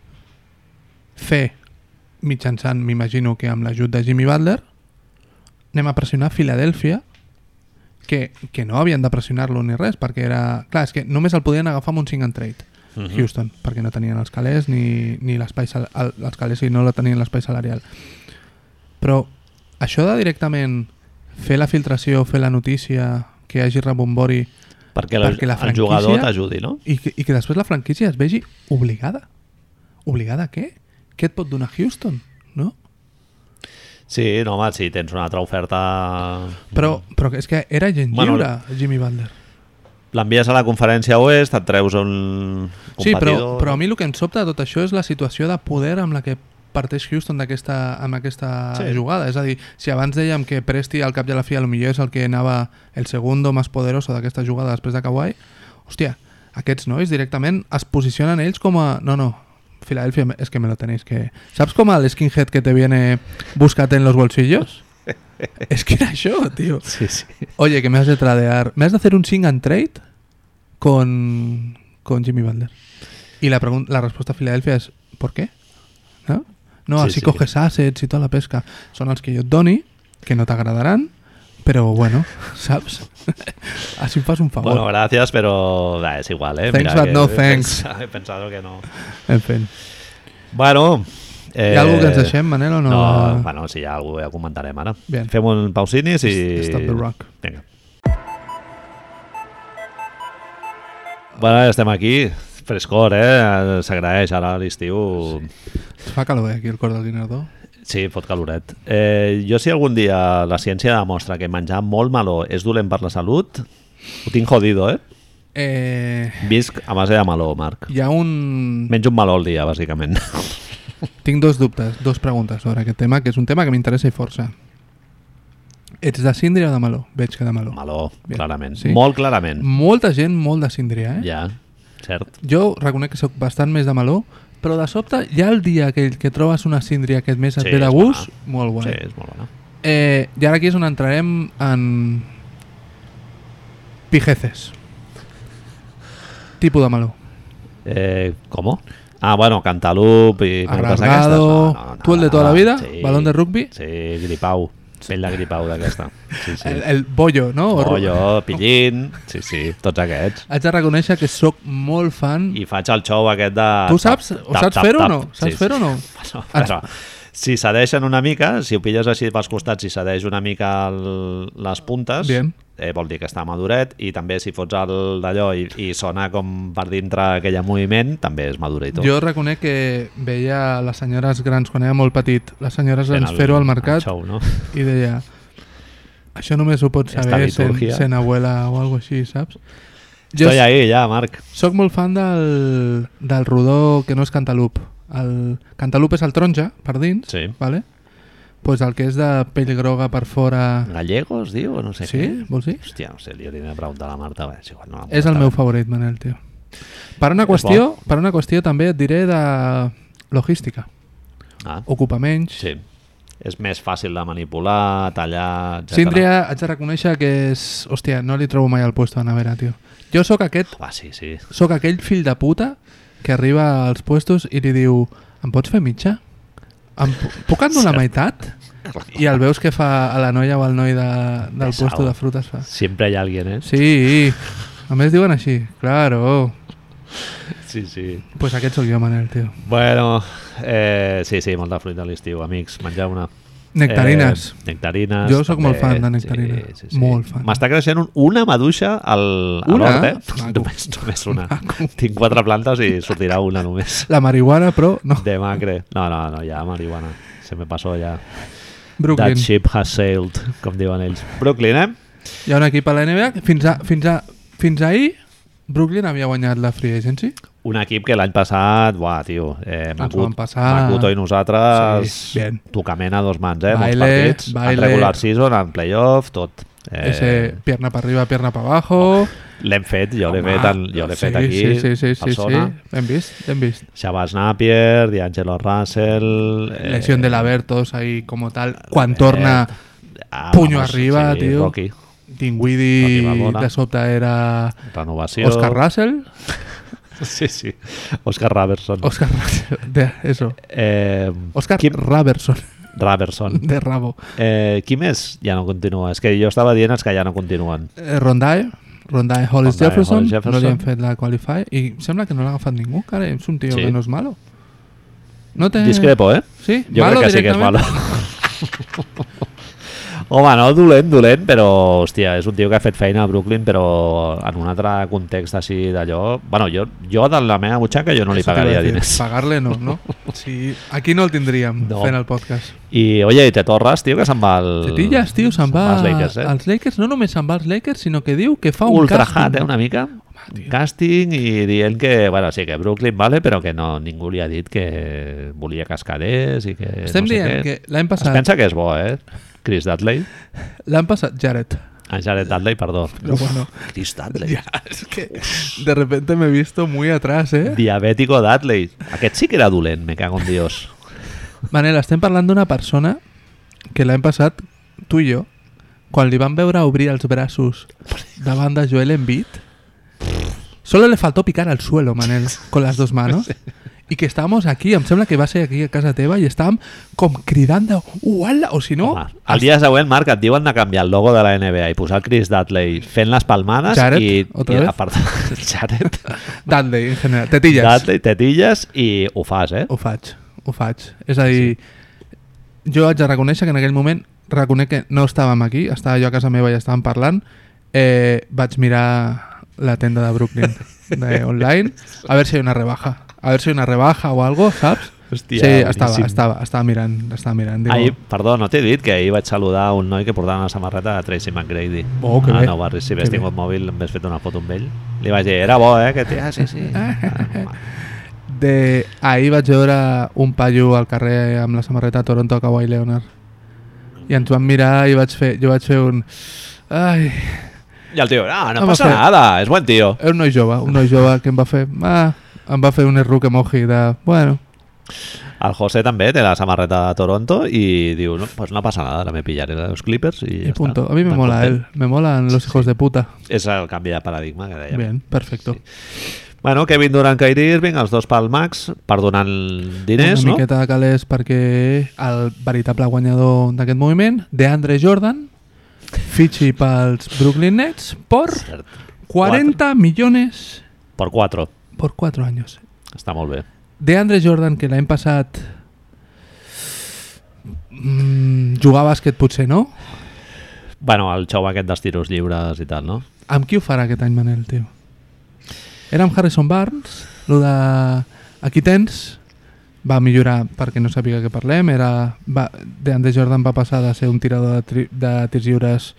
fer mitjançant, m'imagino que amb l'ajut de Jimmy Butler anem a pressionar Filadèlfia que, que no havien de pressionar-lo ni res perquè era... Clar, és que només el podien agafar amb un 5 and trade Mhm. Houston, perquè no tenien els calés ni, ni l'espai el- els calés i no la tenien l'espai salarial però això de directament fer la filtració, fer la notícia que hi hagi rebombori Perquè, la, Perquè la el jugador t'ajudi, no? i que, i que després la franquícia es vegi obligada. Obligada a què? Què et pot donar Houston? No? Sí, no, home, si tens una altra oferta... Però, però és que era gent Bueno, lliure, Jimmy Butler. L'envies a la conferència oest, et treus un Sí, però, competidor... però a mi el que em sobta de tot això és la situació de poder amb la que parteix Houston d'aquesta amb aquesta Sí. jugada. És a dir, si abans dèiem que Presti al cap i a la fi potser és el que anava el segundo més poderoso d'aquesta jugada després de Kawhi, hòstia, aquests nois directament es posicionen ells com a... No, no, Filadelfia, es que me lo tenéis que... ¿Sabes com el skinhead que te viene búscate en los bolsillos? es que era això, tío. Sí, sí. Oye, que me has de tradear. Me has de hacer un sing and trade con, con Jimmy Butler. Y la, la respuesta a Filadelfia es: ¿por qué? ¿No? No, Sí, así sí. coges assets y toda la pesca. Son els que et doni, que no t'agradaran, Però bueno, saps? Així em fas un favor. Bueno, gracias, pero es igual, ¿eh? Thanks, but no thanks. He pensado que no. En fi. Bueno... Eh, Hi ha algú que ens deixem, Manel, o no? No, bueno, si hi ha algú ja comentarem ara. Bien. Fem un pausinis i... Stop the rock. Vinga. Bueno, ja estem aquí. Frescor, eh? S'agraeix ara l'estiu. Fa calor, eh, aquí al cor del Guinardó. Sí, fot caloret. Eh, jo si algun dia la ciència demostra que menjar molt meló és dolent per la salut, ho tinc jodido, eh? Eh, Visc a base de meló, Marc. hi ha un... Menjo un meló al dia, bàsicament. Tinc dos dubtes, dos preguntes sobre aquest tema, que és un tema que m'interessa i força. Ets de síndria o de meló? Veig que de meló. Meló, Bien. clarament. Sí? Molt clarament. Molta gent molt de síndria, eh? Ja, cert. Jo reconec que sóc bastant més de meló, però de sobte ha el dia aquell que trobes una síndria que et més et Sí, ve de gust, bona. molt Sí, guai. és molt bona. Eh, I ara aquí és on entrarem en pijeces. Tipus de meló. Eh, ¿Cómo? Ah, bueno, cantalup coses Arrangado. d'aquestes. No, no, ¿Tú el de toda la vida? Sí. ¿Balón de rugby? Sí, gripau. Pell de gripau d'aquesta. Sí, sí. El, el bollo, no? O ru- Pollo, pillín... Sí, sí, tots aquests. Haig de reconèixer que sóc molt fan... I faig el show aquest de... Tu saps? tap, tap, saps fer-ho o no? Saps fer-ho o no? Bueno, però, si cedeixen una mica, si ho pilles així pels costats i cedeix una mica el, les puntes, Bien. Eh, vol dir que està maduret, i també si fots el d'allò i, i sona com per dintre aquell moviment, també és maduret. Jo reconec que veia les senyores grans quan era molt petit, les senyores el- fer-ho al mercat show, no? i deia això només ho pots saber sent, sent abuela o algo així, saps? Jo Estoy ahí ja, Marc. sóc molt fan del, del rodó que no és cantalup. El cantalup és el taronja, per dins, Sí. vale? Pues el que és de pell groga per fora... Gallegos, diu, o no sé Sí? què? Vols dir? Hòstia, no sé, li hauria de preguntar a la Marta. Bé, és igual, no És el meu favorit, Manel, tio. Per una qüestió, per una qüestió també et diré de logística. Ah, Ocupa menys. sí. És més fàcil de manipular, tallar, etc. Síndria, haig de reconèixer que és... Hòstia, no li trobo mai al puesto de nevera, tio. Jo sóc aquest, Ah, sí, sí. sóc aquell fill de puta que arriba als puestos i li diu em pots fer mitja? Em pu- puc endur la meitat? I el veus que fa a la noia o al noi de, del Pesado. puesto de frutes fa. Siempre hay alguien, eh? Sí, a més diuen així, claro. Sí, sí. Pues aquest sóc jo, Manel, tio. Bueno, eh, sí, sí, molta fruita a l'estiu, amics. Menjar una... Nectarines. Eh, nectarines. Jo sóc molt fan de nectarines. Sí, sí, sí. Molt fan. M'està creixent un, una maduixa al, a Una? l'hort, eh? Maco. Només, només una. Maco. Tinc quatre plantes i sortirà una només. La marihuana, però no. De macre. No, no, no, ja marihuana. Se me passó ja. Brooklyn. That ship has sailed, com diuen ells. Brooklyn, eh? Hi ha un equip a la NBA que fins, a, fins, a, fins ahir Brooklyn havia guanyat la free agency. Un equip que l'any passat, buah, tio, eh, van passar. Makuto i nosaltres Sí, bien. tocament a dos mans, eh? Baile, Molts partits, baile. en regular season, en playoff, tot. Eh, Ese pierna para arriba, pierna para abajo. L'hem fet, jo l'he fet, en, jo l'he sí, fet aquí, Sí, sí, sí, sí, persona. sí. Hem vist, hem vist. Shabazz Napier, D'Angelo Russell... Eh, Lesión de Labertos ahí como tal. Quan torna ah, puño arriba, sí, tio. Rocky, Balboa. de sobte era renovació... Oscar Russell. Sí, sí. Oscar Robertson. Oscar de, eso. Eh, Oscar Qui- Robertson, Robertson. de rabo. Eh, qui més ja no continua? És que jo estava dient els que ja no continuen. Eh, Rondae, Rondae Hollis Rondae Jefferson, Hollis Jefferson. no li han fet la qualify i sembla que no l'ha agafat ningú, cara, és un tio Sí. que no és malo. No té... Discrepo, eh? Sí? Jo malo crec que sí que és malo. Home, no dolent, dolent, però, hòstia, és un tio que ha fet feina a Brooklyn, però en un altre context així d'allò... Bueno, jo, jo de la meva butxaca jo no li Eso pagaria diners. Pagarle no, no? Sí, aquí no el tindríem No. fent el podcast. I, oye, i te torres, tio, que se'n va al... Tetillas, tio, se'n va als Lakers, eh? als Lakers. No només se'n va als Lakers, sinó que diu que fa un Ultra càsting. eh, una mica. tio. Casting i dient que, bueno, sí, que Brooklyn vale, però que no, ningú li ha dit que volia cascaders i que Estem no sé dient què. que l'any Es passat, pensa que és bo, eh? Chris Dudley. l'any passat, Jared, Ah, Jared Dudley, perdó. Pero bueno. Chris Dudley. ya, es que de repente me he visto muy atrás, eh? Diabètico Dudley. Aquest sí que era dolent, me cago en Dios. Manel, estem parlant d'una persona que l'any passat, tu i jo, quan li vam veure obrir els braços davant de Joel Embiid, solo le faltó picar al suelo, Manel, con las dos manos, i que estàvem aquí, em sembla que va ser aquí a casa teva i estàvem com cridant de uala, o si no Home, el dia següent, Marc, et diuen de canviar el logo de la NBA i posar el Chris Dudley fent les palmades Jared, i, otra i vez? a part, Jared, Dudley en general, tetilles. Dudley, tetilles i ho fas, eh? ho faig, ho faig. És a dir, jo haig de reconèixer que en aquell moment reconec que no estàvem aquí, estava jo a casa meva i estàvem parlant eh, vaig mirar la tenda de Brooklyn de online, a ver si hay una rebaja a ver si una rebaja o algo, saps? Hòstia, sí, estava, boníssim. estava, estava mirant, estava mirant. Digo, Ahir, perdó, no t'he dit que ahir vaig saludar un noi que portava una samarreta de Tracy McGrady. Oh, que a bé. Nou Barris. Si hagués tingut mòbil, em fet una foto amb ell. Li vaig dir, era bo, eh? Que té... Ah, sí, sí. Ah, de... Ahir vaig veure un paio al carrer amb la samarreta Toronto Kawhi Leonard. I ens vam mirar i vaig fer, jo vaig fer un... Ai, I el tio, ah, no Home, passa fer- nada, és buen tio. era un noi jove, un noi jove que em va fer... Ah, em va fer un erruc emoji de... Bueno, El José també té la samarreta de Toronto i diu, no, pues no passa nada, ara me pillaré los Clippers i, y ja punto. està. A mí me Tan mola content. él, me molan los hijos de puta. És el canvi de paradigma que dèiem. Bien, perfecto. Bueno, Kevin Durant, Kyrie Irving, els dos pel max, per donar diners, una no? miqueta de calés perquè el veritable guanyador d'aquest moviment, DeAndre Jordan, fitxi pels Brooklyn Nets por Cert. 40 millones Per 4. Por 4 años. Està molt bé. DeAndre Jordan, que l'any passat mm, jugar a bàsquet potser no, Bueno, el xou aquest dels tiros lliures i tal, no? amb qui ho farà aquest any Manel, tio? Era amb Harrison Barnes, lo de aquí tens va millorar perquè no sàpiga què parlem era, va, DeAndre Jordan va passar de ser un tirador de, tri, de tirs lliures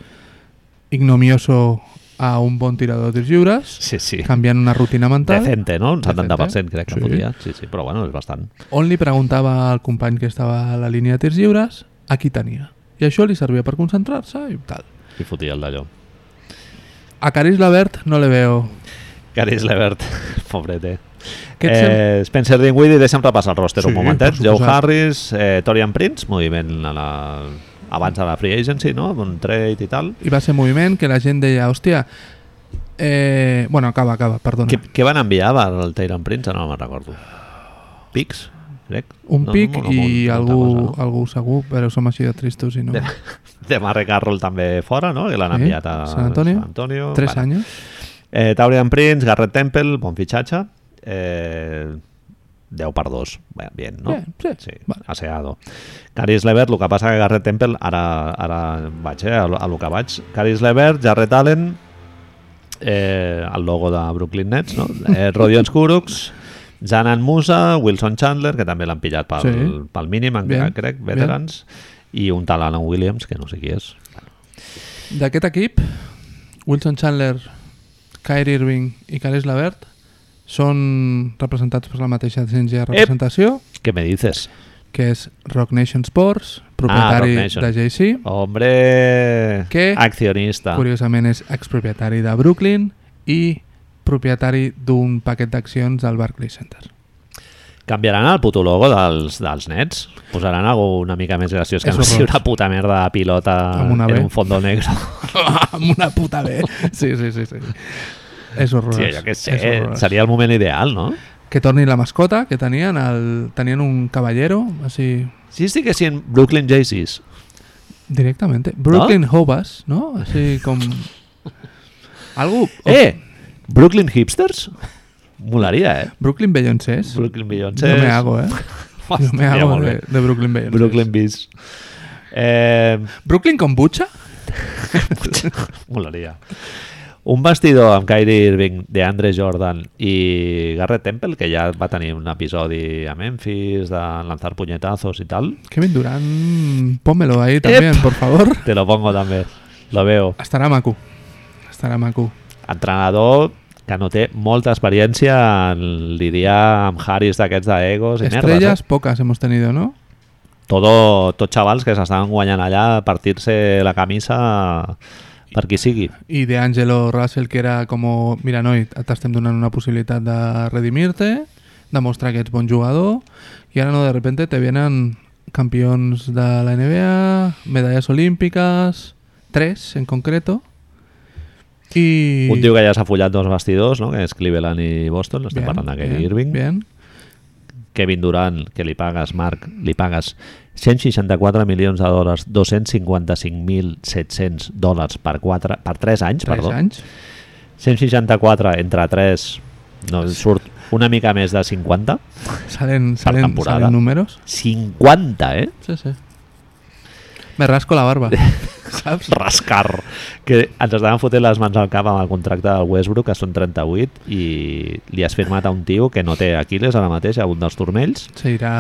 ignomioso a un bon tirador de tirs lliures Sí, sí. canviant una rutina mental Decente, no? Un Decente. 70% crec que Sí. fotia. Sí, sí, però bueno, és bastant. on li preguntava al company que estava a la línia de tirs lliures a qui tenia i això li servia per concentrar-se i tal I fotia el d'allò. a Caris Lavert no le veo Caris Levert, pobrete. Sem- Eh, Spencer Dinwiddie, deixa'm repassar el roster Sí, un momentet. Joe. Harris, eh, Torian Prince, moviment a la... abans de la free agency, no? Un trade i tal. i va ser moviment que la gent deia hòstia eh... bueno, acaba, acaba, perdona Què, què van enviar al Tyron Prince? No me'n recordo. Pics, crec. un No, pic no, no, i molta algú, cosa, no? algú segur però som així de tristos i no De, de Marre Carroll també fora, no? Que l'han Sí, enviat a San Antonio. San Antonio. tres Bueno. anys Eh, Taurian Prince, Garrett Temple, bon fitxatge. Eh, 10 per 2. Bé, bien, no? Bé, sí, sí vale. aseado. Caris Levert, el que passa que Garrett Temple, ara, ara vaig, eh, a, lo- a lo que vaig. Caris Levert, Jarrett Allen, eh, el logo de Brooklyn Nets, no? Eh, Rodion Skuruks, Janan Musa, Wilson Chandler, que també l'han pillat pel, Sí. pel mínim, encara, Bien, crec, veterans, i un tal Alan Williams, que no sé qui és. d'aquest equip Wilson Chandler Kyrie Irving i Caris Lavert són representats per la mateixa agència de representació Què me dices? que és Rock Nation Sports propietari Nation. de JC Hombre, Què? accionista. curiosament és expropietari de Brooklyn i propietari d'un paquet d'accions del Barclays Center Canviaran el puto logo dels, dels nets? Posaran algú una mica més graciós que no sigui una puta merda de pilota en un fondo negro. amb una puta B sí, sí, sí, sí. És horrorós Sí, jo què sé, seria el moment ideal, no? que torni la mascota que tenien el, tenien un caballero així Si estiguessin Brooklyn Jaycees, directamente Brooklyn Hobas no? així com algú eh, Brooklyn Hipsters? Molaria, eh? Brooklyn Beyoncés Brooklyn Beyoncé. yo me hago eh yo me hago de, Brooklyn Beyoncés Brooklyn Bees. Eh, Brooklyn Kombucha Molaria. Un vestidor amb Kyrie Irving, de Andre Jordan i Garrett Temple, que ja va tenir un episodi a Memphis de lanzar puñetazos i tal. Kevin Durant pómelo ahí también por favor Te lo pongo també. Lo veo. estarà maco estarà maco Entrenador que no té molta experiència en lidiar amb Harris d'aquests d'egos i merdes. estrellas Eh? pocas hemos tenido no Todo, tot xavals que s'estaven guanyant allà a partir-se la camisa per qui sigui. i de Angelo Russell que era com mira noi, t'estem donant una possibilitat de redimir-te demostrar que ets bon jugador i ara no de repente te vienen campions de la NBA medallas olímpicas tres en concreto i Un tio que ja s'ha follat dos vestidors, no? que és Cleveland i Boston, estem Bien, parlant de Kyrie Irving. bien. Kevin Durant, que li pagues, Marc, li pagues 164 milions de dòlars, 255.700 dòlars per, 4, per 3 anys, 3 perdó. anys? 164 entre 3, no, surt una mica més de 50. Salen, salen, salen números? 50, eh? Sí, sí. Me rasco la barba, saps? rascar que ens estaven fotent les mans al cap amb el contracte del Westbrook que són 38 i li has firmat a un tio que no té Aquiles ara mateix a un dels turmells Se irá,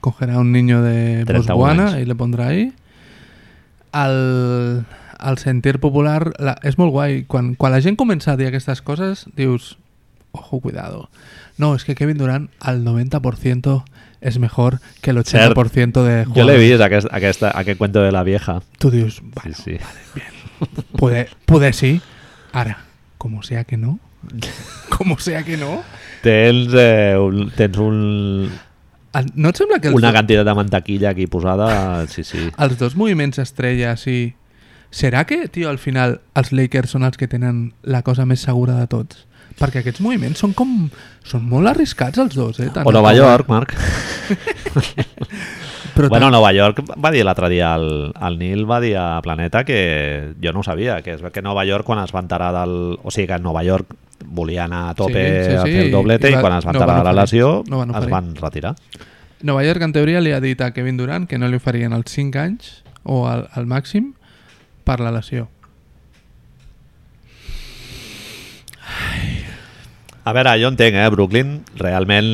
cogerá un niño de 31 Botswana y le pondrá ahí. Al, al sentir popular, la, és molt guai. Quan, quan la gent comença a dir aquestes coses, dius, ojo, cuidado. No, es que Kevin Durant al 90% es mejor que el 80% de jo l'he vist aquest, aquesta, aquest cuento de la vieja Tu dius, sí, sí. poder, poder sí. Ara, como sea que no, como sea que no, tens, eh, un, tens un, el- no et sembla que els, una do- quantitat de mantequilla aquí posada sí, sí. els dos moviments estrella, sí... Serà que, tio, al final els Lakers són els que tenen la cosa més segura de tots? Perquè aquests moviments són com... Són molt arriscats els dos, eh? Tant o Nova York, Marc Però bueno, Nova York va dir l'altre dia el, el Nil va dir a Planeta que jo no ho sabia, que és que Nova York quan es va enterar del... O sigui que Nova York volia anar a tope Sí, sí, a sí, fer el doblete i i, va- quan es va no enterar van de la lesió no van es van retirar. Nova York, en teoria, li ha dit a Kevin Durant que no li oferien els 5 anys o al, al màxim per la lesió. A veure, jo entenc, eh? Brooklyn, realment,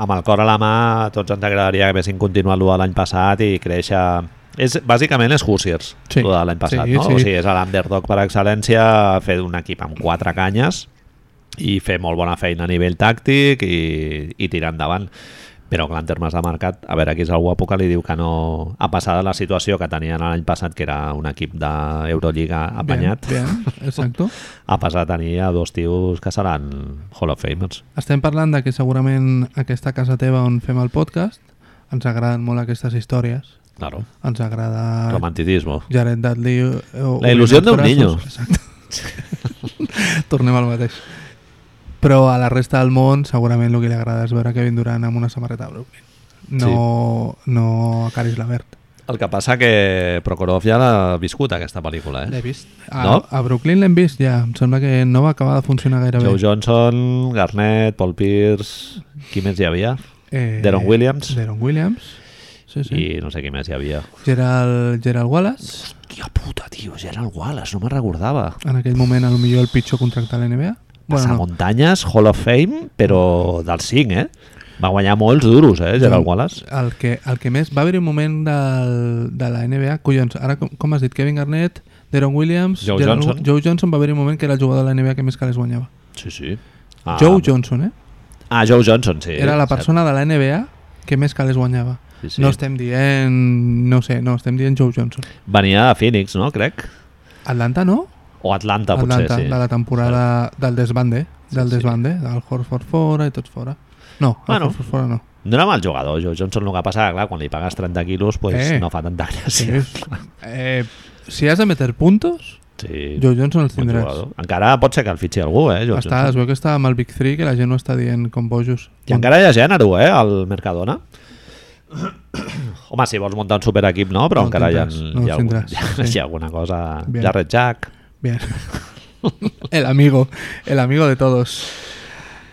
amb el cor a la mà, tots ens agradaria que haguessin continuat de l'any passat i créixer... És, bàsicament és Hoosiers, Sí. de l'any passat, Sí, no? sí. O sigui, és l'underdog per excel·lència, fer un equip amb quatre canyes i fer molt bona feina a nivell tàctic i, i tirar endavant. Però clar, en termes de mercat, a veure, aquí és el guapo que li diu que no... A passar de la situació que tenien l'any passat, que era un equip d'Eurolliga apanyat, Bien, bien, exacto. a passar a tenir a dos tios que seran Hall of Famers. Estem parlant de que segurament aquesta casa teva on fem el podcast ens agraden molt aquestes històries. Claro. Ens agrada Romanticismo. Jared Dudley... eh, o- La il·lusió d'un niño. Exacte. Tornem al mateix. Però a la resta del món segurament el que li agrada és veure Kevin Durant amb una samarreta de Brooklyn. No, no a Caris Lavert. El que passa que Prokhorov ja l'ha viscut aquesta pel·lícula, eh? L'he vist. A, No? a Brooklyn l'hem vist ja. Em sembla que no va acabar de funcionar gaire Joe bé. Johnson, Garnett, Paul Pierce... Qui més hi havia? Eh, Deron Williams. Deron Williams. Sí, sí. I no sé qui més hi havia. Gerald, Gerald Wallace. Hòstia puta, tio, Gerald Wallace, no me'n recordava. En aquell moment, a lo millor el pitjor contracte de la NBA. Bueno, Bueno, no. muntanyes, Hall of Fame, però dels 5, eh? Va guanyar molts duros, eh, Gerald Wallace. El que, el que més... Va haver un moment del, de la NBA... Collons, ara com, com has dit? Kevin Garnett, Deron Williams... Joe Gerald- Johnson. Joe Johnson va haver un moment que era el jugador de la NBA que més calés guanyava. Sí, sí. Ah, Joe Johnson, eh? Ah, Joe Johnson, sí. era la cert. persona de la NBA que més calés guanyava. Sí, sí. No estem dient... No sé, no, estem dient Joe Johnson. Venia de Phoenix, no? Crec. Atlanta, no? O Atlanta, Atlanta, potser, sí. de la temporada del desbande, del Sí, sí. desbande, del Horford fora i tots fora. No, el Bueno. Horford fora no. No era mal jugador, Joe Johnson. El que passa, clar, quan li pagues 30 quilos, pues, Eh. no fa tanta Sí, gràcia. eh, si has de meter puntos, Sí, Joe Johnson els tindràs. jugador. Encara pot ser que el fitxi algú, eh, Joe Està, es Johnson. veu que està amb el Big 3 que la gent no està dient com bojos. I encara hi ha gènere, eh, al Mercadona. Home, si vols muntar un superequip, no, però No encara hi ha, tindràs, no hi, ha algun, tindràs, hi, ha, sí. hi ha alguna cosa... Bien. Jared Jack. Bien. el amigo, el amigo de todos.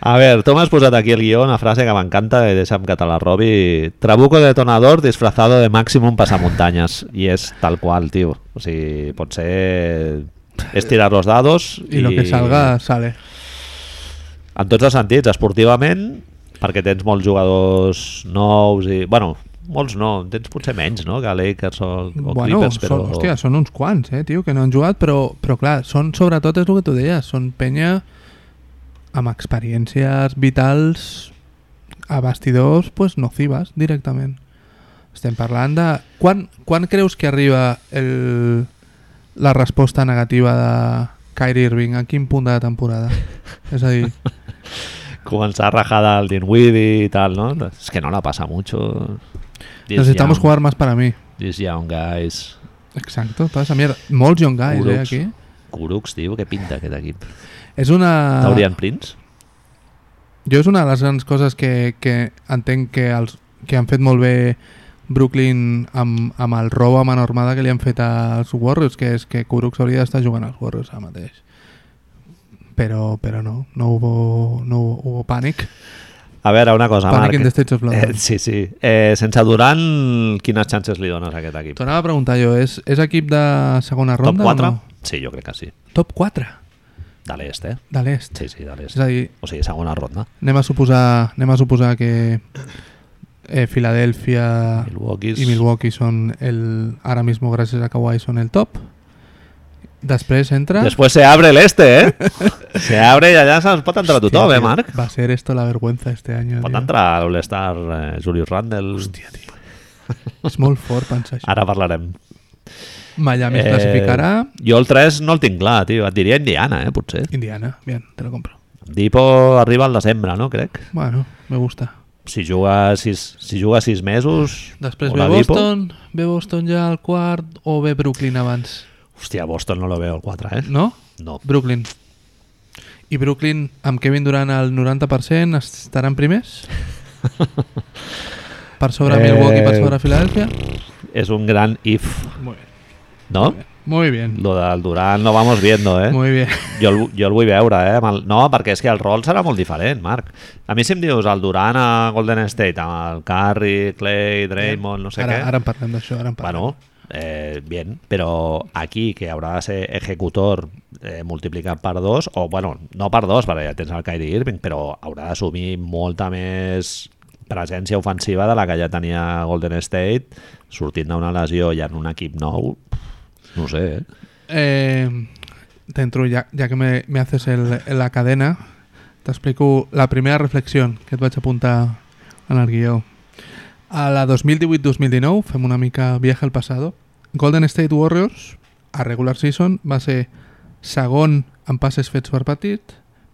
A ver, tu m'has posat aquí el guió, una frase que m'encanta i que te la robi. Trabuco detonador disfrazado de Maximum pasamuntanyes. I és tal qual, tio. O sigui, pot ser... És tirar los dados Y, lo que salga, sale. En tots els sentits, esportivament, perquè tens molts jugadors nous i... Bueno, molts no, tens potser menys, no?, que Lakers o, o bueno, Clippers, però... són, hòstia, són uns quants, eh, tio, que no han jugat, però, però clar, són sobretot, és el que tu deies, són penya amb experiències vitals a bastidors pues, nocives directament. Estem parlant de... Quan, quan creus que arriba el, la resposta negativa de Kyrie Irving? A quin punt de la temporada? És a dir, Començar a rajar del Dinwiddie i tal, no? És que no la passa mucho. Necesitamos young- jugar más para mí. These young guys. Exacto, toda esa mierda. Molts young guys, eh, Uruks. aquí. Kuruks, tio, què pinta aquest equip? És una... Taurian Prince? Jo és una de les grans coses que, que entenc que, els, que han fet molt bé Brooklyn amb, amb el robo amb enormada que li han fet als Warriors, que és que Kurux hauria d'estar jugant als Warriors ara mateix. Però, però no, no hubo, no hubo pànic. A veure, una cosa, Pànic in the Marc. States of Eh, London. sí, sí. Eh, sense Durant, quines chances li dones a aquest equip? T'ho anava a preguntar jo, és, és equip de segona Top ronda 4? o no? Sí, jo crec que sí. Top 4 De l'est, eh? de l'est. Sí, sí, de l'est. És a dir, O sigui, segona ronda. anem a suposar, anem a suposar que eh, Filadèlfia Milwaukee. i Milwaukee són el, ara mismo gràcies a Kawhi són el top. Després entra... Después se abre el este, eh? se abre i allà se'ns pot entrar tothom, Hòstia, eh, tío, Marc? Va a ser esto la vergüenza este año. Pot tío. entrar l'All-Star eh, Julius Randle. Hòstia, tio. És molt fort pensar això. Ara parlarem. Miami es classificarà. Jo el 3 no el tinc clar, tio. Et diria Indiana, eh, potser. Indiana, bien, te lo compro. Dipo arriba al desembre, no? Crec. Bueno, me gusta. Si juga sis, si juga sis mesos... Després ve Boston, ve Boston ja al quart o ve Brooklyn abans? Hòstia, Boston no lo veo el 4, eh? No? No. Brooklyn. I Brooklyn, amb Kevin Durant al 90%, estaran primers? Per sobre Eh, Milwaukee, per sobre Filadèlfia? És un gran if, Muy bien. no? Muy bien. Lo del Durant lo vamos viendo, eh? Muy bien. Jo el, jo el vull veure, eh? El, no, perquè és que el rol serà molt diferent, Marc. A mi si em dius el Durant a Golden State, amb el Curry, Clay, Draymond, no sé ara, què... ara en parlem d'això, ara en parlem. Bueno, eh, bien, però aquí que haurà de ejecutor eh, multiplicat per dos, o bueno, no per dos, perquè ja tens el Kyrie Irving, però haurà d'assumir molta més presència ofensiva de la que ja tenia Golden State, sortint d'una lesió i en un equip nou, no sé, eh? Eh, dentro, ya, ya que me, me haces el, la cadena, t'explico la primera reflexió que et vaig apuntar en el guió. A la 2018-2019, fem una mica viaje al passado, Golden State Warriors, a regular season, va ser segon en passes fets per partit,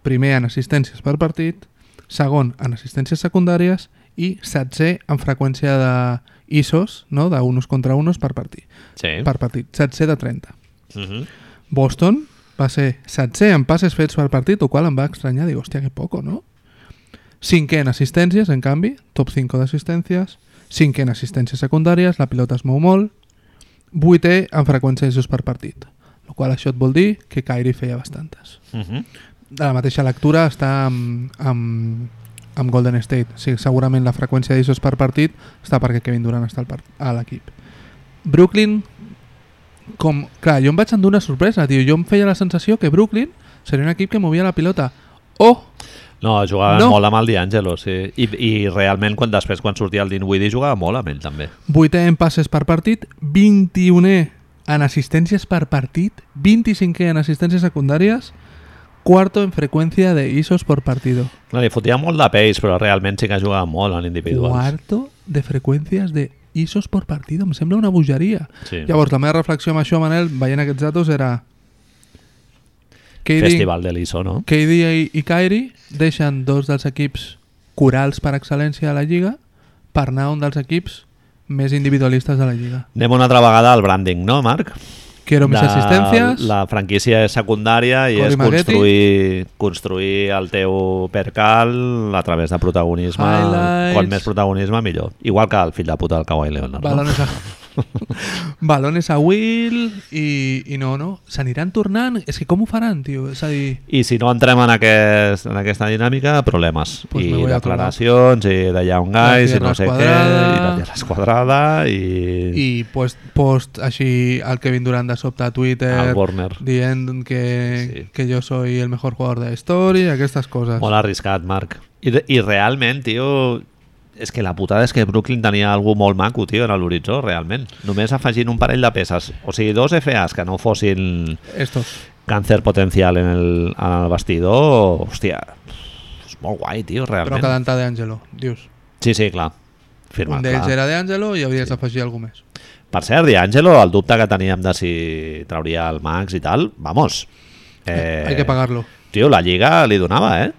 primer en assistències per partit, segon en assistències secundàries i setzer en freqüència de ISOs, no? de unos contra unos per partit. Sí. Per partit, setzer de 30. Uh -huh. Boston va ser setzer en passes fets per partit, el qual em va estranyar. Dic, hòstia, que poco, no? Cinquè en assistències, en canvi, top 5 d'assistències. Cinquè en assistències secundàries, la pilota es mou molt. Vuitè en freqüència d'issos per partit. El qual això et vol dir que Kyrie feia bastantes. Uh -huh. De la mateixa lectura està amb, amb, amb Golden State. Sí, segurament la freqüència d'issos per partit està perquè Kevin Durant està al a l'equip. Brooklyn, com... Clar, jo em vaig endur una sorpresa, tio. Jo em feia la sensació que Brooklyn seria un equip que movia la pilota. Oh! No, jugava No. molt amb el D'Angelo, sí. I, I realment, quan després, quan sortia el Dinwiddie, jugava molt amb ell, també. Vuitè en passes per partit, 21è en assistències per partit, 25è en assistències secundàries, cuarto en freqüència de ISOs por partido. Clar, li fotia molt de pace, però realment sí que jugava molt en individuals. Cuarto de freqüències de ISOs por partido. Em sembla una bogeria. Sí. Llavors, la meva reflexió amb això, Manel, veient aquests datos, era... KD, Festival de l'ISO, no? KD i, i Kyrie deixen dos dels equips corals per excel·lència de la Lliga per anar un dels equips més individualistes de la Lliga. Anem una altra vegada al branding, no, Marc? Quiero mis De- assistències. La franquícia és secundària i Cory és construir, construir el teu percal a través de protagonisme. Highlights. Quan més protagonisme, millor. Igual que el fill de puta del Kawhi Leonard. No? Balones a... Balones a Will i, i no, no. S'aniran tornant. És que com ho faran, tio? És a dir... I si no entrem en, aquest, en aquesta dinàmica, problemes. Pues I voy a declaracions, i de young guys, i no sé quadrada. què, i la tierra és quadrada, i, I post, post així el Kevin Durant de sobte a Twitter dient que, Sí. que jo soy el mejor jugador de la història, aquestes coses. Molt arriscat, Marc. I, I realment, tio, és que la putada és que Brooklyn tenia algú molt maco, tio, en l'horitzó, realment. Només afegint un parell de peces. O sigui, dos FAs que no fossin Estos. càncer potencial en el, en el vestidor, hòstia, és molt guai, tio, Però realment. quedant-te d'Angelo, dius. Sí, sí, clar. Firma, un d'ells era d'Angelo i hauries d'afegir alguna més. Per cert, D'Angelo, el dubte que teníem de si trauria el Max i tal, vamos. Eh, Hay que pagarlo. Tio, la Lliga li donava, eh?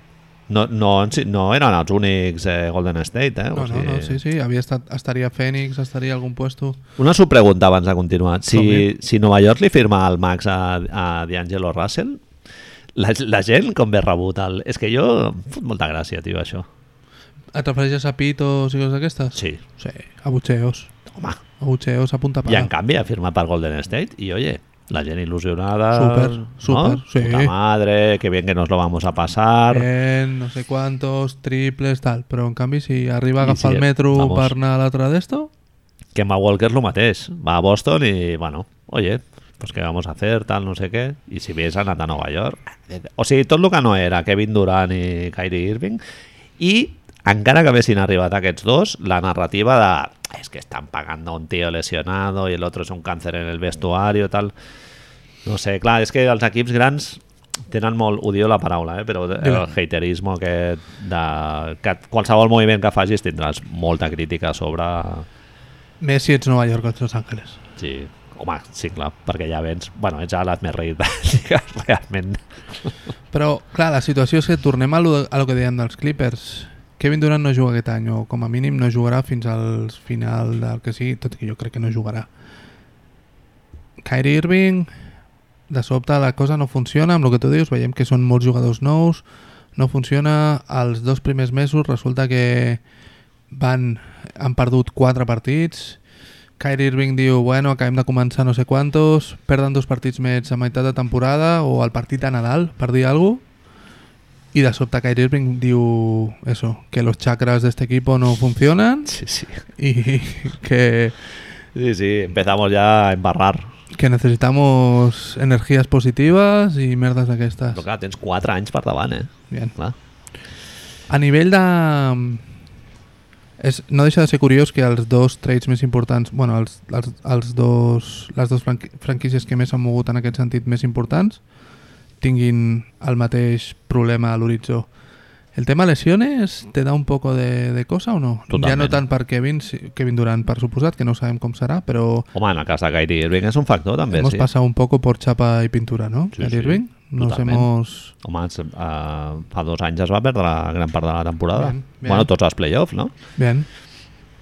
No, no, no eren els únics eh, Golden State, eh? No, O no, no, sí, sí, havia estat, estaria Phoenix, estaria algun puesto. Una subpregunta abans de continuar. Si, si Nova York li firma el Max a, a D'Angelo Russell, La, la gent com ve rebut el... És que jo fot molta gràcia, tio, això. Et refereixes a pitos i coses d'aquestes? Sí. Sí, a butxeos. Home, A butxeos a punta i pala. en canvi ha firmat per Golden State i, oye, la gent il·lusionada... Súper, súper, ¿no? sí. Puta madre, que bien que nos lo vamos a pasar... Bien, no sé cuántos, triples, tal. Però en canvi, si arriba a I agafar si- el metro vamos. per anar a l'altre d'esto, Kemba Walker lo mateix. Va a Boston y, bueno, oye, pues qué vamos a hacer, tal, no sé què. I si hagués anat a Nova York... O sigui, tot el que no era Kevin Durant i Kyrie Irving. I encara que haguessin arribat aquests dos, la narrativa de es que están pagando a un tío lesionado y el otro es un cáncer en el vestuario, tal... No sé, clar, és que els equips grans tenen molt, odio la paraula, eh? però el Dila. haterisme aquest de que qualsevol moviment que facis tindràs molta crítica sobre més si ets Nova York o ets Los Angeles. Sí, home, sí, clar, perquè ja vens... Bueno, ets a més rei de realment. Però, clar, la situació és que tornem a lo, a lo que dèiem dels Clippers. Kevin Durant no juga aquest any, o com a mínim no jugarà fins al final del que sigui, tot i que jo crec que no jugarà. Kyrie Irving, de sobte la cosa no funciona, amb el que tu dius, veiem que són molts jugadors nous, no funciona, els dos primers mesos resulta que van, han perdut quatre partits, Kyrie Irving diu, bueno, acabem de començar no sé quantos, perden dos partits més a meitat de temporada o al partit de Nadal, per dir alguna cosa, y de sobte Kyrie Irving diu eso, que los chakras de este equipo no funcionan Sí, sí. y que, Sí, sí, empezamos ya a embarrar. que necesitamos energías positivas y merdes d'aquestes. Però clar, tens 4 anys per davant, eh? Bien. Clar. A nivell de... És, no deixa de ser curiós que els dos trades més importants, bueno, els, els, els dos, les dues franqui franquícies que més s'han mogut en aquest sentit més importants, tinguin el mateix problema a l'horitzó. ¿El tema lesiones te da un poco de, de cosa o no? Ja no Totalment. tant per Kevin, Kevin Durant, per suposat, que no sabem com serà, però Home, en el cas de Kyrie Irving és un factor, també, hemos sí. pasado un poco por chapa y pintura, ¿no? Sí, Kyrie sí, Irving. Nos totalment. hemos... Home, uh, fa dos anys es va perdre la gran part de la temporada. Bien, bien. Bueno, tots els playoffs, no? Bien.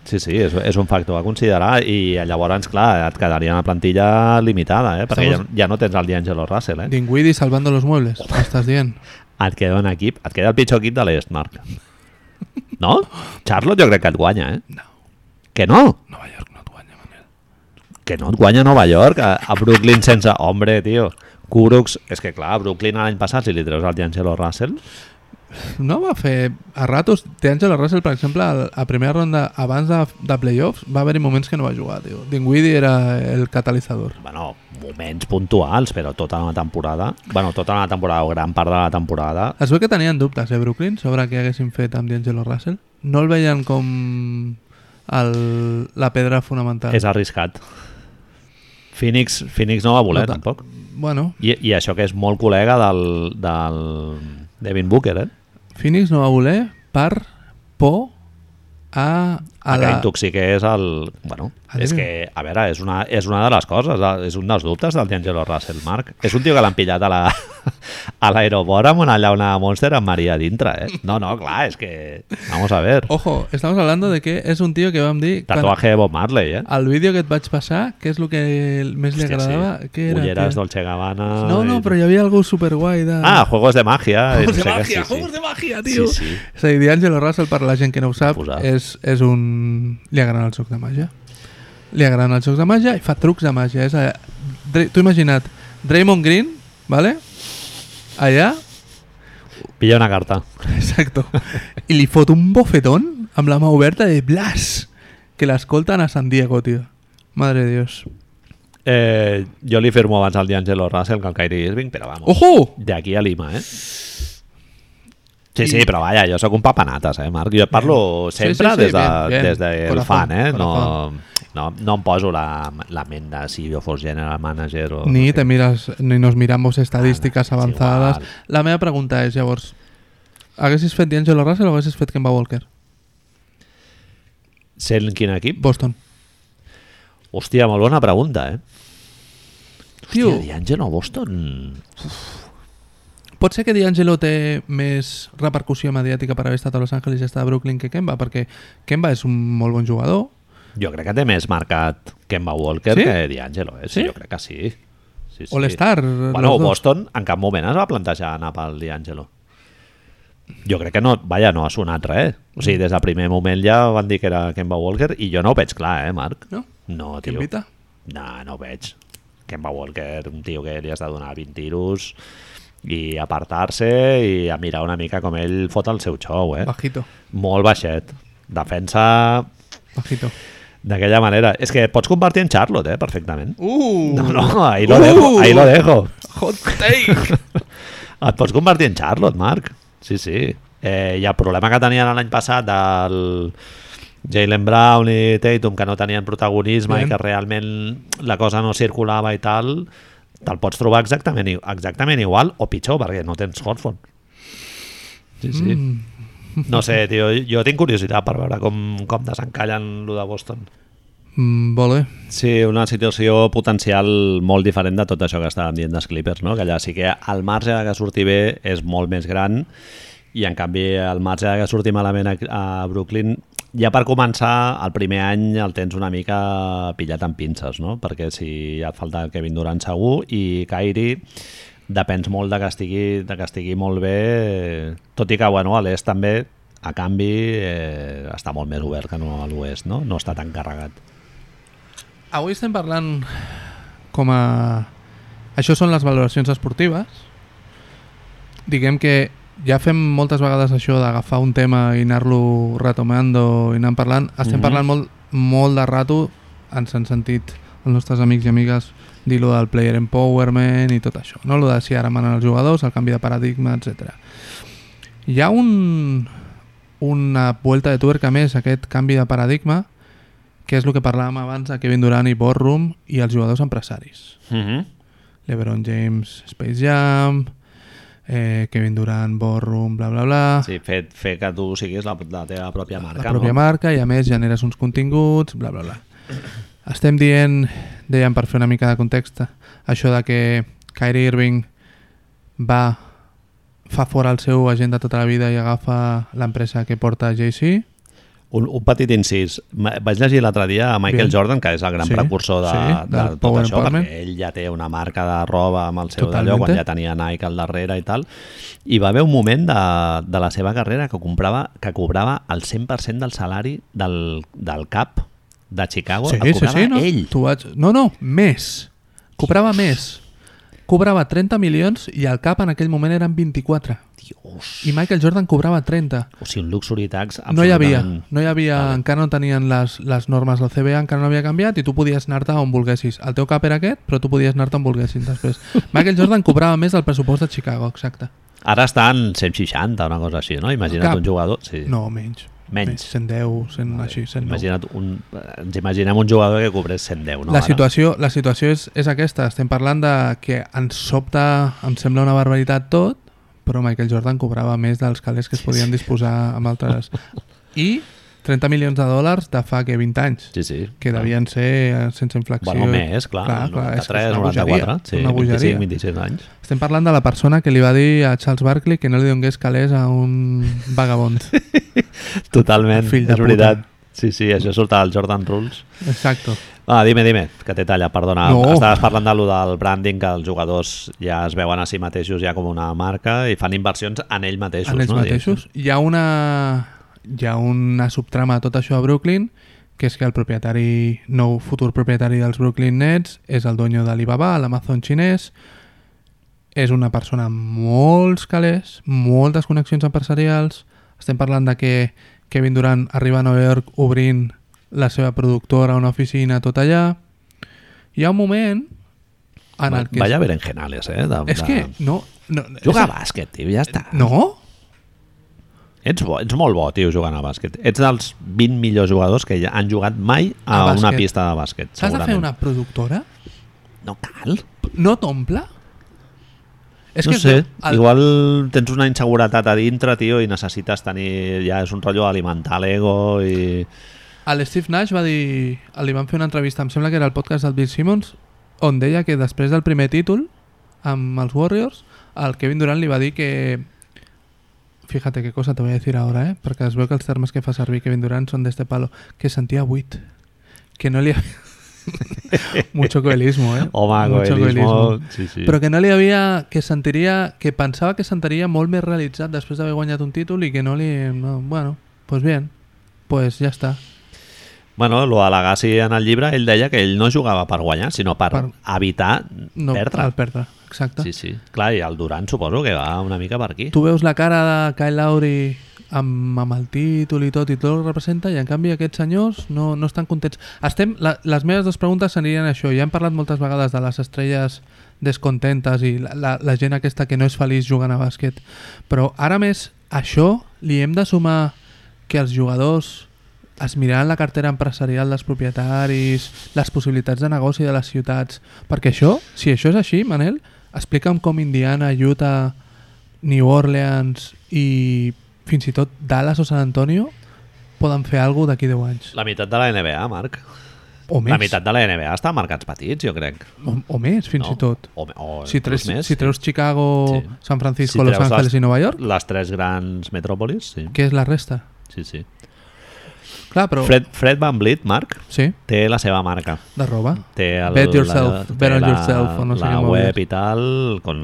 Sí, sí, és, és un factor a considerar i llavors, clar, et quedaria una plantilla limitada, eh? perquè ja, Estamos- ja no tens el D'Angelo Russell, eh? Dinwiddie salvando los muebles, m'estàs dient? Et queda un equip, et queda el pitjor equip de l'est, Marc. No? Charlotte jo crec que et guanya, eh? No. Que no? Nova York no et guanya, Manel. Que no et guanya Nova York, a, a Brooklyn sense... Hombre, tio, Kurucs... És que clar, a Brooklyn l'any passat, si li treus el D'Angelo Russell... No va fer... A ratos, D'Angelo Russell, per exemple, a primera ronda, abans de, de playoffs, va haver-hi moments que no va jugar, tio. Dinwiddie era el catalitzador. Bueno, moments puntuals, però tota la temporada... Bueno, tota la temporada o gran part de la temporada... Es veu que tenien dubtes, eh, Brooklyn, sobre què haguessin fet amb D'Angelo Russell. No el veien com el, la pedra fonamental. És arriscat. Phoenix, Phoenix no va voler, No ta- tampoc. Bueno, I, I això que és molt col·lega del, del Devin Booker, eh? Phoenix no va voler per por a, a A que la... intoxiqués el... Bueno, A és que, a veure, és una, és una de les coses, és un dels dubtes del D'Angelo Russell, Marc. És un tio que l'han pillat a la a l'aeroport amb una llauna de Monster amb Maria dintre, eh? No, no, clar, és que... Vamos a ver. Ojo, estamos hablando de que és un tio que vam dir... quan- Tatuaje de Bob Marley, eh? El vídeo que et vaig passar, què és el que més li Hòstia, agradava? sí. Què era? Ulleres tio? Dolce Gabbana... No, no, però hi havia algú superguai de... Ah, Juegos de Magia. Juegos no de sé què, magia, sí, juegos sí. de magia, tio. Sí, sí. És a dir, D'Angelo Russell, per la gent que no ho sap, Posat. és, és un... Li agraden els jocs de màgia. Li agraden els jocs de màgia i fa trucs de màgia. És a... Dra- Tu imagina't, Draymond Green, ¿vale? Allà, Pilla una carta. exacto, i li fot un bofetón amb la mà oberta de Blas, que l'escolten a San Diego, tio. Madre de Dios. Eh, jo li firmo abans al D'Angelo Russell que al Kyrie Irving, però vamos, Ojo! de aquí a Lima, eh? Sí, sí, però vaja, jo sóc un papanates, eh, Marc? Jo et parlo Sí, sempre sí, sí, des, de, bien, bien. des del Corazón, fan, eh? No, corazón. no, no em poso la, la ment de si jo fos general manager o... Ni no sé. te miras, ni nos miramos estadísticas Ah, no, és avanzades. igual. La meva pregunta és, llavors, haguessis fet D'Angelo Russell o haguessis fet Kemba Walker? Sent quin equip? Boston. Hòstia, molt bona pregunta, eh? Hòstia, D'Angelo Boston... Pot ser que D'Angelo té més repercussió mediàtica per haver estat a Los Angeles i estar a Brooklyn que Kemba, perquè Kemba és un molt bon jugador. Jo crec que té més marcat Kemba Walker Sí? que D'Angelo, eh? Sí? Sí? jo crec que sí. Sí, sí. All-Star. Bueno, dos. Boston en cap moment es va plantejar anar pel D'Angelo. Jo crec que no, vaja, no ha sonat res. O sigui, des del primer moment ja van dir que era Kemba Walker i jo no ho veig clar, eh, Marc? No? No, tio. invita? No, no ho veig. Kemba Walker, un tio que li has de donar 20 tiros i apartar-se i a mirar una mica com ell fot el seu show, eh? Bajito. Molt baixet. Defensa Bajito. d'aquella manera. És que pots convertir en Charlotte, eh, perfectament. Uh! No, no, ahí lo dejo, ahí lo dejo. Hot take! Et pots convertir en Charlotte, Marc. Sí, sí. Eh, I el problema que tenien l'any passat del Jalen Brown i Tatum, que no tenien protagonisme Bien. i que realment la cosa no circulava i tal, te'l pots trobar exactament, exactament igual o pitjor, perquè no tens Horford. Sí, sí. Mm. No sé, tio, jo tinc curiositat per veure com, com desencallen lo de Boston. Mm, bé. Sí, una situació potencial molt diferent de tot això que estàvem dient dels Clippers, no? que allà sí que el marge de que surti bé és molt més gran i en canvi el marge de que surti malament a, a Brooklyn ja per començar el primer any el tens una mica pillat amb pinces, no? perquè si et falta Kevin Durant segur i Kyrie depens molt de que estigui, de que estigui molt bé, tot i que bueno, a l'est també a canvi eh, està molt més obert que no a l'oest, no? no està tan carregat. Avui estem parlant com a... Això són les valoracions esportives. Diguem que ja fem moltes vegades això d'agafar un tema i anar-lo retomando i anar parlant. Estem Mhm. parlant molt, molt de rato, ens han sentit els nostres amics i amigues dir lo del player empowerment i tot això. No? Lo de si ara manen els jugadors, el canvi de paradigma, etc. Hi ha un, una vuelta de tuerca més, aquest canvi de paradigma, que és el que parlàvem abans de Kevin Durant i Boardroom i els jugadors empresaris. Mm -hmm. LeBron James, Space Jam, eh, Kevin Durant, Boardroom, bla, bla, bla. Sí, fer, fer que tu siguis la, la teva pròpia marca. la pròpia no? marca i a més generes uns continguts, bla, bla, bla. Estem dient, dèiem per fer una mica de context, això de que Kyrie Irving va fa fora el seu agent de tota la vida i agafa l'empresa que porta JC. Un, un petit incís. Vaig llegir l'altre dia a Michael Bien. Jordan, que és el gran Sí, precursor de, sí, de, del tot això, perquè ell ja té una marca de roba amb el seu d'allò, quan ja tenia Nike al darrere i tal. I va haver un moment de, de la seva carrera que, comprava, que cobrava el 100% del salari del, del cap de Chicago. Sí, el sí, cobrava sí, no? ell. Tu vaig... No, no, més. Cobrava més. Cobrava 30 milions i el cap en aquell moment eren 24. Dios. I Michael Jordan cobrava 30. O sigui, un luxury tax No hi havia, absolutament- no hi havia, Vale. encara no tenien les, les normes del CBA, encara no havia canviat i tu podies anar-te on volguessis. El teu cap era aquest, però tu podies anar-te on volguessis després. Michael Jordan cobrava més del pressupost de Chicago, exacte. Ara està en 160, una cosa així, no? Imagina't Cap. un jugador... Sí. No, menys. Menys. 110, 100, així, 109. Imagina't un, ens imaginem un jugador que cobrés 110, no? la, Ara? situació, la situació és, és aquesta. Estem parlant de que ens sobta, em sembla una barbaritat tot, però Michael Jordan cobrava més dels calés que es podien disposar amb altres... I 30 milions de dòlars de fa que 20 anys, Sí, sí. que devien ser eh, sense inflexió. Bueno, més, clar. Clar, clar, és que 93, és una 94, bogeria, sí, una bogeria. 25, 26 anys. Estem parlant de la persona que li va dir a Charles Barkley que no li donés calés a un vagabond. Totalment, Fill de és puta. veritat. Sí, sí, això surt al Jordan Rules. Exacto. Ah, dime, dime, que té talla, perdona. No. Estaves parlant de lo del branding, que els jugadors ja es veuen a si mateixos ja com una marca i fan inversions en ells mateixos. en ells no? mateixos. Hi ha una hi ha una subtrama a tot això a Brooklyn que és que el propietari, nou futur propietari dels Brooklyn Nets és el dueño d'Alibaba, l'Amazon xinès és una persona amb molts calés, moltes connexions empresarials estem parlant de que Kevin Durant arriba a Nova York obrint la seva productora, una oficina, tot allà hi ha un moment en el que... Vaya berenjenales, eh? De, és de... que no... no Juga a és- bàsquet, tio, ja està. No? Ets, bo, ets molt bo, tio, jugant a bàsquet. Ets dels 20 millors jugadors que ja han jugat mai a, A una pista de bàsquet, S'has de fer segurament. una productora? No cal. No t'omple? És no que sé, el, igual tens una inseguretat a dintre, tio, i necessites tenir... Ja és un rotllo alimentar l'ego i... el Steve Nash va dir... Li van fer una entrevista, em sembla que era el podcast del Bill Simmons, on deia que després del primer títol amb els Warriors, el Kevin Durant li va dir que... Fíjate qué cosa te voy a decir ahora, eh? perquè es veu que els termes que fa servir Kevin Durant són d'este palo, que sentia buit, que no li, Mucho coelismo, eh? Home, Mucho coelismo, sí, sí. Però que no li havia... Que sentiria... Que pensava que sentiria molt més realitzat després d'haver guanyat un títol i que no li... No, bueno, pues bien. Pues ja està. Bueno, lo de l'Agassi en el llibre, ell deia que ell no jugava per guanyar, sinó per, Per- evitar No, perdre. Al perdre, exacte. Sí, sí. Clar, i el Durant suposo que va una mica per aquí. Tu veus la cara de Kyle Lowry amb, amb el títol i tot i tot el representa i en canvi aquests senyors no, no estan contents. Estem, la, les meves dues preguntes serien això. Ja hem parlat moltes vegades de les estrelles descontentes i la, la, la gent aquesta que no és feliç jugant a bàsquet. Però ara més això li hem de sumar que els jugadors es miraran la cartera empresarial dels propietaris, les possibilitats de negoci de les ciutats, perquè això, si això és així, Manel, explica'm com Indiana, Utah, New Orleans i fins i tot Dallas o San Antonio poden fer alguna d'aquí 10 anys. La meitat de la NBA, Marc. O més. La meitat de la NBA està a mercats petits, jo crec. O, o més, fins no? i tot. O, o Si treus, més, si treus Chicago, Sí. San Francisco, Si Los Angeles les- i Nova York, Les tres grans metròpolis, sí. què és la resta? Sí, sí. Clar, però... Fred, Fred Van Vliet, Marc, Sí, té la seva marca. de roba. Té el, Bet yourself, la, bet on la, yourself, o no sé la què web movies. i tal, con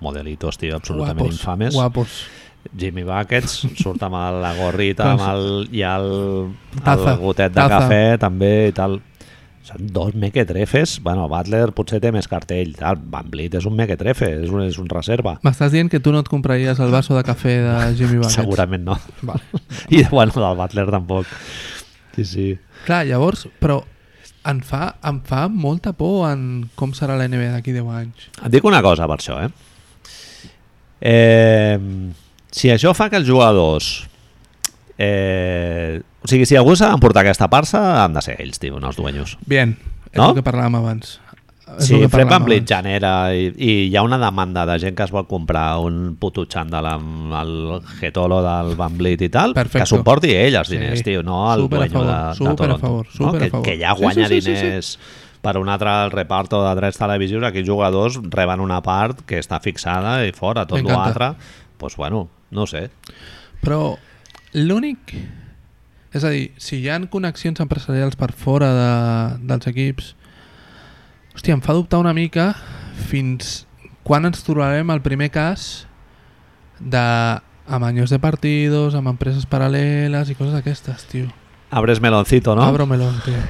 modelitos, tio, absolutament Guapos, infames. guapos. Jimmy Buckets, surt amb la gorrita, amb el, i el, Taza, el gotet de taza. cafè també i tal. Són dos mequetrefes. Bueno, Butler potser té més cartell. Tal. Van Vliet és un mequetrefe, és un, és un reserva. M'estàs dient que tu no et compraries el vaso de cafè de Jimmy Buckets? Segurament no. Vale. I bueno, del Butler tampoc. Sí, sí. Clar, llavors, però em fa, em fa molta por en com serà la NBA d'aquí 10 anys. Et dic una cosa per això, eh? eh si això fa que els jugadors... Eh, o sigui, si algú s'ha d'emportar aquesta parça, han de ser ells, tio, no els dueños. Bien, és No? el que parlàvem abans. És Sí, Fred Van abans. genera i, i hi ha una demanda de gent que es vol comprar un puto xandall amb el getolo del Van Vliet i tal, Perfecto. que suporti ell els Sí. diners, tio, no el Súper a dueño favor, de, de Toronto. favor, no? que, favor. que ja Sí, guanya sí, sí, sí, sí. diners per un altre el reparto de drets televisius, aquí els jugadors reben una part que està fixada i fora, tot l'altre, doncs bueno, no sé. Però l'únic... És a dir, si hi ha connexions empresarials per fora de, dels equips, hòstia, em fa dubtar una mica fins quan ens trobarem el primer cas de amb anyos de partidos, amb empreses paral·leles i coses d'aquestes, tio. Abres meloncito, no? Abro melón, tio.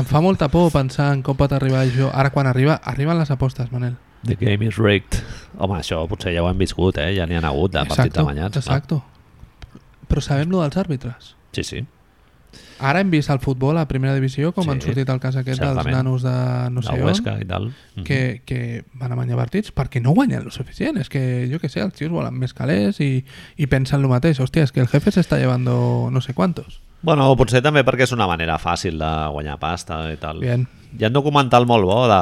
Em fa molta por pensar en com pot arribar això. Ara, quan arriba, arriben les apostes, Manel. The game is rigged. Home, això potser ja ho hem viscut, eh? Ja n'hi ha hagut de partits amanyats. clar. exacto. Però sabem lo dels àrbitres. Sí, sí. Ara hem vist al futbol, a primera divisió, com Sí, han sortit el cas aquest dels certament. nanos de no sé de on, i tal. Mhm. que, que van a guanyar partits perquè no guanyen lo suficient. És que, jo que sé, els tios volen més calés i, i pensen lo mateix. Hòstia, és que el jefe s'està llevando no sé quantos. Bueno, potser també perquè és una manera fàcil de guanyar pasta i tal. Bien. Hi ha un documental molt bo de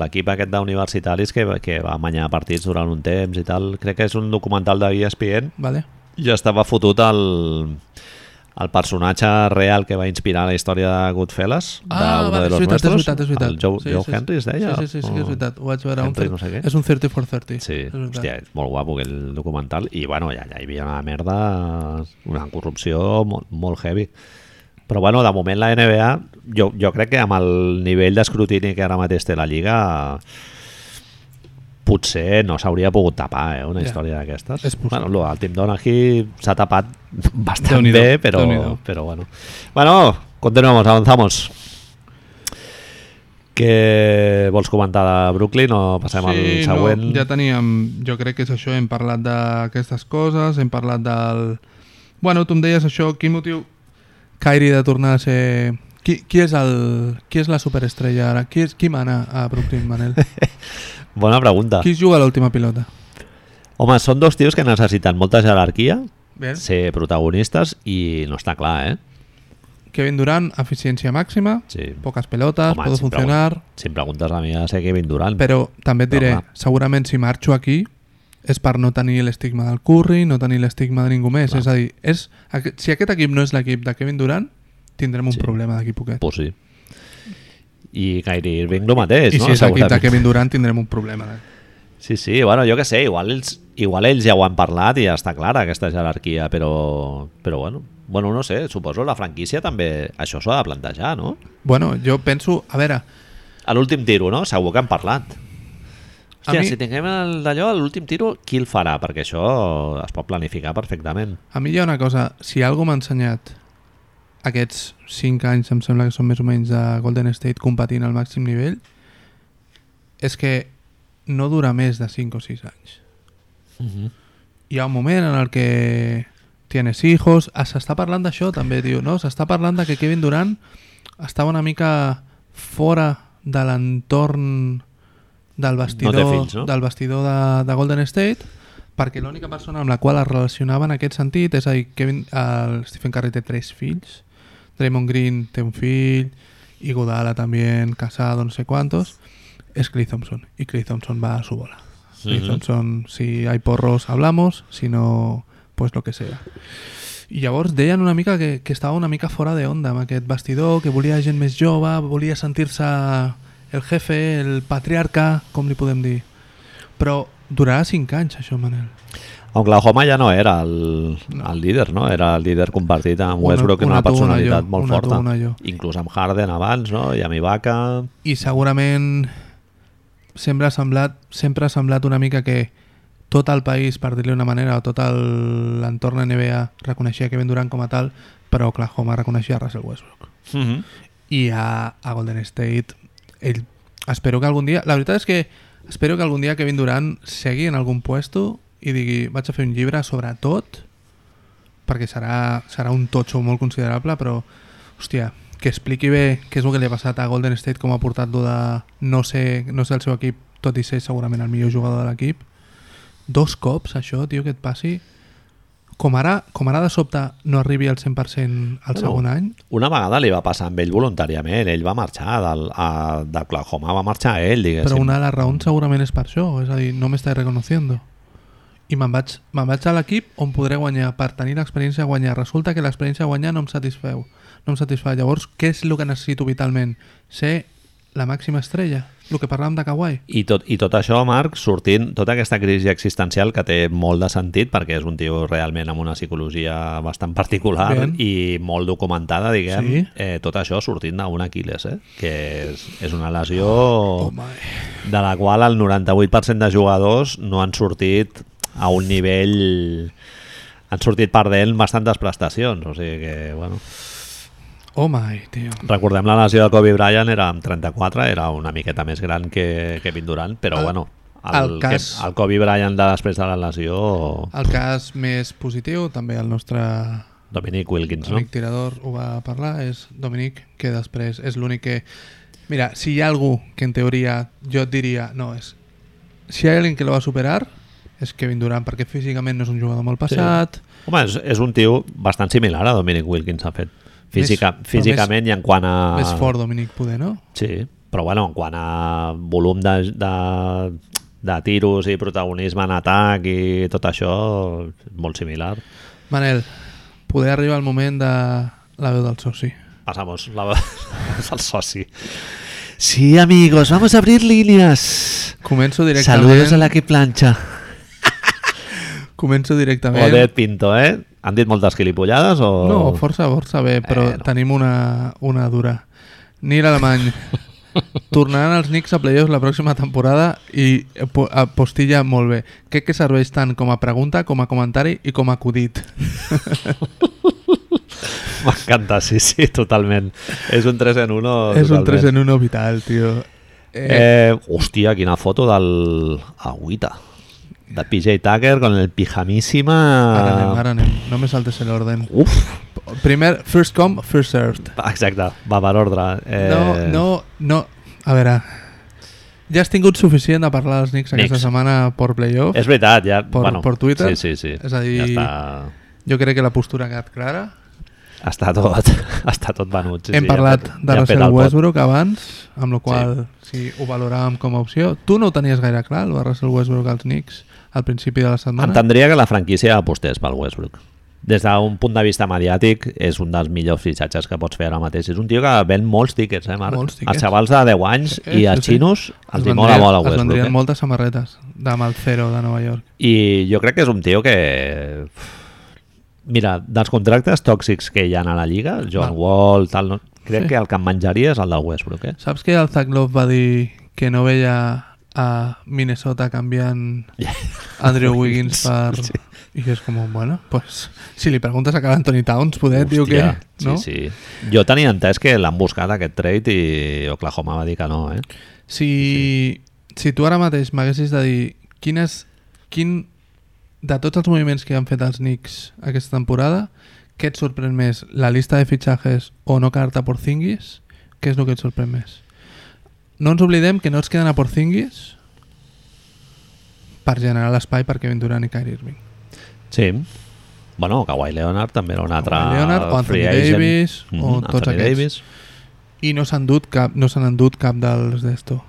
l'equip aquest d'universitaris que, que va guanyar partits durant un temps i tal. Crec que és un documental de ESPN Vale. i estava fotut el, el personatge real que va inspirar la història de Goodfellas, Ah, d'uno vale, de és los veritat, és nuestros, veritat, és veritat. el Joe, Sí, Joe sí, Henry es deia? Sí, sí, sí, sí, que és veritat. Ho vaig veure. Un, Henry thir- no sé què. És un 30 for 30. Sí, és hòstia, és molt guapo aquell documental i bueno, ja, ja hi havia una merda una corrupció molt, molt heavy però bueno, de moment la NBA jo, jo crec que amb el nivell d'escrutini que ara mateix té la Lliga potser no s'hauria pogut tapar eh, una Ja. història d'aquestes bueno, lo del Tim Donaghy s'ha tapat bastant bé però, però bueno bueno, continuamos, avanzamos què vols comentar de Brooklyn o passem al següent? No, ja teníem, jo crec que és això, hem parlat d'aquestes coses, hem parlat del... Bueno, tu em deies això, quin motiu Kyrie de tornar a ser... Qui, qui, és, el, qui és la superestrella ara? Qui, és, qui mana a Brooklyn, Manel? Bona pregunta. Qui juga a l'última pilota? Home, són dos tios que necessiten molta jerarquia, Bé. ser protagonistes i no està clar, eh? Kevin Durant, eficiència màxima, Sí. poques pelotes, Home, pot si funcionar, Si em preguntes a mi a ser Kevin Durant, però també et Però diré, clar. segurament si marxo aquí és per no tenir l'estigma del Curry, no tenir l'estigma de ningú més. Clar. És a dir, és, si aquest equip no és l'equip de Kevin Durant, tindrem un Sí. problema d'aquí poquet. pues sí. I Irving el mateix, I no? si és l'equip de. Kevin Durant, tindrem un problema. eh? Sí, sí, bueno, jo que sé, igual ells, igual ells ja ho han parlat i ja està clara aquesta jerarquia, però, però bueno, bueno, no sé, suposo la franquícia també això s'ho ha de plantejar, no? Bueno, jo penso... A veure, A l'últim tiro, no? Segur que han parlat. A Hòstia, mi- si tinguem el d'allò, a l'últim tiro, qui el farà? Perquè això es pot planificar perfectament. a mi hi ha una cosa. Si algú m'ha ensenyat aquests 5 anys, em sembla que són més o menys de Golden State competint al màxim nivell, és que no dura més de 5 o 6 anys. hi ha un moment en el que tienes hijos, ah, s'està parlant d'això també, tio, no? S'està parlant de que Kevin Durant estava una mica fora de l'entorn del vestidor, No fills, no? del vestidor de, de Golden State perquè l'única persona amb la qual es relacionava en aquest sentit, és a dir, Kevin, el Stephen Curry té tres fills, Draymond Green té un fill, y Godala también, casado, no sé cuántos, es Clay Thompson. Y Clay Thompson va a su bola. Clay Mhm. Thompson, si hay porros, hablamos, si no, pues lo que sea. I llavors deien una mica que, que estava una mica fora de onda amb aquest vestidor, que volia gent més jove, volia sentir-se el jefe, el patriarca, com li podem dir. Però durarà 5 anys, això, Manel. Oklahoma ja no era el, No. el líder, no? Era el líder compartit amb Una- Westbrook, una, una una tu, una personalitat jo, molt una tu, forta. una jo. Inclús amb Harden abans, no? I amb Ibaka... I segurament sempre ha semblat, sempre ha semblat una mica que tot el país, per dir-li una manera, o tot l'entorn NBA reconeixia Kevin Durant com a tal, però Oklahoma reconeixia Russell Westbrook. Mm -hmm. I a, a Golden State, ell, espero que algun dia... La veritat és que espero que algun dia Kevin Durant segui en algun puesto i digui, vaig a fer un llibre sobre tot, perquè serà, serà un totxo molt considerable, però, hòstia, que expliqui bé què és el que li ha passat a Golden State, com ha portat-lo de no ser, no ser el seu equip, tot i ser segurament el millor jugador de l'equip. Dos cops, això, tio, que et passi. Com ara, com ara de sobte no arribi al 100% al Bueno, segon any, Una vegada li va passar amb ell voluntàriament, ell va marxar del, a, d'Oklahoma, va marxar ell, diguéssim. Però una de les raons segurament és per això, és a dir, no m'estàs reconociendo. I me'n vaig, me'n vaig a l'equip on podré guanyar, per tenir l'experiència de guanyar. Resulta que l'experiència de guanyar no em satisfeu. No em satisfà. Llavors, què és el que necessito vitalment? Ser la màxima estrella, el que parlàvem de Kawhi. I tot, I tot això, Marc, sortint, tota aquesta crisi existencial que té molt de sentit perquè és un tio realment amb una psicologia bastant particular Ben. i molt documentada, diguem, Sí. eh, tot això sortint d'un Aquiles, eh? que és, és una lesió Home, de la qual el 98% de jugadors no han sortit a un nivell han sortit perdent bastantes prestacions o sigui que, bueno oh my, tio. recordem la lesió de Kobe Bryant era amb 34, era una miqueta més gran que Kevin Durant, però El- bueno el, el cas- que, el Kobe Bryant de després de la lesió El cas més positiu, també el nostre Dominic Wilkins, no? amic tirador ho va parlar, és Dominic, que després és l'únic que... Mira, si hi ha algú que en teoria jo et diria, no, és... Si hi ha alguien que lo va superar, és Kevin Durant, perquè físicament no és un jugador molt passat, Home, és, és un tio bastant similar a Dominic Wilkins, ha fet. Física, Més- físicament i en quant a... més fort Dominic poder, no? Sí, però bueno, en quant a volum de, de, de tiros i protagonisme en atac i tot això, molt similar. Manel, poder arribar el moment de la veu del soci. Pasamos la, al soci. Sí, amigos, vamos a abrir líneas. Començo directament... Saludos a la que plancha. Començo directament... Odet Pinto, eh? Han dit moltes gilipollades o...? No, força, força bé, però Bueno. tenim una, una dura. Nil Alemany. Tornaran els Knicks a playoffs la pròxima temporada i postilla molt bé. Crec que serveix tant com a pregunta, com a comentari i com a acudit. M'encanta, sí, sí, totalment. És un 3 en 1 És un totalment. 3 en 1 vital, tio. Eh, Eh, hòstia, quina foto del Agüita. De PJ Tucker con el pijamíssima... Ara anem, ara anem. No me saltes l'orden. Uf, Primer, first come, first served. exacte, va per ordre. Eh, No, no, no. A veure, ja has tingut suficient de parlar dels Knicks aquesta Knicks. setmana per playoff. És veritat, ja... Per- bueno, per Twitter? Sí, sí, sí. És a dir- Ja està, Jo crec que la postura ha quedat clara. està, tot, està tot venut. Sí, Hem sí, parlat ja, de ja Russell el pot. Westbrook abans, amb la qual sí. ho valoràvem com a opció. Tu no ho tenies gaire clar, el Russell Westbrook als Knicks, al principi de la setmana? Entendria que la franquícia apostés pel Westbrook. Des d'un punt de vista mediàtic, és un dels millors fitxatges que pots fer ara mateix. És un tio que ven molts tickets, eh, Marc? Molts tickets. Els xavals de 10 anys Sí, i els sí, sí. xinos els hi Es mola molt a Es Westbrook. vendrien Eh? moltes samarretes de Malcero de Nova York. I jo crec que és un tio que... Mira, dels contractes tòxics que hi ha a la Lliga, John Va. Wall, tal, no... crec Sí. que el que em menjaria és el del Westbrook, eh? Saps que el Zach Love va dir que no veia a Minnesota canviant Andrew Wiggins per... Sí. I és com, bueno, pues, si li preguntes a cada Anthony Towns, poder diu que... No? Sí, sí. Jo tenia entès que l'han buscat aquest trade i Oklahoma va dir que no, eh? Si, si tu ara mateix m'haguessis de dir quin és, quin, de tots els moviments que han fet els Knicks aquesta temporada, què et sorprèn més? La lista de fitxatges o no quedar-te a Porzingis? Què és el que et sorprèn més? No ens oblidem que no ens queden a Porzingis per generar l'espai per Kevin Durant i Kyrie Irving. Sí. Bueno, Kawhi Leonard també era un altre Kawhi Leonard o Anthony agent. Davis o Mhm, tots Anthony aquests. Davis. I no s'han dut cap, no s'han endut cap dels d'esto.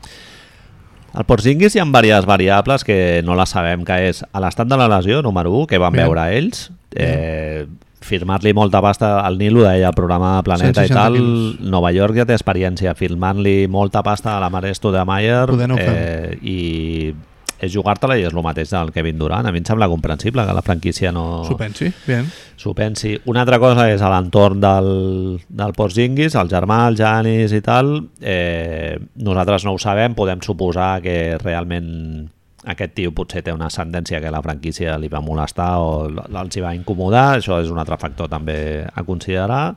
Al Porzingis hi ha diverses variables que no les sabem, que és a l'estat de la lesió, número 1, que van Bien. veure ells, eh, firmar-li molta pasta al Nilo, deia el programa Planeta i 160 tal, quilos. Nova York ja té experiència, firmant-li molta pasta a la Mare Stoudemire Poder no ho eh, i és jugar-te-la i és el mateix del Kevin Durant. A mi em sembla comprensible que la franquícia no S'ho pensi? Bien. s'ho pensi. Una altra cosa és a l'entorn del, del Porzingis, el germà, el Janis i tal. Eh, nosaltres no ho sabem, podem suposar que realment aquest tio potser té una ascendència que la franquícia li va molestar o els hi va incomodar, això és un altre factor també a considerar.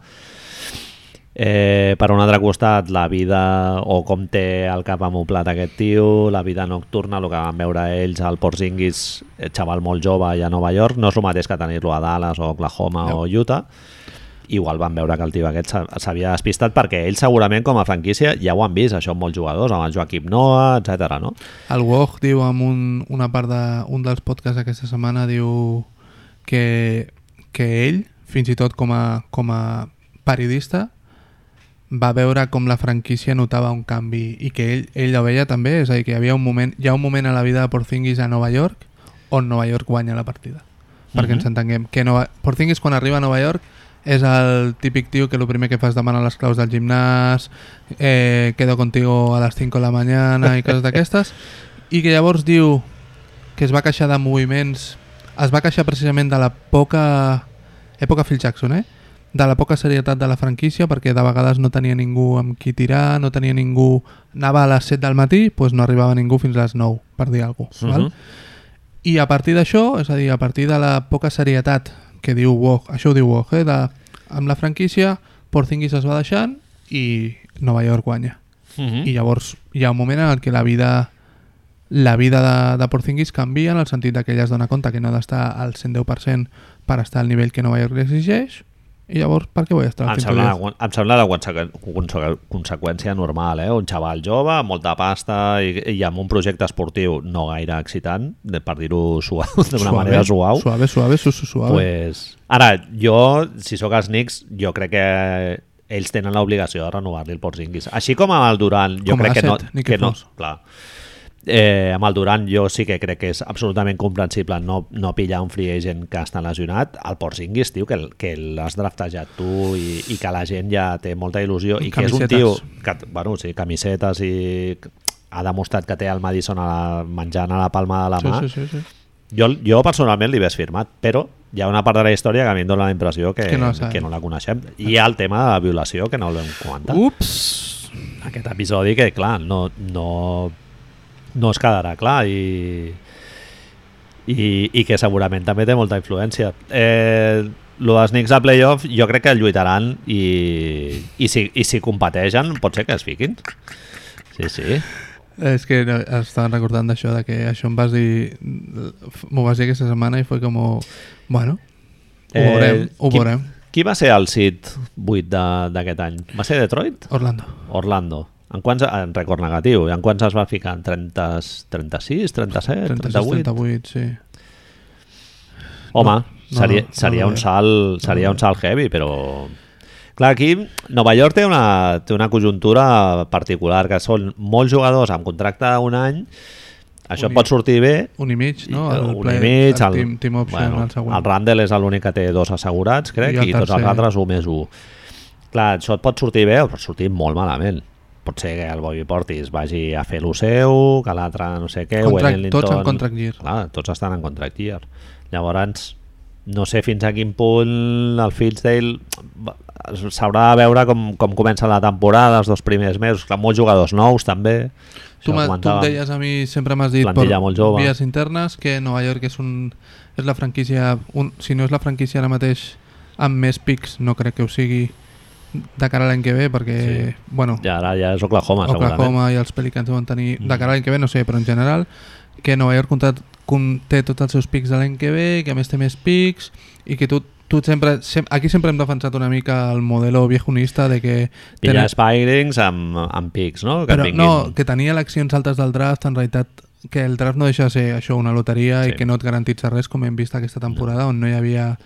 Eh, per un altre costat, la vida o com té el cap amoplat aquest tio, la vida nocturna, el que van veure ells al Porzingis, eh, xaval molt jove allà a Nova York, no és el mateix que tenir-lo a Dallas o Oklahoma No. o Utah. Igual van veure que el tio aquest s'ha- s'havia despistat perquè ells segurament com a franquícia ja ho han vist, això amb molts jugadors, amb el Joaquim Noah, etc. no? El Woj diu en un, una part de, un dels podcasts aquesta setmana diu que, que ell, fins i tot com a, com a periodista, va veure com la franquícia notava un canvi i que ell, ell ho veia també, és a dir, que hi havia un moment, hi ha un moment a la vida de Porzingis a Nova York on Nova York guanya la partida. Perquè Mhm. ens entenguem. Que Nova, Porzingis quan arriba a Nova York és el típic tio que el primer que fa és demanar les claus del gimnàs, eh, quedo contigo a les 5 de la mañana i coses d'aquestes, i que llavors diu que es va queixar de moviments, es va queixar precisament de la poca... època Phil Jackson, eh? de la poca serietat de la franquícia perquè de vegades no tenia ningú amb qui tirar, no tenia ningú... Anava a les 7 del matí, doncs no arribava ningú fins a les 9, per dir alguna cosa. val? Mhm. I a partir d'això, és a dir, a partir de la poca serietat que diu Woj, això ho diu Woj, eh, de, amb la franquícia, Porzingis es va deixant i Nova York guanya. Mhm. I llavors hi ha un moment en el que la vida la vida de, de Porzingis canvia en el sentit que ella es dona compte que no ha d'estar al 110% per estar al nivell que Nova York exigeix i llavors per què vull estar al Em sembla, 110? em sembla la conse- conseqüència normal, eh? Un xaval jove, amb molta pasta i, i amb un projecte esportiu no gaire excitant, de, per dir-ho d'una manera suau. Suave, suave, su, su, suave. Pues, ara, jo, si sóc els Knicks, jo crec que ells tenen l'obligació de renovar-li el Porzingis. Així com amb el Durant, jo Com crec que no... que no clar. Eh, amb el Durant jo sí que crec que és absolutament comprensible no, no pillar un free agent que està lesionat. El Porzingis, tio, que, que l'has draftejat tu i, i que la gent ja té molta il·lusió i, que és un tio que, bueno, sí, camisetes i ha demostrat que té el Madison a la, menjant a la palma de la mà sí, sí, sí, sí. jo, jo personalment li hagués firmat, però hi ha una part de la història que a mi em dona la impressió que, Que no que no la coneixem. I hi ha el tema de la violació, que no l'hem comentat. Ups! Aquest episodi que, clar, no, no, no es quedarà clar i, i, i que segurament també té molta influència. Eh, lo dels Knicks a playoff jo crec que lluitaran i, i, si, i si competeixen pot ser que es fiquin. Sí, sí. És que no, estava recordant d'això, de que això em vas dir... M'ho vas dir aquesta setmana i fue com... Bueno, ho Eh, veurem, ho qui- veurem. Qui va ser el sit 8 de- d'aquest any? Va ser Detroit? Orlando. Orlando. En quants, en rècord negatiu, en quants es va ficar? En 30, 36, 37, 36, 38? 38, sí. Home, No, no, seria, no, no seria, lo un salt, seria No un salt heavy, però... Clar, aquí Nova York té una, té una conjuntura particular, que són molts jugadors amb contracte d'un any, això Un i- pot sortir bé, Un i mig, no? i- El un play- i mig, el el, team, team option, bueno, el següent. el Randall és l'únic que té dos assegurats, crec, I i, el tots els altres 1 més 1. Clar, això et pot sortir bé o pot sortir molt malament. Pot ser que el Bobby Portis vagi a fer lo seu, que l'altre no sé què, Contract- Wayne tots en contract year. Clar, tots estan en contract year. Llavors, no sé fins a quin punt el Fitzdale s'haurà de veure com, com comença la temporada, els dos primers mesos, clar, molts jugadors nous també. Tu, tu em deies a mi, sempre m'has dit jove. vies internes, que Nova York és, un, és la franquícia, un, si no és la franquícia ara mateix amb més pics, no crec que ho sigui de cara a l'any que ve, perquè, Sí. bueno, Ja, ara ja és Oklahoma, segurament. Oklahoma i els Pelicans deuen tenir, de Mm. cara a l'any que ve, no sé, però en general, que Nova York compta, conté tots els seus pics de l'any que ve, que a més té més pics, i que tu, tu sempre, sem, aquí sempre hem defensat una mica el modelo viejunista de que... Pillar Spirings amb, amb pics, no? Que però et no, vinguin. que tenia eleccions altes del draft, en realitat que el draft no deixa de ser això, una loteria Sí. i que no et garantitza res, com hem vist aquesta temporada, on no hi havia...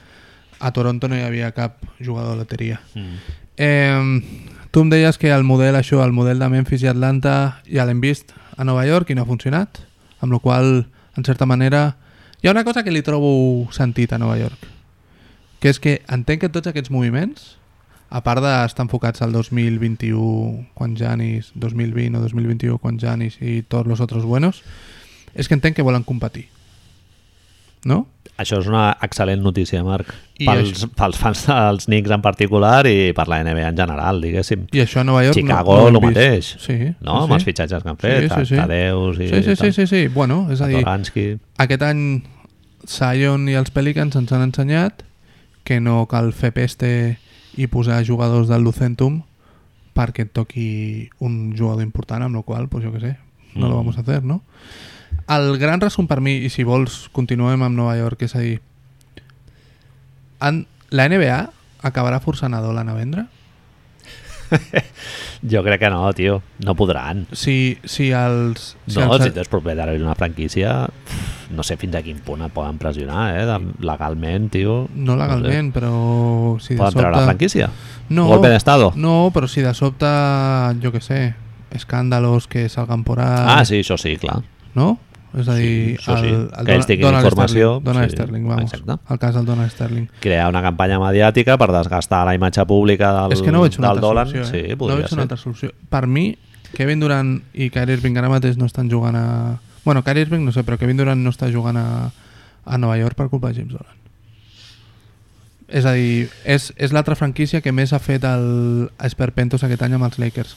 A Toronto no hi havia cap jugador de loteria. Mm. Eh, tu em deies que el model, això, el model de Memphis i Atlanta ja l'hem vist a Nova York i no ha funcionat, amb la qual en certa manera, hi ha una cosa que li trobo sentit a Nova York, que és que entenc que tots aquests moviments, a part d'estar enfocats al 2021 quan Janis, 2020 o 2021 quan Janis i tots els altres buenos, és que entenc que volen competir. No? Això és una excel·lent notícia, Marc. I Pels, això- pels fans dels Knicks en particular i per la NBA en general, diguéssim. I això a Nova York Chicago, no, no vist. mateix. Sí, No? sí, Amb els fitxatges que han fet, Sí, sí, sí. Tadeus i Sí, sí, sí, sí, sí. Bueno, és a dir, Satoransky. aquest any Sion i els Pelicans ens han ensenyat que no cal fer peste i posar jugadors del Lucentum perquè et toqui un jugador important, amb la qual pues jo que sé, no Mm. lo vamos a hacer, no? El gran resum per mi, i si vols continuem amb Nova York, és a dir, en, la NBA acabarà forçant a Dolan a vendre? Jo crec que no, tio. No podran. Si, si els... Si No, els, si tu ets propietari d'una franquícia, pff, no sé fins a quin punt et poden pressionar, eh? De, legalment, tio. no legalment, però si de Poden treure la sobte... franquícia? No, Golpe de estado? No, però si de sobte, jo que sé, escàndalos que salgan por ahí... Ah, sí, això sí, clar. No? És a dir, Sí, sí. el, el Que tinguin informació, Sterling, Donald sí, Sterling, vamos. exacte. El cas del Donald Sterling. Crear una campanya mediàtica per desgastar la imatge pública del, és que no veig una del altra Dolan. solució, eh? Sí, no veig ser. una altra solució. Per mi, Kevin Durant i Kyrie Irving ara mateix no estan jugant a... Bueno, Kyrie Irving no sé, però Kevin Durant no està jugant a, a Nova York per culpa de James Dolan. És a dir, és, és l'altra franquícia que més ha fet el Esperpentos aquest any amb els Lakers.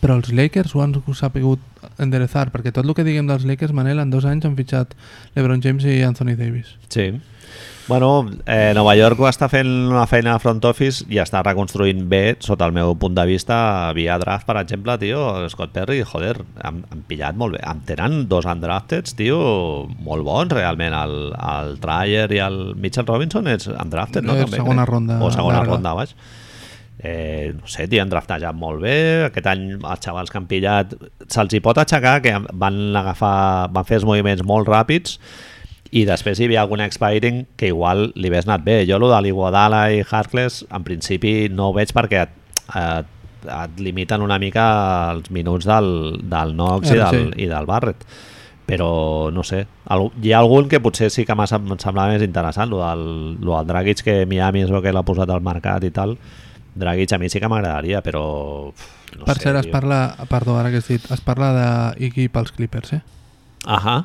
Però els Lakers ho han sapigut enderezar, perquè tot el que diguem dels Lakers, Manel, en dos anys han fitxat LeBron James i Anthony Davis. Sí. Bueno, eh, Nova York ho està fent una feina de front office i està reconstruint bé, sota el meu punt de vista, via draft, per exemple, tio, Scott Perry, joder, han, han pillat molt bé. Em tenen dos undrafteds, tio, molt bons, realment. El, el Trier i el Mitchell Robinson és undrafted, no? Eh, També, segona ronda O segona ronda, vaig. Eh, no sé, tio, han draftejat molt bé. Aquest any els xavals que han pillat se'ls hi pot aixecar que van agafar, van fer els moviments molt ràpids i després hi havia algun expiring que igual li hagués anat bé. Jo, el de l'Iguodala i Harkless, en principi no ho veig perquè et, et, et limiten una mica els minuts del, del Knox i Ah, del, sí. i del Barrett. Però, no sé, hi ha algun que potser sí que em semblava més interessant, lo del, lo del Dragic, que Miami és el que l'ha posat al mercat i tal. Dragic a mi sí que m'agradaria, però... No per sé, cert, es tio. parla, perdó, ara que has dit, es parla d'Iggy pels Clippers, eh? Ahà,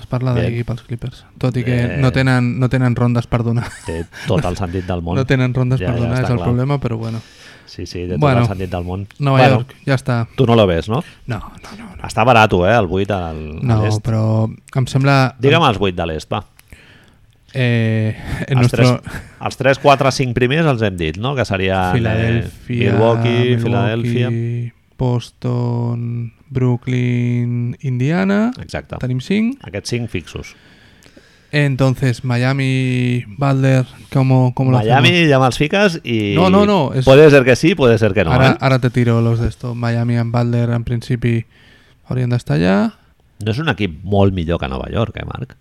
Es parla d'Iggy pels Clippers. Tot i que Eh. no, tenen, no tenen rondes per donar. té tot el sentit del món. No tenen rondes Ja, per ja donar, està és el clar. problema, però bueno. Sí, sí, té tot Bueno, el sentit del món. Nova bueno, York, ja està. Tu no lo ves, no? No, no, no. No, Està barat, eh, el 8 al, no a l'est. però em sembla... Digue'm els 8 de l'est, va. Eh, en Els, nuestro... 3, els 3, 4, 5 primers els hem dit, no? Que serien Filadèlfia, eh, Milwaukee, Filadèlfia... Boston, Brooklyn, Indiana. Exacte. Tenim 5. Aquests 5 fixos. Entonces, Miami, Butler, ¿cómo, cómo lo Miami ja me'ls fiques i... No, no, no, és- Puede ser que sí, puede ser que no, ara, eh? ara te tiro los de esto. Miami en Butler, en principi, haurien d'estar allà. No és un equip molt millor que Nova York, eh, Marc?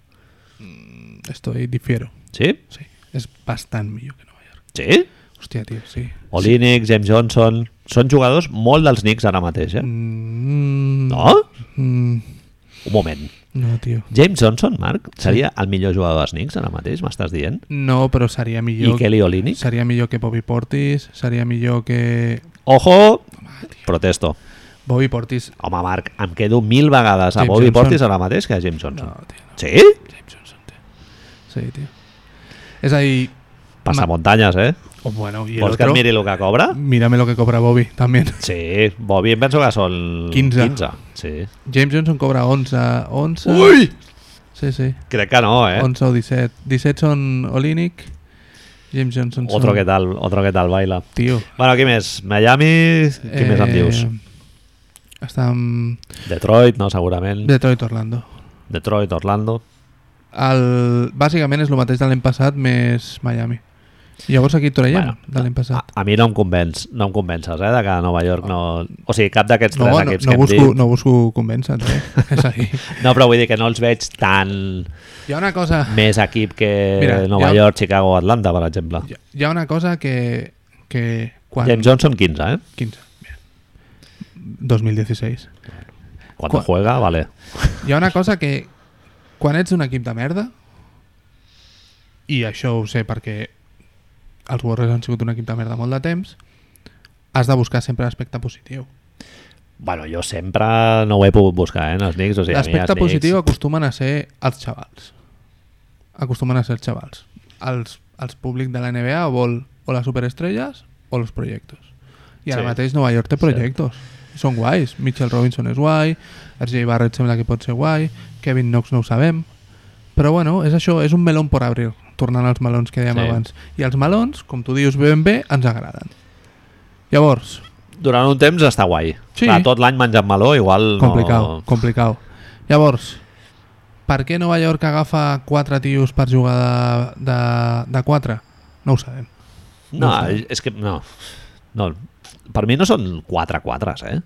Estoy, difiero. Sí? Sí, és bastant millor que Nova York. Sí? Hòstia, tio, sí. Olinick, James Johnson... Són jugadors molt dels Knicks ara mateix, eh? Mm, No? Mm, Un moment. no, tio. James Johnson, Marc, seria el millor jugador dels Knicks ara mateix, m'estàs dient? No, però seria I millor... Kelly Olinick? Seria millor que Bobby Portis, seria millor que... Ojo, protesto. Bobby Portis... Home, Marc, em quedo mil vegades a James Bobby Johnson. Portis ara mateix que a James Johnson. No, tio, no. Sí? James Johnson. Sí, tio. És a dir... Passa Ma- muntanyes, eh? Oh, bueno, y el Vols que otro... et miri el que cobra? Mírame lo que cobra Bobby, también. Sí, Bobby em penso que són 15. 15. Sí. James Johnson cobra 11. 11 Ui! Sí, sí. Crec que no, eh? 11 o 17. 17 són Olinick, James Johnson són... Otro que tal, otro que tal baila. Tio. Bueno, qui més? Miami, qui més em dius? Està amb Detroit, no, segurament. Detroit Orlando. Detroit, Orlando. El, bàsicament és el mateix de l'any passat més Miami. Llavors aquí traiem Bueno, de l'any A, passat. a mi no em convenç, no em convences, eh, de que Nova York no... O sigui, cap d'aquests No, tres no, equips no, que hem busco, dit... no busco convèncer eh? és a dir, No, però vull dir que no els veig tan hi ha una cosa més equip que Mira, Nova ha- York, Chicago o Atlanta, per exemple. hi ha- hi ha una cosa que, que quan... James Johnson, 15, eh? 15. Bien. 2016. Cuando Quan- juega, vale. Hi ha una cosa que quan ets un equip de merda i això ho sé perquè els Warriors han sigut un equip de merda molt de temps has de buscar sempre l'aspecte positiu Bueno, jo sempre no ho he pogut buscar, eh, en els Knicks. O sigui, l'aspecte els Knicks- positiu acostumen a ser els xavals acostumen a ser els xavals els, els públic de la NBA o vol o les superestrelles o els projectes i ara Sí. mateix Nova York té Sí. projectes són guais, Mitchell Robinson és guai RJ Barrett sembla que pot ser guai Kevin Knox no ho sabem però bueno, és això, és un melón por abrir tornant als melons que dèiem Sí. abans i els melons, com tu dius ben bé, ens agraden llavors, Durant un temps està guai. Sí. Clar, tot l'any menjant meló, igual Complicat, no... complicat. Llavors, per què Nova York agafa quatre tios per jugar de, de, de quatre? No ho sabem. No, No ho sé. és que no. no. Per mi no són 4-4, eh?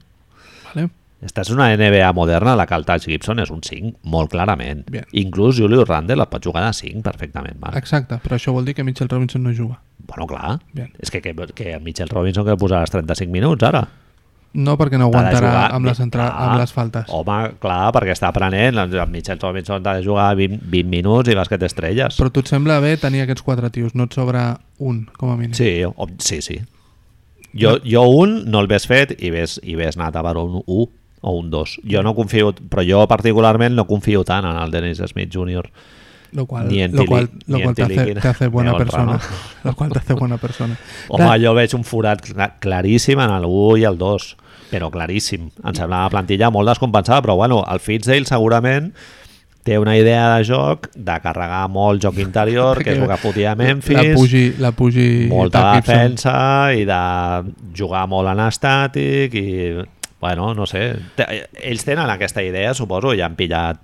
Vale? Esta és una NBA moderna, la que el Taj Gibson és un 5, molt clarament. Bien. Inclús Julius Randle el pot jugar de 5 perfectament, Marc. Exacte, però això vol dir que Mitchell Robinson no juga. Bueno, clar. Bien. És que, que, que el Mitchell Robinson que posaràs 35 minuts ara. No perquè no aguantarà jugar- amb les, entra... Clar. amb les faltes. Home, clar, perquè està aprenent. El el Mitchell Robinson t'ha de jugar 20, 20 minuts i bàsquet estrelles. Però tu et sembla bé tenir aquests quatre tios, no et sobra un, com a mínim. Sí, o, sí, sí. Jo, jo un no el ves fet i ves, i ves anat a per un 1 o un 2. Jo no confio, però jo particularment no confio tant en el Dennis Smith Jr. Lo cual, Ni en lo cual, lo cual te, hace, te hace buena persona. Lo cual te hace buena persona. Home, Clar, jo veig un forat cla- claríssim en el 1 i el 2, però claríssim. Em sembla una plantilla molt descompensada, però bueno, el Fitzdale segurament té una idea de joc de carregar molt joc interior, que és el que fotia Memphis, La pugi, la pugi molta defensa i de jugar molt en estàtic i, bueno, no sé. Ells tenen aquesta idea, suposo, i han pillat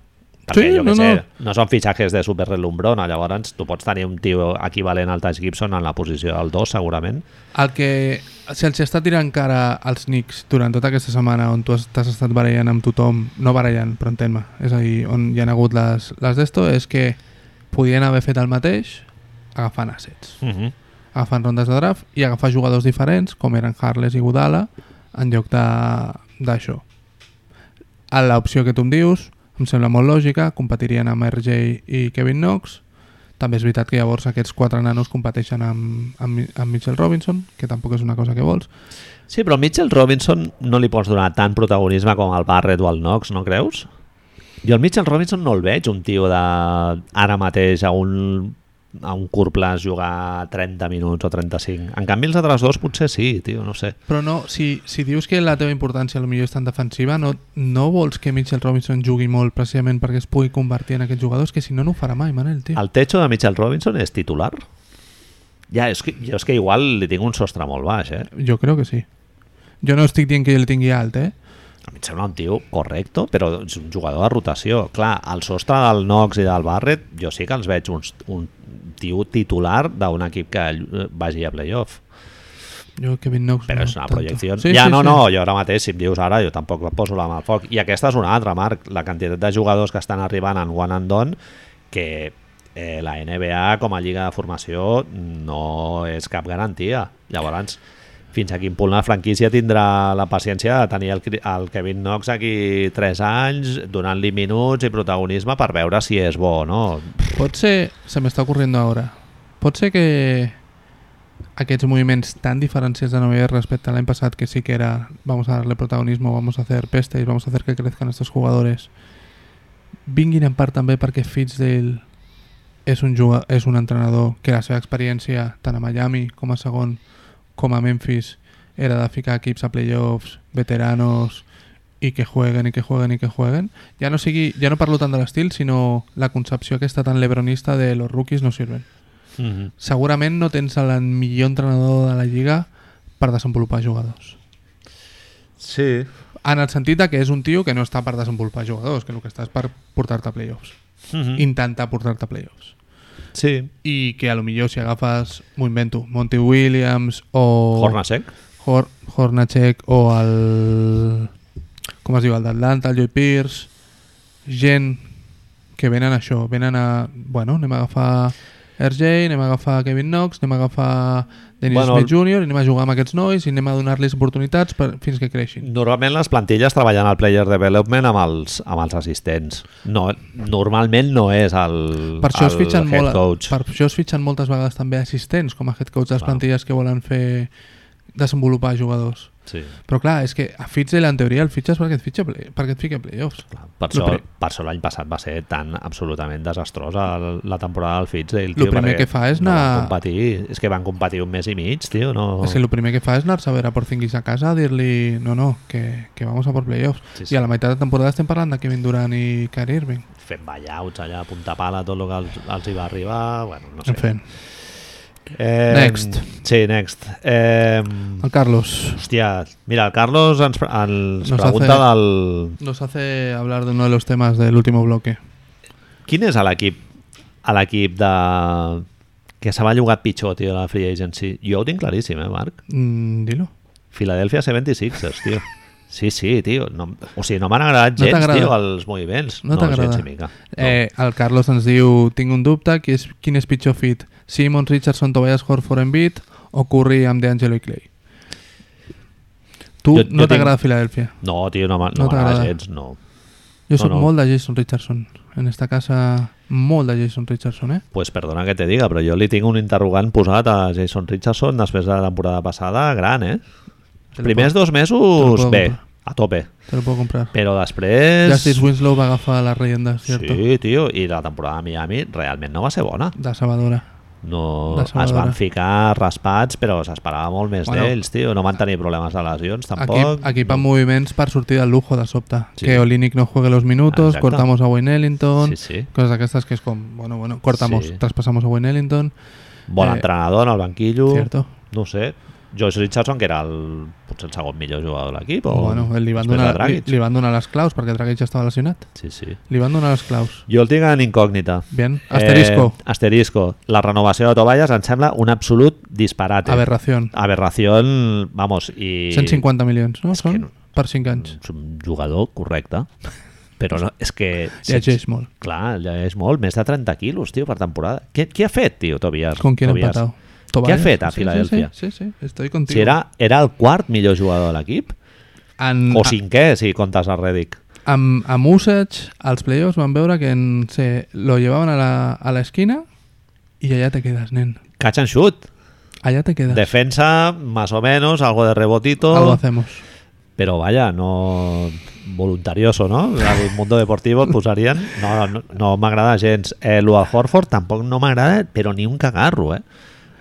perquè, Sí, jo no, sé, no. no són fitxatges de super relumbrona, llavors tu pots tenir un tio equivalent al Taj Gibson en la posició del 2, segurament. El que se'ls està tirant cara als Knicks durant tota aquesta setmana on tu has- t'has estat barallant amb tothom, no barallant, però entén-me, és a dir, on hi ha hagut les, les d'esto, és que podien haver fet el mateix agafant assets, Uh -huh. agafant rondes de draft i agafar jugadors diferents, com eren Harles i Godala, en lloc de- d'això. A l'opció que tu em dius, em sembla molt lògica, competirien amb RJ i Kevin Knox, també és veritat que llavors aquests quatre nanos competeixen amb, amb, amb Mitchell Robinson, que tampoc és una cosa que vols. Sí, però Mitchell Robinson no li pots donar tant protagonisme com al Barrett o al Knox, no creus? Jo al Mitchell Robinson no el veig un tio de ara mateix a un, a un curt plaç jugar 30 minuts o 35. En canvi els altres dos potser sí, tio, no sé. Però no, si, si dius que la teva importància potser és tan defensiva, no, no vols que Mitchell Robinson jugui molt precisament perquè es pugui convertir en aquests jugadors, que si no, no ho farà mai, Manel, tio. El techo de Mitchell Robinson és titular? Ja, és que, jo és que igual li tinc un sostre molt baix, eh? Jo crec que sí. Jo no estic dient que jo el tingui alt, eh? A mi em sembla un tio correcte, però és un jugador de rotació. Clar, el sostre del Knox i del Barrett, jo sí que els veig un, un tio titular d'un equip que eh, vagi a playoff. Jo Kevin Knox Però no, és una tanto. projecció. Sí, ja, sí, no, sí. no, jo ara mateix, si em dius ara, jo tampoc poso la mà al foc. I aquesta és una altra, Marc, la quantitat de jugadors que estan arribant en one and done, que eh, la NBA com a lliga de formació no és cap garantia. Llavors, fins a quin punt la franquícia tindrà la paciència de tenir el, el Kevin Knox aquí 3 anys, donant-li minuts i protagonisme per veure si és bo o no. Pot ser, se m'està ocorriendo ahora, pot ser que aquests moviments tan diferenciats de Nova York respecte a l'any passat, que sí que era vamos a darle protagonismo, vamos a hacer pestes, vamos a hacer que crezcan estos jugadores, vinguin en part també perquè Fitzdale és un, juga, és un entrenador que la seva experiència tant a Miami com a segon com a Memphis era de ficar equips a playoffs, veteranos i que jueguen i que jueguen i que jueguen ja no, sigui, ja no parlo tant de l'estil sinó la concepció aquesta tan lebronista de los rookies no sirven Mm -hmm. segurament no tens el millor entrenador de la lliga per desenvolupar jugadors Sí. en el sentit de que és un tio que no està per desenvolupar jugadors que el que està és per portar-te a playoffs Mm -hmm. intentar portar-te a playoffs Sí. i que a lo millor si agafes, m'ho invento, Monty Williams o Hornacek. Hor Hornacek o el com es diu, el d'Atlanta, el Joy Pierce gent que venen a això, venen a bueno, anem a agafar RJ, anem a agafar Kevin Knox, anem a agafar Dennis Bueno, Smith Jr. i anem a jugar amb aquests nois i anem a donar-los oportunitats per, fins que creixin. Normalment les plantilles treballen al player development amb els, amb els assistents. No, normalment no és el, Per això, es el fitxen head molt, coach. per això es fitxen moltes vegades també assistents com a head coach de les plantilles que volen fer desenvolupar jugadors. Sí. Però clar, és que a Fitzel en teoria el fitxes perquè et, fitxa play, perquè et fiqui a playoffs. Clar, Per això, per això l'any passat va ser tan absolutament desastrosa el- la temporada del Fitzdale. Lo tio, primer que fa és no anar- van competir. És que van competir un mes i mig, tio. No... És que el primer que fa és anar-se a veure Porzingis a casa a dir-li no, no, que, que vamos a por playoffs. Sí, sí. I a la meitat de temporada estem parlant de Kevin Durant i Kyrie Irving. Fent ballouts allà punta pala, tot el que els, els hi va arribar. Bueno, no sé. En fin, Eh, Next. Sí, next. Eh, el Carlos hòstia, mira, el Carlos ens, ens Nos pregunta hace- del... nos hace hablar de uno de los temas del último bloque. Quin és l'equip a l'equip de... que se va jugar pitjor, tio, la Free Agency? Jo ho tinc claríssim, eh, Marc? Mm, dilo. Philadelphia 76ers, tio. Sí, sí, tio. No, o sigui, no m'han agradat No gens, t'agrada? tio, els moviments. No t'agrada? gens ni mica. No. Eh, el Carlos ens diu tinc un dubte, qui és, quin és pitjor fit? Simons, Richardson, Tobias Horford, Embiid o Curry amb DeAngelo i Clay? Tu Jo- no t'agrada tinc- Philadelphia? No, tio, no No no m'agrada gens, no. Jo sóc no. molt de Jason Richardson. En esta casa, molt de Jason Richardson, eh? Pues perdona que te diga, però jo li tinc un interrogant posat a Jason Richardson després de la temporada passada, gran, eh? Els primers dos mesos, bé, comprar. a tope. Te lo puedo comprar. Però després... Justice Winslow va agafar les riendes, ¿cierto? Sí, tio, i la temporada de Miami realment no va ser bona. De Salvadora. No, es van ficar raspats, però s'esperava molt més Bueno. d'ells, tio. No van tenir problemes de lesions, tampoc. Equip, equip amb moviments per sortir del lujo de sobte. Sí. Que Olinick no juegue los minutos, Exacte. cortamos a Wayne Ellington, Sí, sí. cosas d'aquestes que és com, bueno, bueno, cortamos, Sí. traspasamos a Wayne Ellington, Bon Eh, entrenador en el banquillo. ¿cierto? No sé. Josh Richardson, que era el, potser el segon millor jugador de l'equip. O, bueno, li van, donar, li, li van donar les claus perquè Dragic estava lesionat. Sí, sí. Li van donar les claus. Jo el tinc en incògnita. Bien. Asterisco. Eh, asterisco. La renovació de Tobias em sembla un absolut disparate. Aberración. Aberració, vamos, i... 150 milions, no? Són no- per 5 anys. És un jugador correcte. Però no, és que... Llegeix molt. Clar, ja és molt. Més de 30 quilos, tio, per temporada. Què, què ha fet, tio, Tobias? ¿Con quién ha Tobias? Què ha fet a Sí, sí, Filadèlfia? Sí, sí, sí, estoy contigo. Si era, era el quart millor jugador de l'equip? En, O cinquè, si comptes a Redick. Amb, amb Usage, als playoffs van veure que en, se lo llevaban a la, a la esquina y allá te quedas, nen. Catch and shoot. Allá te quedas. Defensa, más o menos, algo de rebotito. Algo hacemos. Pero vaya, no voluntarioso, no? Al mundo deportivo el posarien. No, no, no m'agrada gens. Eh, lo del Horford tampoc no m'agrada, però ni un cagarro, eh?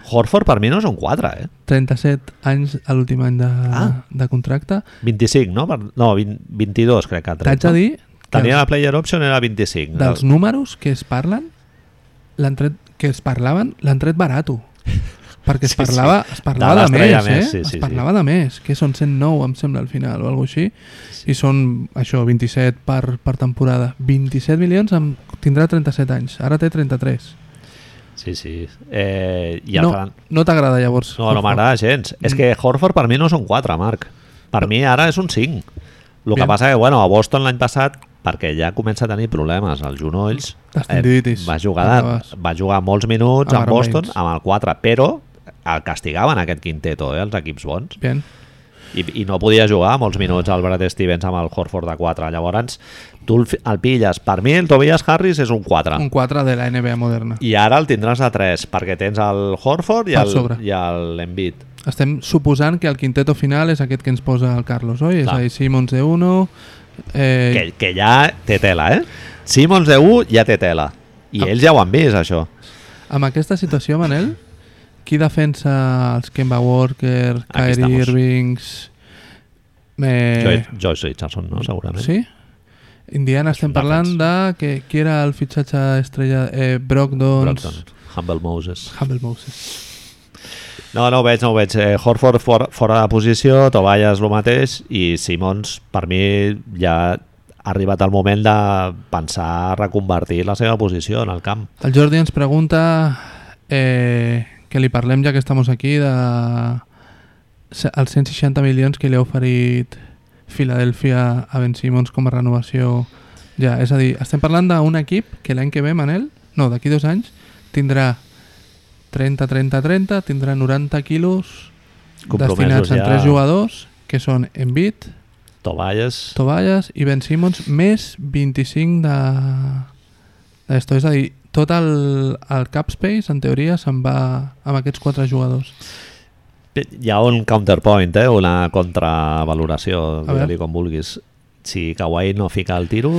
Horford per mi no és un 4, eh? 37 anys a l'últim any de, Ah. de contracte. 25, no? No, 20, 22 crec que ha tret. T'haig de dir Tenia la player option era 25. dels números que es parlen, l'han tret, que es parlaven, l'han tret barato. Perquè es Sí, sí. parlava, es parlava De de, més, eh? més, sí, sí, es sí. parlava de més, que són 109, em sembla, al final, o alguna així. I són, això, 27 per, per temporada. 27 milions amb, tindrà 37 anys. Ara té 33. Sí, sí. Eh, I el no Fran... no t'agrada, llavors? No, no m'agrada gens. És que Horford per mi no és un 4, Marc. Per mi ara és un 5. El que passa que, bueno, a Boston l'any passat, perquè ja comença a tenir problemes als genolls, Tendinitis. va, jugar, Acabes. va jugar molts minuts Aaron Boston amb el 4, però el castigaven aquest quinteto, eh, els equips bons. Bien. I, i no podia jugar molts minuts al Brad Stevens amb el Horford de 4. Llavors, tu el, el pilles. Per mi, el Tobias Harris és un 4. Un 4 de la NBA moderna. I ara el tindràs a 3, perquè tens el Horford i Per el, sobre. i el Embiid. Estem suposant que el quinteto final és aquest que ens posa el Carlos, oi? És Clar. a dir, Simons de 1... Eh, Que, que ja té tela, eh? Simons de 1 ja té tela. I Ah. ells ja ho han vist, això. Amb aquesta situació, Manel, qui defensa els Kemba Walker, Aquí Kyrie estamos. Irvings... Eh, Joyce, Richardson, no? Segurament. Sí? Indiana estem parlant de... Que, qui era el fitxatge estrella? Eh, Brogdons... Brogdon, Humble Moses. Humble Moses. No, no ho veig, no ho veig. Eh, Horford fora, fora de posició, Tobias el mateix i Simons, per mi, ja ha arribat el moment de pensar a reconvertir la seva posició en el camp. El Jordi ens pregunta eh, que li parlem ja que estamos aquí de els 160 milions que li ha oferit Filadèlfia a Ben Simmons com a renovació. Ja, és a dir, estem parlant d'un equip que l'any que ve, Manel, no, d'aquí dos anys tindrà 30-30-30 tindrà 90 quilos Compromesos destinats en ja. tres jugadors que són Embiid, Tobias, Tobias i Ben Simmons més 25 de d'esto, és a dir, tot el, el cap space en teoria se'n va amb aquests quatre jugadors hi ha un counterpoint, eh? una contravaloració, digue-li com vulguis. Si Kawhi no fica el tiro,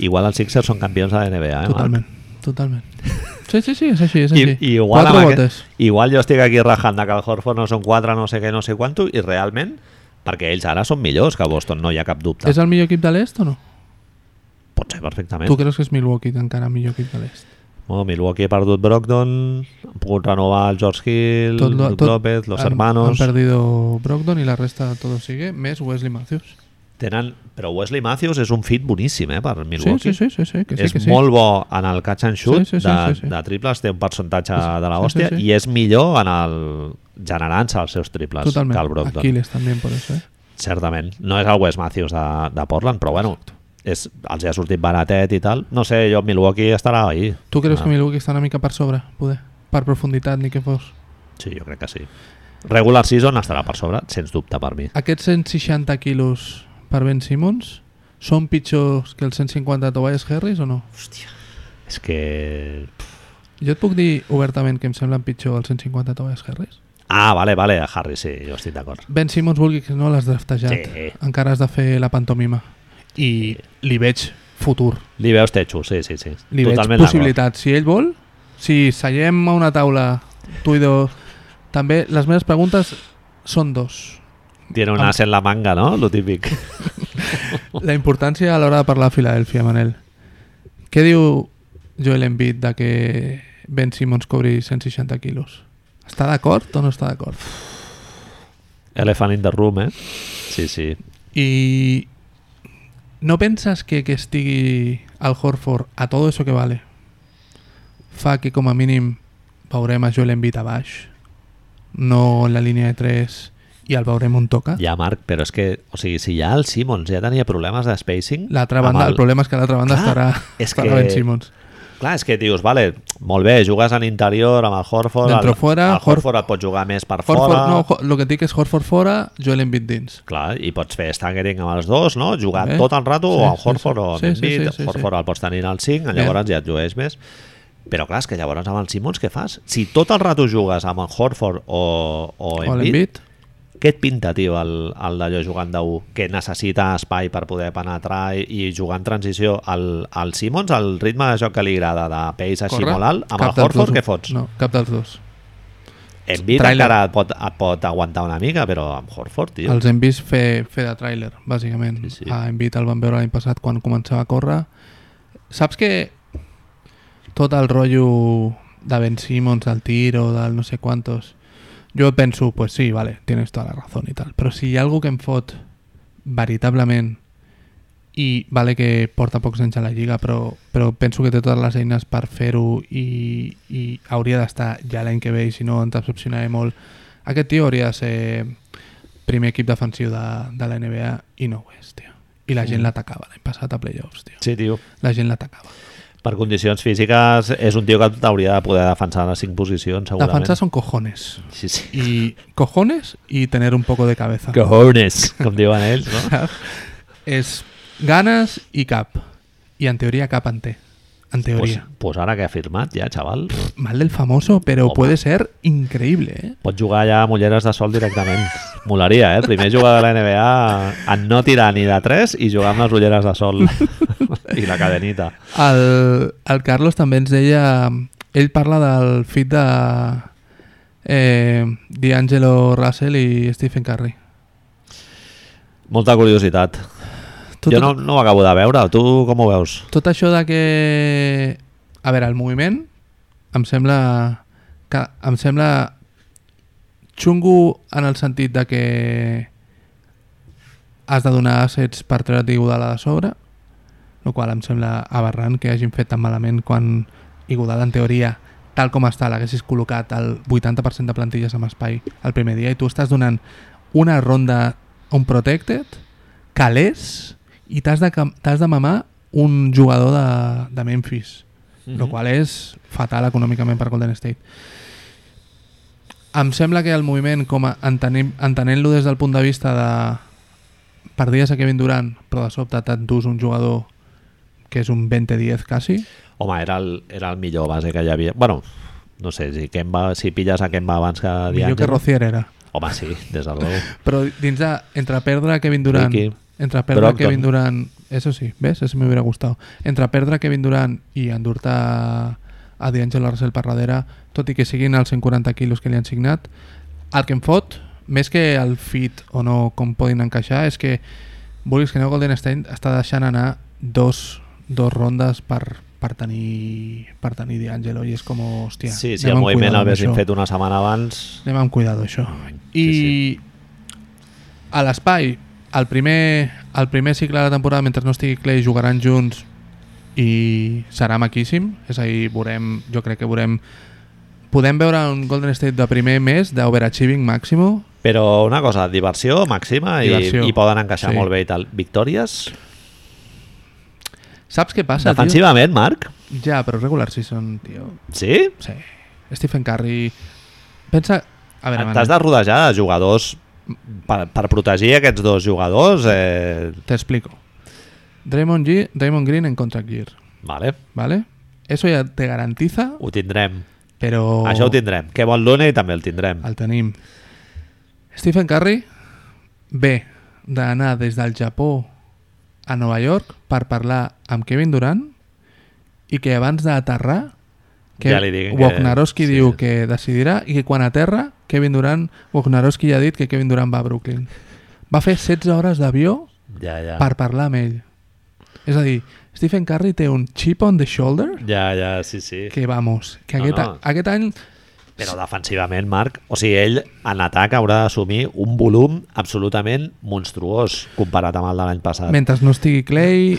igual els Sixers són campions de la NBA. Eh, Marc? totalment, totalment sí, sí, sí, és així, és així I, igual, quatre aquest, igual jo estic aquí rajant que el Horford no són 4, no sé què, no sé quanto, i realment, perquè ells ara són millors que Boston, no hi ha cap dubte. és el millor equip de l'est o no? Pot ser perfectament. tu creus que és Milwaukee encara millor equip de l'est? Bueno, Milwaukee ha perdut Brogdon, han pogut renovar el George Hill, Tot Brook tot- López, los han, hermanos... han perdido Brogdon i la resta todo sigue més Wesley Matthews Tenen... Però Wesley Matthews és un fit boníssim, eh, per sí, Milwaukee. sí, sí, sí, sí, que sí, és que sí. molt bo en el catch and shoot Sí, sí, sí, de, sí, sí. de triples, té un percentatge Sí, sí, de la sí, hòstia sí, sí. i és millor en el generant-se els seus triples totalment, que el Brogdon. Aquiles també por eso, eh? Certament. No és el Wes Matthews de, de Portland, però bueno, és, els ha sortit baratet i tal. No sé, jo Milwaukee estarà ahí. Tu creus Ah. que Milwaukee està una mica per sobre, poder? Per profunditat, ni que fos. Sí, jo crec que sí. Regular season estarà per sobre, sens dubte per mi. Aquests 160 quilos per Ben Simmons són pitjors que els 150 de Tobias Harris o no? És que... Jo et puc dir obertament que em semblen pitjor els 150 de Tobias Harris? Ah, vale, vale, Harry, sí, jo estic d'acord. Ben Simmons vulgui que no l'has draftejat. Sí. Encara has de fer la pantomima. I li veig futur. Li veus techo, sí, sí, sí. Li Totalment veig possibilitats. Si ell vol, si seiem a una taula, tu i dos... També les meves preguntes són dos. Tiene un as en la manga, no? Lo típic. La importància a l'hora de parlar a Filadèlfia, Manel. Què diu Joel Embiid de que Ben Simmons cobri 160 quilos? Està d'acord o no està d'acord? Elephant in the room, eh? Sí, sí. I no penses que que estigui al Horford a todo eso que vale fa que com a mínim veurem a Joel Embiid a baix no en la línia de 3 i el veurem on toca? Ja, Marc, però és que, o sigui, si ja el Simmons ja tenia problemes de spacing... l'altra banda, el... problema és que l'altra banda Clar, estarà, és estarà que- Ben Simmons Clar, és que dius, vale, molt bé, jugues a l'interior amb el Horford, Dentro el, fuera, el Horford et pot jugar més per Horford, fora... no, lo que dic és Horford fora Joel Embiid dins Clar, i pots fer staggering amb els dos, no? Jugar Bé. tot el rato Sí, o amb sí, Horford sí. o amb Sí, sí, Embiid, sí, sí, Horford el pots tenir al 5, Bé. llavors ja et jugueix més. Però clar, és que llavors amb el Simmons què fas? Si tot el rato jugues amb el Horford o, o o Embiid, què et pinta, tio, el, el d'allò jugant de 1? Que necessita espai per poder penetrar i, i jugar en transició. El, el Simmons, el ritme de joc que li agrada de pace així Corre. molt alt, amb Cap el Horford dos. què fots? no, cap dels dos Trailer. encara et pot, et pot aguantar una mica, però amb Horford, tio. Els hem vist fer, fer de tràiler, bàsicament. Sí, sí. A Embiid el vam veure l'any passat quan començava a córrer. Saps que tot el rotllo de Ben Simmons, del tiro, del no sé quantos... Jo penso, pues sí, vale, tienes toda la razón y tal. Però si hi ha algú que em fot veritablement i vale que porta pocs anys a la Lliga, però, però penso que té totes les eines per fer-ho i, i hauria d'estar ja l'any que ve i si no ens decepcionaré molt. Aquest tio hauria de ser primer equip defensiu de, de la NBA i no ho és, tio. I la gent Mm. l'atacava l'any passat a playoffs, tio. Sí, tio. La gent l'atacava. Per condicions físiques és un tio que t'hauria de poder defensar a les 5 posicions, segurament. Defensar son cojones. Sí, sí. Y cojones y tener un poco de cabeza. Cojones, com diuen ells, no? es ganas y cap. Y en teoría cap en té. En Pues, teoría. pues ara que ha firmat ja, xaval, Mal del famoso, pero Home. puede ser increíble, ¿eh? pot jugar ja a mulleres de sol directament. Molaria, eh? El primer jugador de la NBA en no tirar ni de 3 i jugar amb les ulleres de sol i la cadenita. El, el Carlos també ens deia ell parla del fit de eh, D'Angelo Russell i Stephen Curry. Molta curiositat. Tu, jo tot, no, no ho acabo de veure, tu com ho veus? tot això de que... A veure, el moviment em sembla que em sembla xungo en el sentit de que has de donar assets per treure't Iguodala de sobre, el qual em sembla aberrant que hagin fet tan malament quan Iguodala, en teoria, tal com està, l'haguessis col·locat el 80% de plantilles amb espai el primer dia i tu estàs donant una ronda un protected, calés i t'has de, de mamar un jugador de, de Memphis, mm -hmm. el qual és fatal econòmicament per Golden State. Em sembla que el moviment, com a entenent-lo des del punt de vista de perdies a Kevin Durant, però de sobte t'endús un jugador que és un 20-10 quasi, Home, era el, era el millor base que hi havia. Bueno, no sé, si, Kemba, si pilles a Kemba abans que millor que. Rocier era. Home, sí, des de luego. Però dins de, entre perdre Kevin Durant, Ricky. entre perdre a Brogdon. Kevin Durant, eso sí, ¿ves? Eso me hubiera gustado. Entre perdre Kevin Durant i endur-te a a D'Angelo Russell per darrere, tot i que siguin els 140 quilos que li han signat, el que em fot, més que el fit o no com poden encaixar, és que vulguis que no Golden State està deixant anar dos, dos rondes per, per tenir per tenir D'Angelo i és com, hòstia, Sí, anem el moviment cuidado el amb haguessin això. fet una setmana abans... Anem amb cuidado, això. I sí. a l'espai, el primer, el primer cicle de la temporada, mentre no estigui Clay, jugaran junts i serà maquíssim. És a dir, veurem, jo crec que veurem... Podem veure un Golden State de primer mes d'overachieving màximo. Però una cosa, diversió màxima i, Diversió. i poden encaixar Sí. molt bé i tal. Victòries? Saps què passa, Defensivament, Marc? tio? Ja, però regular season, tio. Sí? Sí. Stephen Curry... Pensa... A veure, T'has de rodejar de jugadors per, per protegir aquests dos jugadors. Eh... Te explico. Draymond, G, Draymond Green en contract year, Vale, ¿vale? Eso ya te garantiza, ho tindrem. però... Això ho tindrem. Kevin Looney també el tindrem. El tenim. Stephen Curry ve d'anar des del Japó a Nova York per parlar amb Kevin Durant i que abans d'aterrar que Ja diguen que- Wojnarowski sí. diu que decidirà i que quan aterra Kevin Durant, Wojnarowski ja ha dit que Kevin Durant va a Brooklyn. Va fer 16 hores d'avió Ja, ja. per parlar amb ell. És a dir, Stephen Curry té un chip on the shoulder Ja, ja, sí, sí. que, vamos, que No, aquest, no. aquest any Però defensivament, Marc, o sigui, ell en atac haurà d'assumir un volum absolutament monstruós comparat amb el de l'any passat. mentre no estigui Clay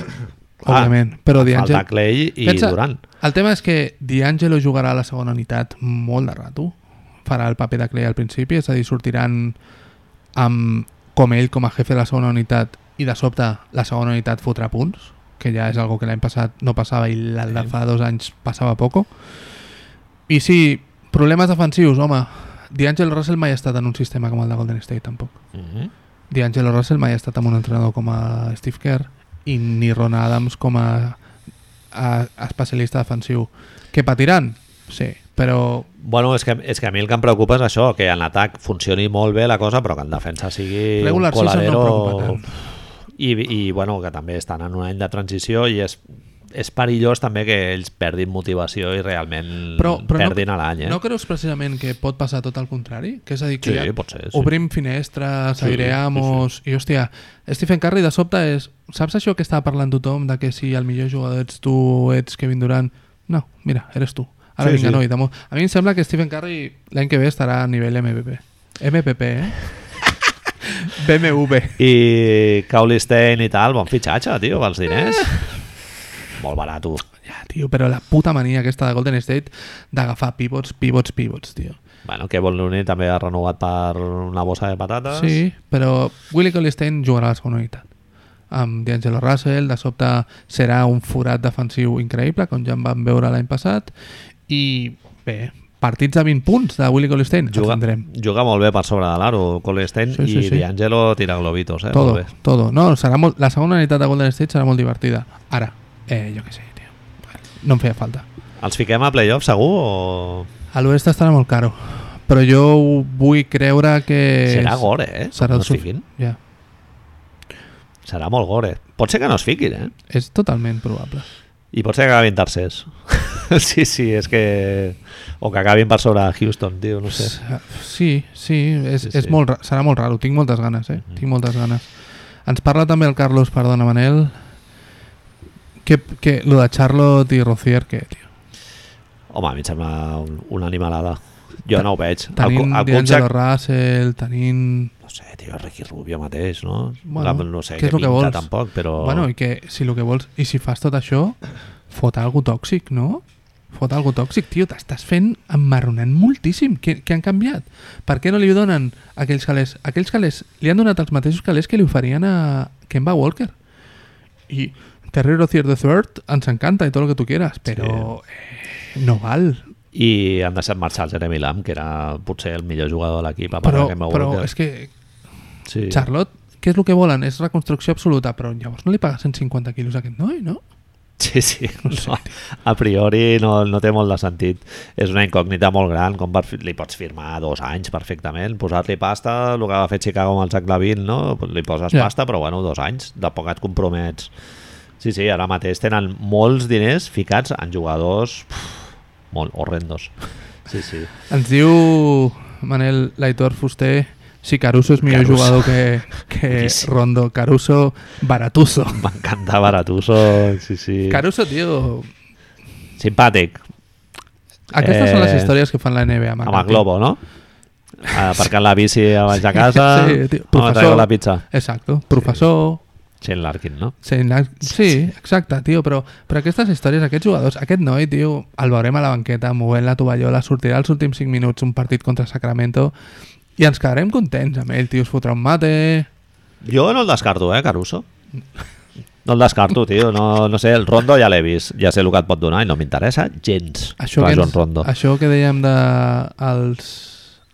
Ah, òbviament, però Falta D'Angelo Clay i Pensa- Durant. el tema és que D'Angelo jugarà a la segona unitat molt de rato farà el paper de Clay al principi és a dir, sortiran amb, com ell com a jefe de la segona unitat i de sobte la segona unitat fotrà punts que ja és algo que l'any passat no passava i el de Sí. fa dos anys passava poco i sí, problemes defensius home, D'Angelo Russell mai ha estat en un sistema com el de Golden State tampoc Mm -hmm. D'Angelo Russell mai ha estat amb un entrenador com a Steve Kerr i ni Ron Adams com a, a, a especialista defensiu. Que patiran? Sí, però Bueno, és que, és que a mi el que em preocupa és això, que en atac funcioni molt bé la cosa, però que en defensa sigui regular un no coladero... tant. I, I, bueno, que també estan en un any de transició i és, és perillós també que ells perdin motivació i realment Però, però perdin no, a l'any, eh? no creus precisament que pot passar tot el contrari? Que és a dir, que Sí, ja pot ser, sí. obrim finestres, Sí, aireamos... I, hòstia, Stephen Curry de sobte és... Saps això que estava parlant tothom de que si el millor jugador ets tu, ets Kevin Durant? No, mira, eres tu. Ara Sí, vinga, sí. noi, demo. A mi em sembla que Stephen Curry l'any que ve estarà a nivell MVP. MPP, eh? BMW. I Caulistein i tal, bon fitxatge, tio, pels diners. Molt barat. Ja, tio, però la puta mania aquesta de Golden State d'agafar pivots, pivots, pivots, tio. Bueno, Kevin Looney també ha renovat per una bossa de patates. Sí, però Willie Colistein jugarà a la segona unitat. Amb D'Angelo Russell, de sobte serà un forat defensiu increïble, com ja en vam veure l'any passat, i bé, partits de 20 punts de Willie Colistein, Juga, tindrem. juga molt bé per sobre de l'aro, Colistein, Sí, sí, i sí. D'Angelo tira globitos, eh? Todo, Molt bé. todo. No, serà molt, la segona unitat de Golden State serà molt divertida. Ara, eh, jo què sé, tio. No em feia falta. Els fiquem a playoff segur o... A l'oest estarà molt caro, però jo vull creure que... Serà gore, eh? Serà no es fiquin. Ja, Serà molt gore. Pot ser que no es fiquin, eh? és totalment probable. I pot ser que acabin tercers. Sí, sí, és que... O que acabin per sobre Houston, tio, no sé. Sí, sí, és, Sí, sí, és molt, serà molt raro. Tinc moltes ganes, eh? Mhm. Tinc moltes ganes. Ens parla també el Carlos, perdona, Manel, que, que lo de Charlotte i Rocier, què, tio? Home, a mi em sembla un, una animalada. Jo no ho veig. El, Tenint el D'Angelo Kutxak, Russell, tenint... no sé, tio, Ricky Rubio mateix, no? Bueno, La- no sé què és el que pinta vols? tampoc, però... Bueno, i que si el que vols... I si fas tot això, fot algo tòxic, no? Fot algo tòxic, tio, t'estàs fent emmarronant moltíssim. Què, què han canviat? Per què no li donen aquells calés? Aquells calés li han donat els mateixos calés que li oferien a Kemba Walker. I Terry Rozier III ens encanta i tot el que tu quieras, però eh, no val. I han deixat marxar el Jeremy Lamb, que era potser el millor jugador de l'equip, Però, Kemba però Walker. és que Sí. Charlotte, què és el que volen? És reconstrucció absoluta, però llavors no li paga 150 quilos a aquest noi, no? Sí, sí, no, a priori no, no té molt de sentit. És una incògnita molt gran, com per, li pots firmar dos anys perfectament, posar-li pasta, el que va fer Chicago amb el Zach Lavin, no? Li poses Ja. pasta, però bueno, dos anys, de poc et compromets. Sí, sí, ara mateix tenen molts diners ficats en jugadors uf, molt horrendos. Sí, sí. Ens diu Manel Laitor Fuster si Caruso és millor Caruso. jugador que, que Boníssim. Rondo. Caruso, baratuso. M'encanta Baratuso, sí, sí. Caruso, tio... Simpàtic, Aquestes són les Eh, històries que fan la NBA. amb el globo, no? Aparcant la bici a baix de casa, Sí, tio, professor. traigo la pizza. Exacto. Professor... Shane Larkin, no? Sí, la- sí, exacte, tio, però, però aquestes històries, aquests jugadors, aquest noi, tio, el veurem a la banqueta movent la tovallola, sortirà els últims 5 minuts un partit contra Sacramento i ens quedarem contents amb ell, tio, es fotrà un mate... Jo no el descarto, eh, Caruso? No el descarto, tio. No, no sé, el Rondo ja l'he vist. Ja sé el que et pot donar i no m'interessa gens. Això que, ens, Rondo. això que dèiem de els,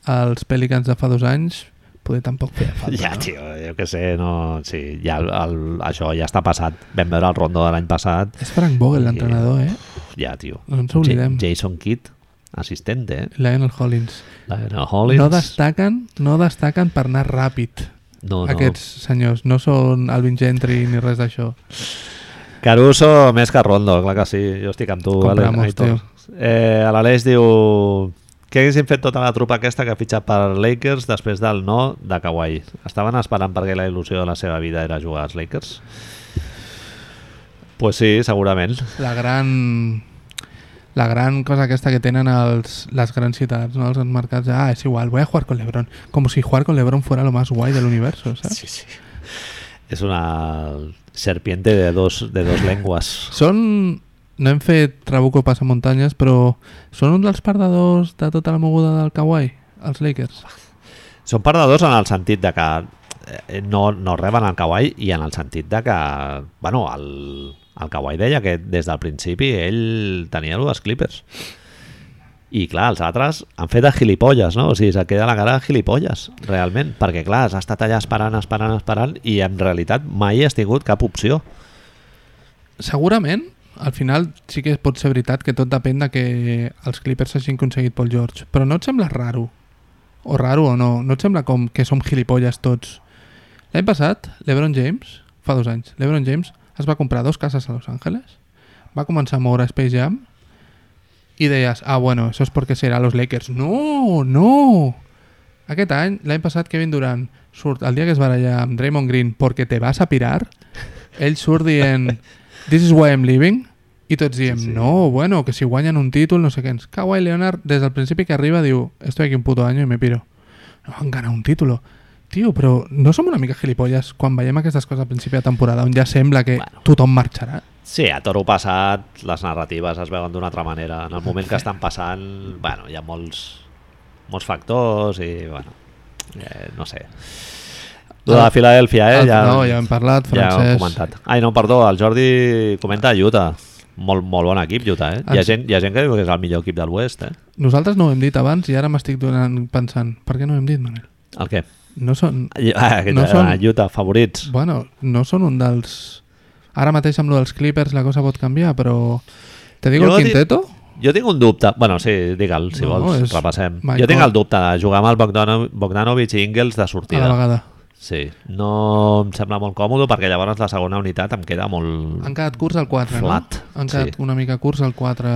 els Pelicans de fa dos anys, poder tampoc feia falta, Ja, no? tio, jo que sé, no... Sí, ja el, el, això ja està passat. Vam veure el Rondo de l'any passat. És Frank Vogel, l'entrenador, eh? Ja, tio. No ens oblidem. Ja- Jason Kidd, assistente, eh? Lionel Hollins. Lionel Hollins. No destaquen, no destaquen per anar ràpid. no, no. Aquests senyors no són Alvin Gentry ni res d'això. Caruso més que Rondo, clar que sí. Jo estic amb tu, Compramos, Aitor. Eh, a l'Aleix diu què haguessin fet tota la trupa aquesta que ha fitxat per Lakers després del no de Kawhi? Estaven esperant perquè la il·lusió de la seva vida era jugar als Lakers? Pues sí, segurament. La gran la gran cosa aquesta que tenen els, les grans ciutats, ¿no? els grans mercats, ah, és igual, voy a jugar con LeBron. Como si jugar con LeBron fuera lo más guay del universo, ¿sabes? Sí, sí. És una serpiente de dos, de dos lenguas. Són... No hem fet Trabuco passa muntanyes, però són un dels perdedors de tota la moguda del Kawhi, els Lakers. Són perdedors en el sentit de que eh, no, no reben el Kawhi i en el sentit de que, bueno, el, el Kawhi deia que des del principi ell tenia el dels Clippers. I clar, els altres han fet de gilipolles, no? O sigui, se queda la cara de gilipolles, realment, perquè clar, has estat allà esperant, esperant, esperant i en realitat mai has tingut cap opció. Segurament, al final sí que pot ser veritat que tot depèn de que els Clippers hagin aconseguit Paul George, però no et sembla raro? O raro o no? No et sembla com que som gilipolles tots? L'any passat, l'Ebron James, fa dos anys, l'Ebron James es va comprar dos cases a Los Angeles, va començar a moure Space Jam i deies, ah, bueno, eso es porque será los Lakers. No, no! Aquest any, l'any passat, Kevin Durant surt el dia que es baralla amb Draymond Green perquè te vas a pirar, ell surt dient This is why I'm leaving i tots diem, Sí, sí. no, bueno, que si guanyen un títol, no sé què ens. Kawhi Leonard, des del principi que arriba, diu estoy aquí un puto año y me piro. No van ganar un título. Tio, però no som una mica gilipolles quan veiem aquestes coses al principi de temporada on ja sembla que Bueno. tothom marxarà? Sí, a toro passat les narratives es veuen d'una altra manera. En el moment que estan passant, bueno, hi ha molts, molts factors i, bueno, eh, no sé. Lo de la Filadèlfia, eh? El- Ja, no, ja hem parlat, ja ho hem Francesc. comentat. Ai, no, perdó, el Jordi comenta Utah. Molt, molt bon equip, Utah, eh? Hi ha, Ens- gent, hi ha gent que diu que és el millor equip de l'Oest, eh? Nosaltres no ho hem dit abans i ara m'estic pensant, per què no ho hem dit, Manel? El què? No són, Ah, No no són- Utah, favorits. bueno, no són un dels... Ara mateix amb lo dels Clippers la cosa pot canviar, però... Te digo Jo el quinteto? Jo tinc un dubte, bueno, sí, digue'l, si No, vols, és repassem. Michael. Jo tinc el dubte de jugar amb el Bogdano- Bogdanovic i Ingles de A la sortida. vegada. Sí, no em sembla molt còmode perquè llavors la segona unitat em queda molt... Han quedat curts al 4, Flat, no? Han quedat sí. una mica curts al 4.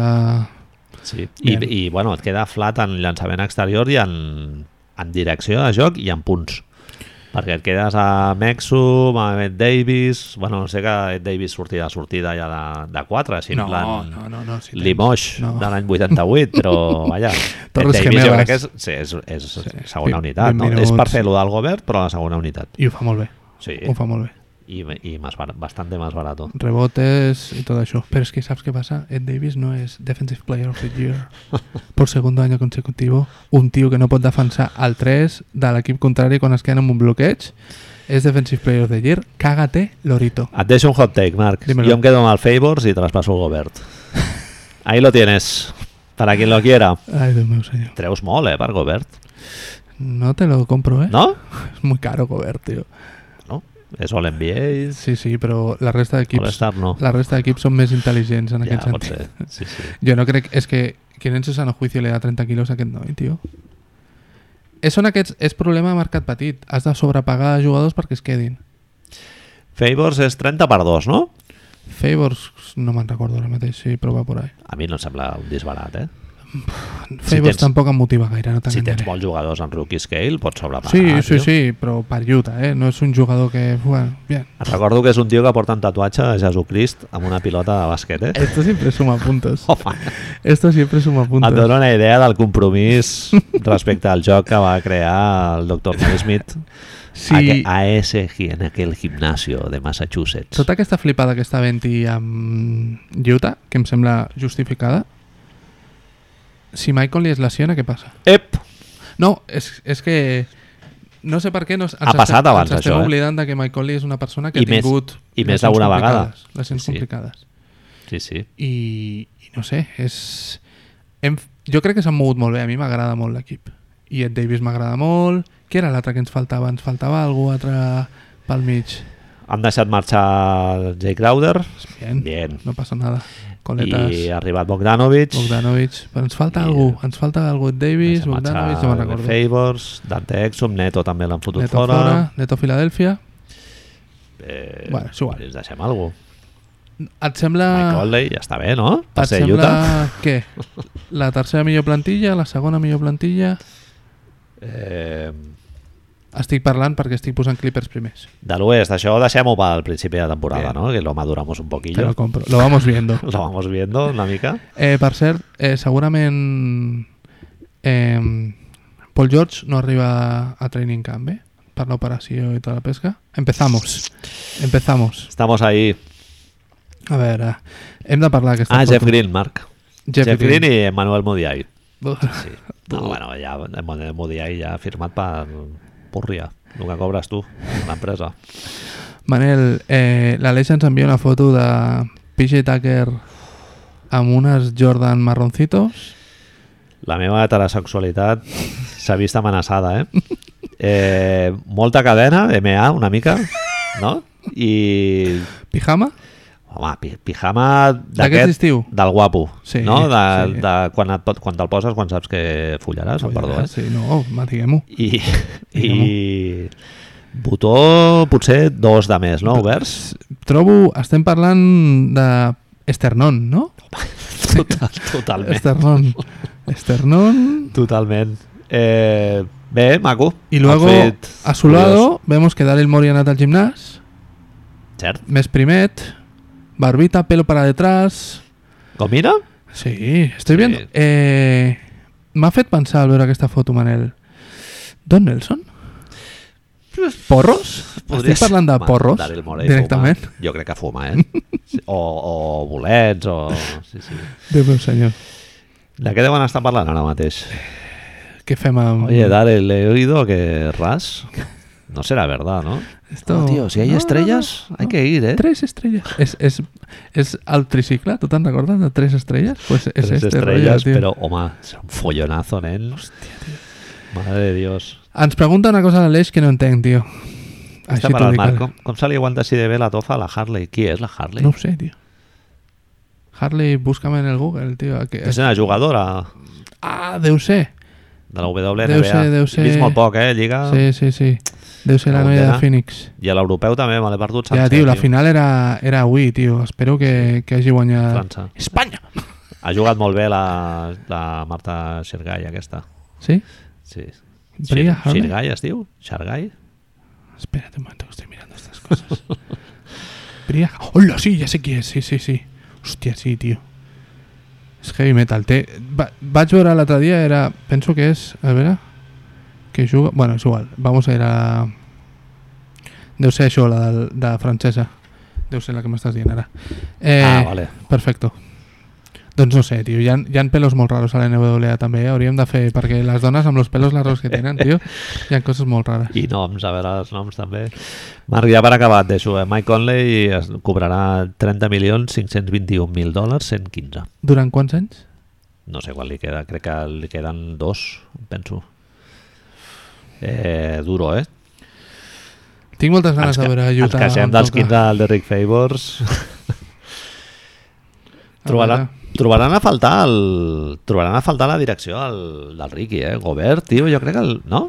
Sí. I. I, bueno, et queda flat en llançament exterior i en, en direcció de joc i en punts. Perquè et quedes a Mexum, a Ed Davis... Bueno, no sé que Ed Davis sortia de sortida ja de, de 4, si en No, plan... no, no, no. Si tens- Limoges no. de l'any 88, però vaja, Ed Torres Davis jo Gemelas. crec que és, sí, és, és Sí. segona unitat, vint no? És minuts. per fer-lo del govern, però la segona unitat. I ho fa molt bé. Sí, Ho fa molt bé. I, i más bastante más barato. Rebotes y todo eso. Pero es que, ¿sabes qué pasa? Ed Davis no es Defensive Player of the Year por segundo año consecutivo. Un tío que no pot defensar al 3 de l'equip contrari quan es queden amb un bloqueig és Defensive Player of the Year. Cágate, Lorito. Et deixo un hot take, Marc. Dímelo. Yo me quedo amb el Favors y traspaso el Gobert. Ahí lo tienes. Para quien lo quiera. Ai, Déu meu senyor. Treus molt, eh, per Gobert. No te lo compro, ¿eh? No? Es muy caro Gobert, tío. És All NBA, Sí, sí, però la resta d'equips no. la resta d'equips són més intel·ligents en Ja, aquest sentit. ser. Sí, sí. Yo no crec... És que quin en su sano juicio le da 30 quilos a aquest noi, tio? És, són aquests, és problema de mercat petit. Has de sobrepagar jugadors perquè es quedin. Favors és 30 per 2, no? Favors, no me'n recordo ara mateix, sí, però va por ahí. A mi no em sembla un disbarat, eh? Favors tens- tampoc em motiva gaire, no Si tens molts jugadors en rookie scale, pots sobrepagar. Sí, sí, tio. sí, però per Utah, eh? No és un jugador que... Bueno, bien. Et recordo que és un tio que porta un tatuatge de Jesucrist amb una pilota de bàsquet, eh? Esto siempre suma puntos. Home, Esto siempre suma et puntos. dono una idea del compromís respecte al joc que va crear el Dr. Naismith Sí, a, a ese, en aquel gimnasio de Massachusetts. tota aquesta flipada que està havent-hi amb Utah, que em sembla justificada, si Conley es lesiona, què passa? Ep! No, és, és que no sé per què no, ens Ha passat estem, abans, ens estem això, eh? oblidant de que Mike Conley és una persona que I ha més- tingut i més d'una vegada. lesions Sí. complicades Sí, sí. I, i no sé és... Hem, jo crec que s'han mogut molt bé a mi m'agrada molt l'equip i Ed Davis m'agrada molt qui era l'altre que ens faltava? ens faltava algú altre pel mig Han deixat marxar Jay Crowder. bien, Bien. no passa nada coletes I ha arribat Bogdanovic. Bogdanovic però ens falta I- algú ens falta algú Davis, Bogdanovic no me'n recordo Favors, Dante Exum, Neto també l'han fotut Neto fora. fora, Neto Filadèlfia Eh, Bueno, és igual. Deixem algú. et sembla Mike Conley ja està bé, no? Per Et ser sembla Utah. què? La tercera millor plantilla, la segona millor plantilla... Eh, Estic parlant perquè estic posant Clippers primers. de l'oest, això deixem-ho pel principi de temporada, Bien. no? Que lo maduramos un Te poquillo. lo compro. Lo vamos viendo. Lo vamos viendo una mica. Eh, per cert, eh, segurament eh, Paul George no arriba a training camp, eh? Per l'operació i tota la pesca. Empezamos. Empezamos. Estamos ahí. A veure, hem de parlar d'aquesta Ah. Jeff Green, Marc. Jeff, Jeff Green. Green i Manuel Modiay. Buf. Sí. No, bueno, ja Manuel Modiay ja ha firmat per Purria, el que cobres tu, l'empresa. Manel, eh, l'Aleix ens envia una foto de PJ Tucker amb unes Jordan marroncitos. La meva heterosexualitat s'ha vist amenaçada, eh? eh? Molta cadena, MA, una mica, no? I, Pijama? Home, pi- pijama D'aquest estiu? del guapo, Sí, no? De, sí. de quan, et, quan te'l poses, quan saps que follaràs, oh, perdó, eh? Sí, no, ma, diguem-ho. I, i botó potser dos de més, no? Oberts? Trobo, estem parlant de Esternon, no? Total, totalment. Esternon. Esternon. Totalment. Eh, bé, maco. Y luego, a su curiós. lado, vemos que Daryl Morey ha anat al gimnàs, Cert. més primet, barbita, pelo para detrás... Com mira? Sí, estoy Sí. viendo. Eh, M'ha fet pensar al veure aquesta foto, Manel. Don Nelson? Porros? Estic parlant de porros, Daryl Morey directament. Fuma. Jo crec que fuma, eh? O, o bolets, o... Sí, sí. Déu meu senyor. De què deuen estar parlant ara mateix? Què fem amb... Oye, Daryl, he oído que Ras... No será verdad, ¿no? Esto... No, tío, si hay No, estrellas, no, hay que ir, ¿eh? Tres estrellas. És, és el tricicle, tu te'n recordes de tres estrelles? Pues és Tres este estrellas, rollo, pero, home, serà un follonazo. Hòstia, tio. Madre de Dios. Ens pregunta una cosa a l'Aleix que no entenc, tio. Està per al Marc. Com, com se li aguanta de bé la tofa a la Harley? Qui és la Harley? No ho sé, tio. Harley, búscame en el Google, tio. Que... És una jugadora Ah, deu ser. De la WNBA. Deu ser- deu ser- He vist molt poc, eh, Lliga. Sí, sí, sí. Deu ser la La noia de. Phoenix. I a l'europeu també me l'he perdut. Ja, tio, la final era, era avui, tio. Espero que, que hagi guanyat... França. Espanya! Ha jugat molt bé la, la Marta Xergai, aquesta. Sí? Sí. Harley? Xirgai es diu? Xargai? Espérate un momento que estoy mirando estas cosas. Bria... ¡Hola! Sí, ya sé quién es. Sí, sí, sí. Hòstia, sí, tio. És heavy metal. Té... Va, vaig veure l'altre dia, era... Penso que és... A veure... Que juga... Bueno, és igual. Vamos a ir a... Deu ser això, la de, de francesa. Deu ser la que m'estàs dient ara. Eh, ah, vale. Perfecto. Doncs no sé, tio, hi ha, hi ha pelos molt raros a la NWA també, eh? hauríem de fer, perquè les dones amb els pelos largos que tenen, tio, hi ha coses molt rares. I noms, a veure els noms també. Marc, ja per acabar et deixo. Eh? Mike Conley es cobrarà 30 milions 521 mil dòlars 115. Durant quants anys? No sé quan li queda, crec que li queden dos, penso. Eh, duro, eh? Tinc moltes ganes Ens, de veure ens Utah. queixem amb dels Toca. 15 del Derrick Favors. A trobaran, a faltar el, trobaran a faltar la direcció del, del Ricky, eh? Gobert, tio, jo crec que el, no?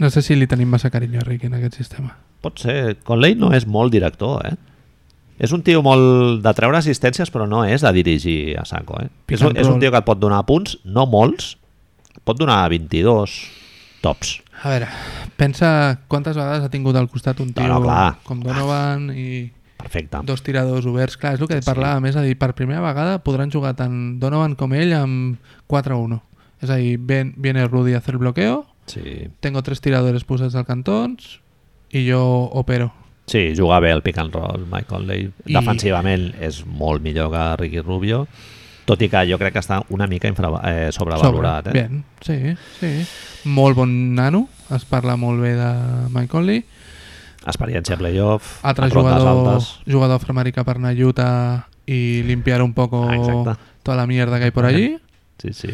No sé si li tenim massa carinyo a Ricky en aquest sistema. Pot ser. Conley no és molt director, eh? És un tio molt de treure assistències, però no és de dirigir a saco, eh? És és un tio que et pot donar punts, no molts, pot donar 22 tops. A veure, pensa quantes vegades ha tingut al costat un tio No, no, clar. com Donovan i Perfecte. dos tiradors oberts. Clar, és el que Sí. parlava més, a dir, per primera vegada podran jugar tant Donovan com ell amb 4-1. És a dir, ven, viene Rudy a hacer el bloqueo, Sí. tengo tres tiradores posats al cantons i jo opero. sí, juga bé el pick and roll, Mike Conley. I- Defensivament és molt millor que Ricky Rubio, tot i que jo crec que està una mica infra, eh, sobrevalorat. Sobre. Eh? Bien, sí, sí. Molt bon nano, es parla molt bé de Mike Conley. Experiència playoff, Altre jugador, altes. jugador afroamericà per anar a Utah y limpiar un poco exacte. toda la mierda que hay por allí. Sí, sí.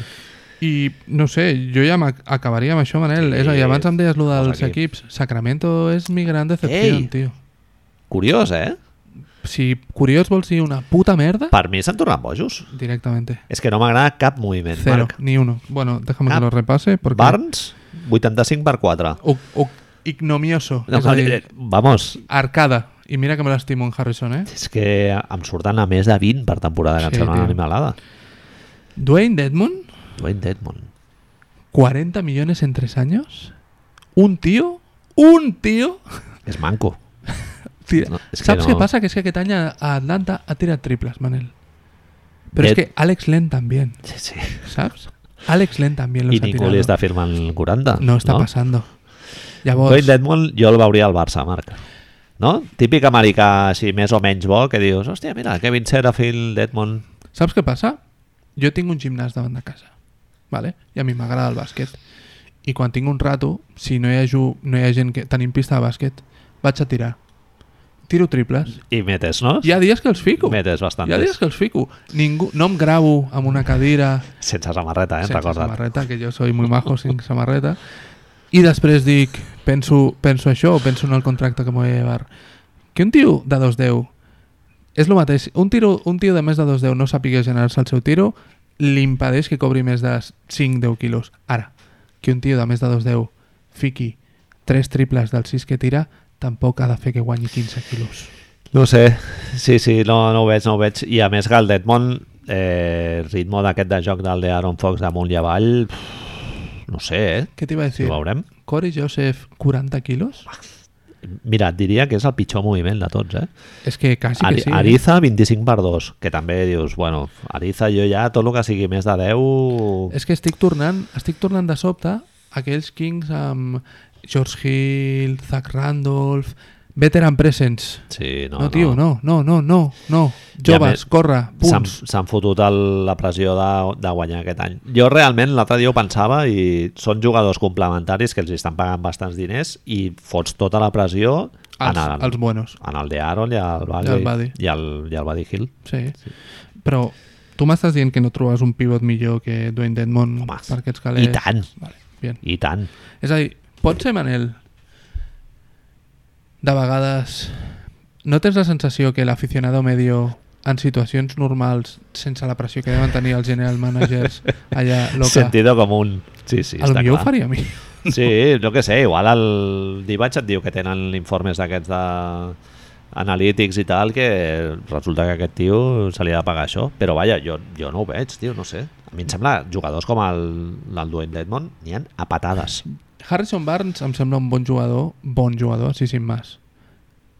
I no sé, jo ja m'acabaria amb això, Manel. Sí, és a dir, abans em deies els dels equips. equips. Sacramento és mi gran decepció, tio. Curiós, eh? Si Curiós vols dir una puta merda, Per mi s'han tornat bojos. directamente. És que no m'agrada cap moviment, Cero, Marc. ni uno. Bueno, déjame Cap. que lo repase. Porque... Barnes, 85 per 4. O, o ignomioso. No, és a dir, vamos, arcada. I mira que me l'estimo en Harrison, eh? és que em surten a més de 20 per temporada, que Sí, em sembla una animalada. Dwayne Dedmon, Dwayne Dedmon. 40 millones en 3 años. Un tío, un tío... És manco. Tira. No, és que Saps no. què passa? Que és que aquest any a Atlanta ha tirat triples, Manel. Pero es Dead- que Alex Len también, Sí, sí. ¿sabes? Alex Len también los I ha tirado. Nicoli està firmant 40. No està no? pasando. Llavors, Dwayne Dedmon jo el veuria al Barça, Marc. No? Típic americà així més o menys bo que dius, hòstia, mira, Kevin Serafield, Dedmon... saps què passa? Jo tinc un gimnàs davant de casa, vale? i a mi m'agrada el bàsquet. I quan tinc un rato, si no hi ha, no hi ha gent que tenim pista de bàsquet, vaig a tirar. Tiro triples. I metes, no? Hi ha dies que els fico. Metes Hi ha bastantes. dies que els fico. Ningú, no em gravo amb una cadira Sense samarreta, eh? sense Recorda't. samarreta, que jo soy muy majo sin samarreta, i després dic, penso, penso això, o penso en el contracte que m'ho de llevar. Que un tio de 2'10 és el mateix. Un, tiro, un tio de més de 2'10 no sàpiga generar-se el seu tiro, li impedeix que cobri més de 5-10 quilos. Ara, que un tio de més de 2'10 fiqui 3 triples del 6 que tira, tampoc ha de fer que guanyi 15 quilos. No sé, sí, sí, no, no ho veig, no ho veig. I a més que el Deadmond, eh, el ritme d'aquest de joc del d'Aaron Fox damunt i avall, pff, no sé, eh? Què t'hi va dir? ho veurem. Corey Joseph, 40 quilos? Mira, et diria que és el pitjor moviment de tots, eh? És que quasi Ari, que sí. eh? Ariza, 25 per 2, que també dius, bueno, Ariza jo ja, tot el que sigui més de 10... És que estic tornant, estic tornant de sobte aquells Kings amb George Hill, Zach Randolph, veteran presence. Sí, no, No, tio, no, no, no, no, no. Joves, me- corre, punts. s'han fotut el, la pressió de, de guanyar aquest any. Jo realment l'altre dia ho pensava i són jugadors complementaris que els estan pagant bastants diners i fots tota la pressió en Els, el, els buenos. en el de Aaron i el Buddy, I el Buddy. i el, i el Buddy Hill. Sí. Però tu m'estàs dient que no trobes un pivot millor que Dwayne Dedmon Home, per aquests calés? I tant, Vale, bien. i tant. És a dir, pot ser, Manel, de vegades... No tens la sensació que l'aficionado medio en situacions normals, sense la pressió que deuen tenir els general managers allà loca, Sentido común. Sí, sí, lo està millor ho clar. faria a mi. Sí, no que sé, igual el Divac et diu que tenen informes d'aquests de analítics i tal, que resulta que aquest tio se li ha de pagar això. Però vaja, jo, jo no ho veig, tio, no sé. A mi em sembla, jugadors com el, el Dwayne Dedmon n'hi ha a patades. Harrison Barnes em sembla un bon jugador, bon jugador, sí, sin más.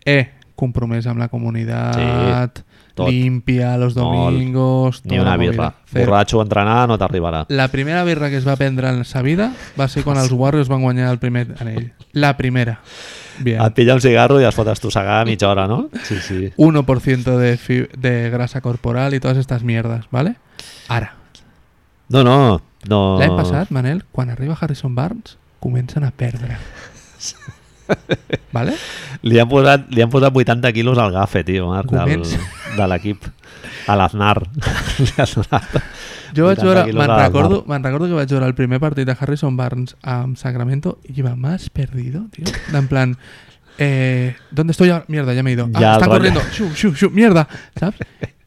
Eh, compromès amb la comunitat, tot. limpia los domingos... Ni tota una birra. Cero. Borratxo a entrenar no t'arribarà. La primera birra que es va prendre en sa vida va ser quan els Warriors van guanyar el primer anell. La primera. Bien. Et pilla un cigarro i es fot estossegar mitja hora, no? Sí, sí. 1% de, de grasa corporal y todas estas mierdas, ¿vale? Ara, No, no. no. l'any passat, Manel, quan arriba Harrison Barnes, comencen a perdre. ¿Vale? Li han, posat, li han posat 80 quilos al gafe, tio, Marc, del, de l'equip. A l'Aznar. Jo vaig 80 veure, me'n al recordo, que vaig veure el primer partit de Harrison Barnes amb Sacramento y iba más perdido, tío. En plan, eh, ¿dónde estoy ahora? Mierda, ya me he ido. Ah, corriendo. Mierda, ¿sabes?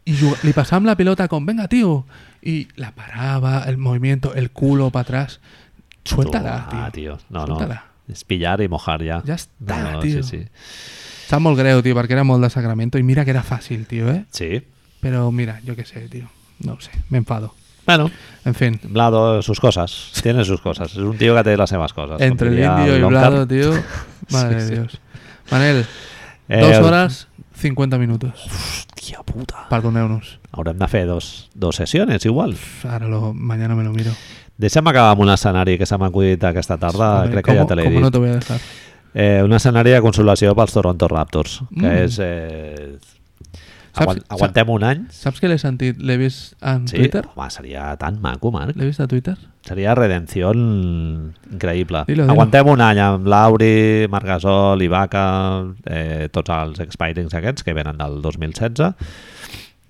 Y le pasamos la pelota con, venga, tío. Y la paraba, el movimiento, el culo para atrás. Suéltala, tío. Ah, tio. No, no. Suéltala. És pillar i mojar ja. Ja està, no, no, tio. Sí, sí. Sap molt greu, tio, perquè era molt de Sacramento i mira que era fàcil, tio, eh? Sí. Però mira, jo què sé, tio. No ho sé, me enfado. Bueno, En fin, Blado, sus cosas. Tiene sus cosas. Es un tío que té les seves coses. entre el indio y. Blado, tío. Madre Sí, de sí. Dios. Manel, Eh, dos horas, 50 minutos. Hòstia puta. Perdoneu-nos. Haurem de fer dos, dos sessions, igual. Ahora lo, mañana me lo miro. Deixa'm acabar amb un escenari que se m'ha acudit aquesta tarda. Hombre, Crec que ¿cómo- ja te l'he ¿Cómo dit. no te voy a dejar? Eh, un escenari de consolació pels Toronto Raptors, que Mm. és... Eh, Saps- aguant, aguantem un any. Saps que l'he sentit? L'he vist en Sí, Twitter? home, seria tan maco, Marc. L'he vist a Twitter? Seria redenció increïble. Dilo, dilo. Aguantem un any amb Lauri, Marc Gasol, Ibaka, eh, tots els expirings aquests que venen del 2016.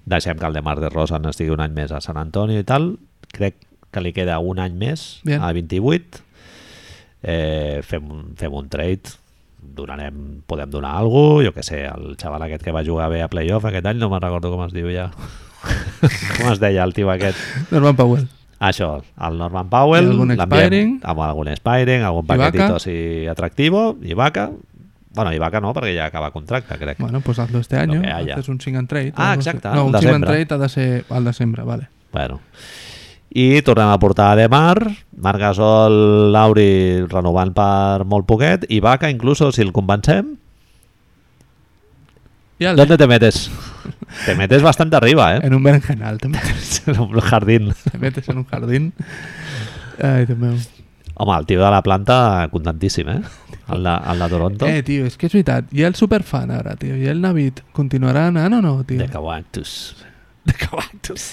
Deixem que el de Mar de Rosa estigui un any més a Sant Antonio i tal. Crec que li queda un any més Bien. a 28. Eh, fem, un- fem un trade donarem, podem donar alguna cosa, jo que sé, el xaval aquest que va jugar bé a playoff aquest any, no me'n recordo com es diu ja com es deia el tio aquest Norman Powell. això, el Norman Powell, l'enviem expiring. amb algun expiring, algun paquetito así atractivo, Ibaka, bueno, Ibaka no, perquè ja acaba contracte, crec. Bueno, pues hazlo este año. Haces un sing and trade. Ah, exacte, No, un sing and desembre. trade ha de ser al desembre, vale. Bueno. I tornem a portar a Demar, Marc Gasol, Lauri renovant per molt poquet, Ibaka incluso, si el convencem, Y al- ¿dónde te metes? Te metes bastante arriba, ¿eh? en un berenjenal te metes, En un jardín. te metes en un jardín. Ay, Dios mío. Home, el tio de la planta contentíssim, eh? El de, el de Toronto. Eh, tio, és que és veritat. I el superfan ara, tio. I el Navid continuarà anant o no, tio? de Cactus. De Cactus.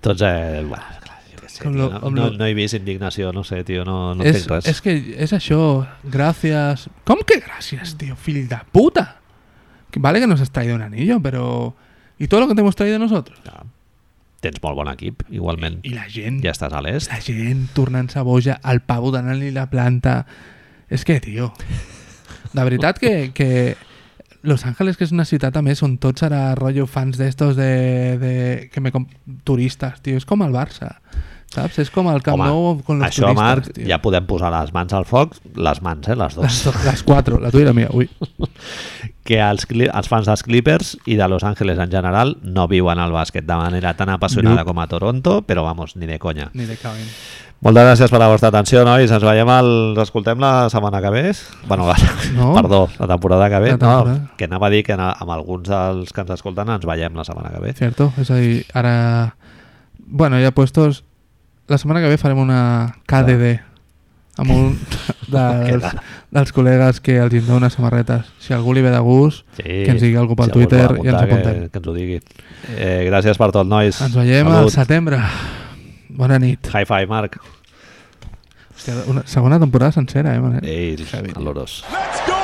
Tots, eh, bueno, clar, sé, tio, lo- no, no, lo- no he vist indignació, no sé, tio, no, no és, entenc res. és que és això. Gràcies. Com que gràcies, tio? Fill de puta. Que Vale que nos has traído un anillo, pero... ¿Y todo lo que te hemos traído nosotros? Ja. Tens molt bon equip, igualment. I la gent... Ja estàs a l'est. La gent tornant-se boja, el pavo donant-li la planta... És que, tio... De veritat que, que Los Ángeles, que és una ciutat a més on tots ara rotllo fans d'estos de, de, que me com, turistes, tio, és com el Barça saps? És com el Camp Home, Nou con los Això, turistes, Marc, tio. ja podem posar les mans al foc, les mans, eh, les Les, dues. do- les quatre, la tuya i la mia, ui. que els, els fans dels Clippers i de Los Angeles en general no viuen el bàsquet de manera tan apassionada Nope. com a Toronto, però vamos, ni de conya. Ni de cabell. Moltes gràcies per la vostra atenció, nois. Ens veiem, el... ens escoltem la setmana que ve. Bueno, la... No. perdó, la temporada que ve. Temporada. No, que anava a dir que amb alguns dels que ens escolten ens veiem la setmana que ve. Cierto, és a dir, ara... Bueno, ja puestos... La setmana que ve farem una KDD amb un dels, dels col·legues que els hem unes samarretes. Si algú li ve de gust, Sí, que ens digui algú pel si Twitter i ens apuntem. Que, que ens ho digui. Eh, gràcies per tot, nois. Ens veiem al Salut. setembre. Bona nit. High five, Marc. Hòstia, una segona temporada sencera, eh, Manel? Ei, a l'Oros. Let's go!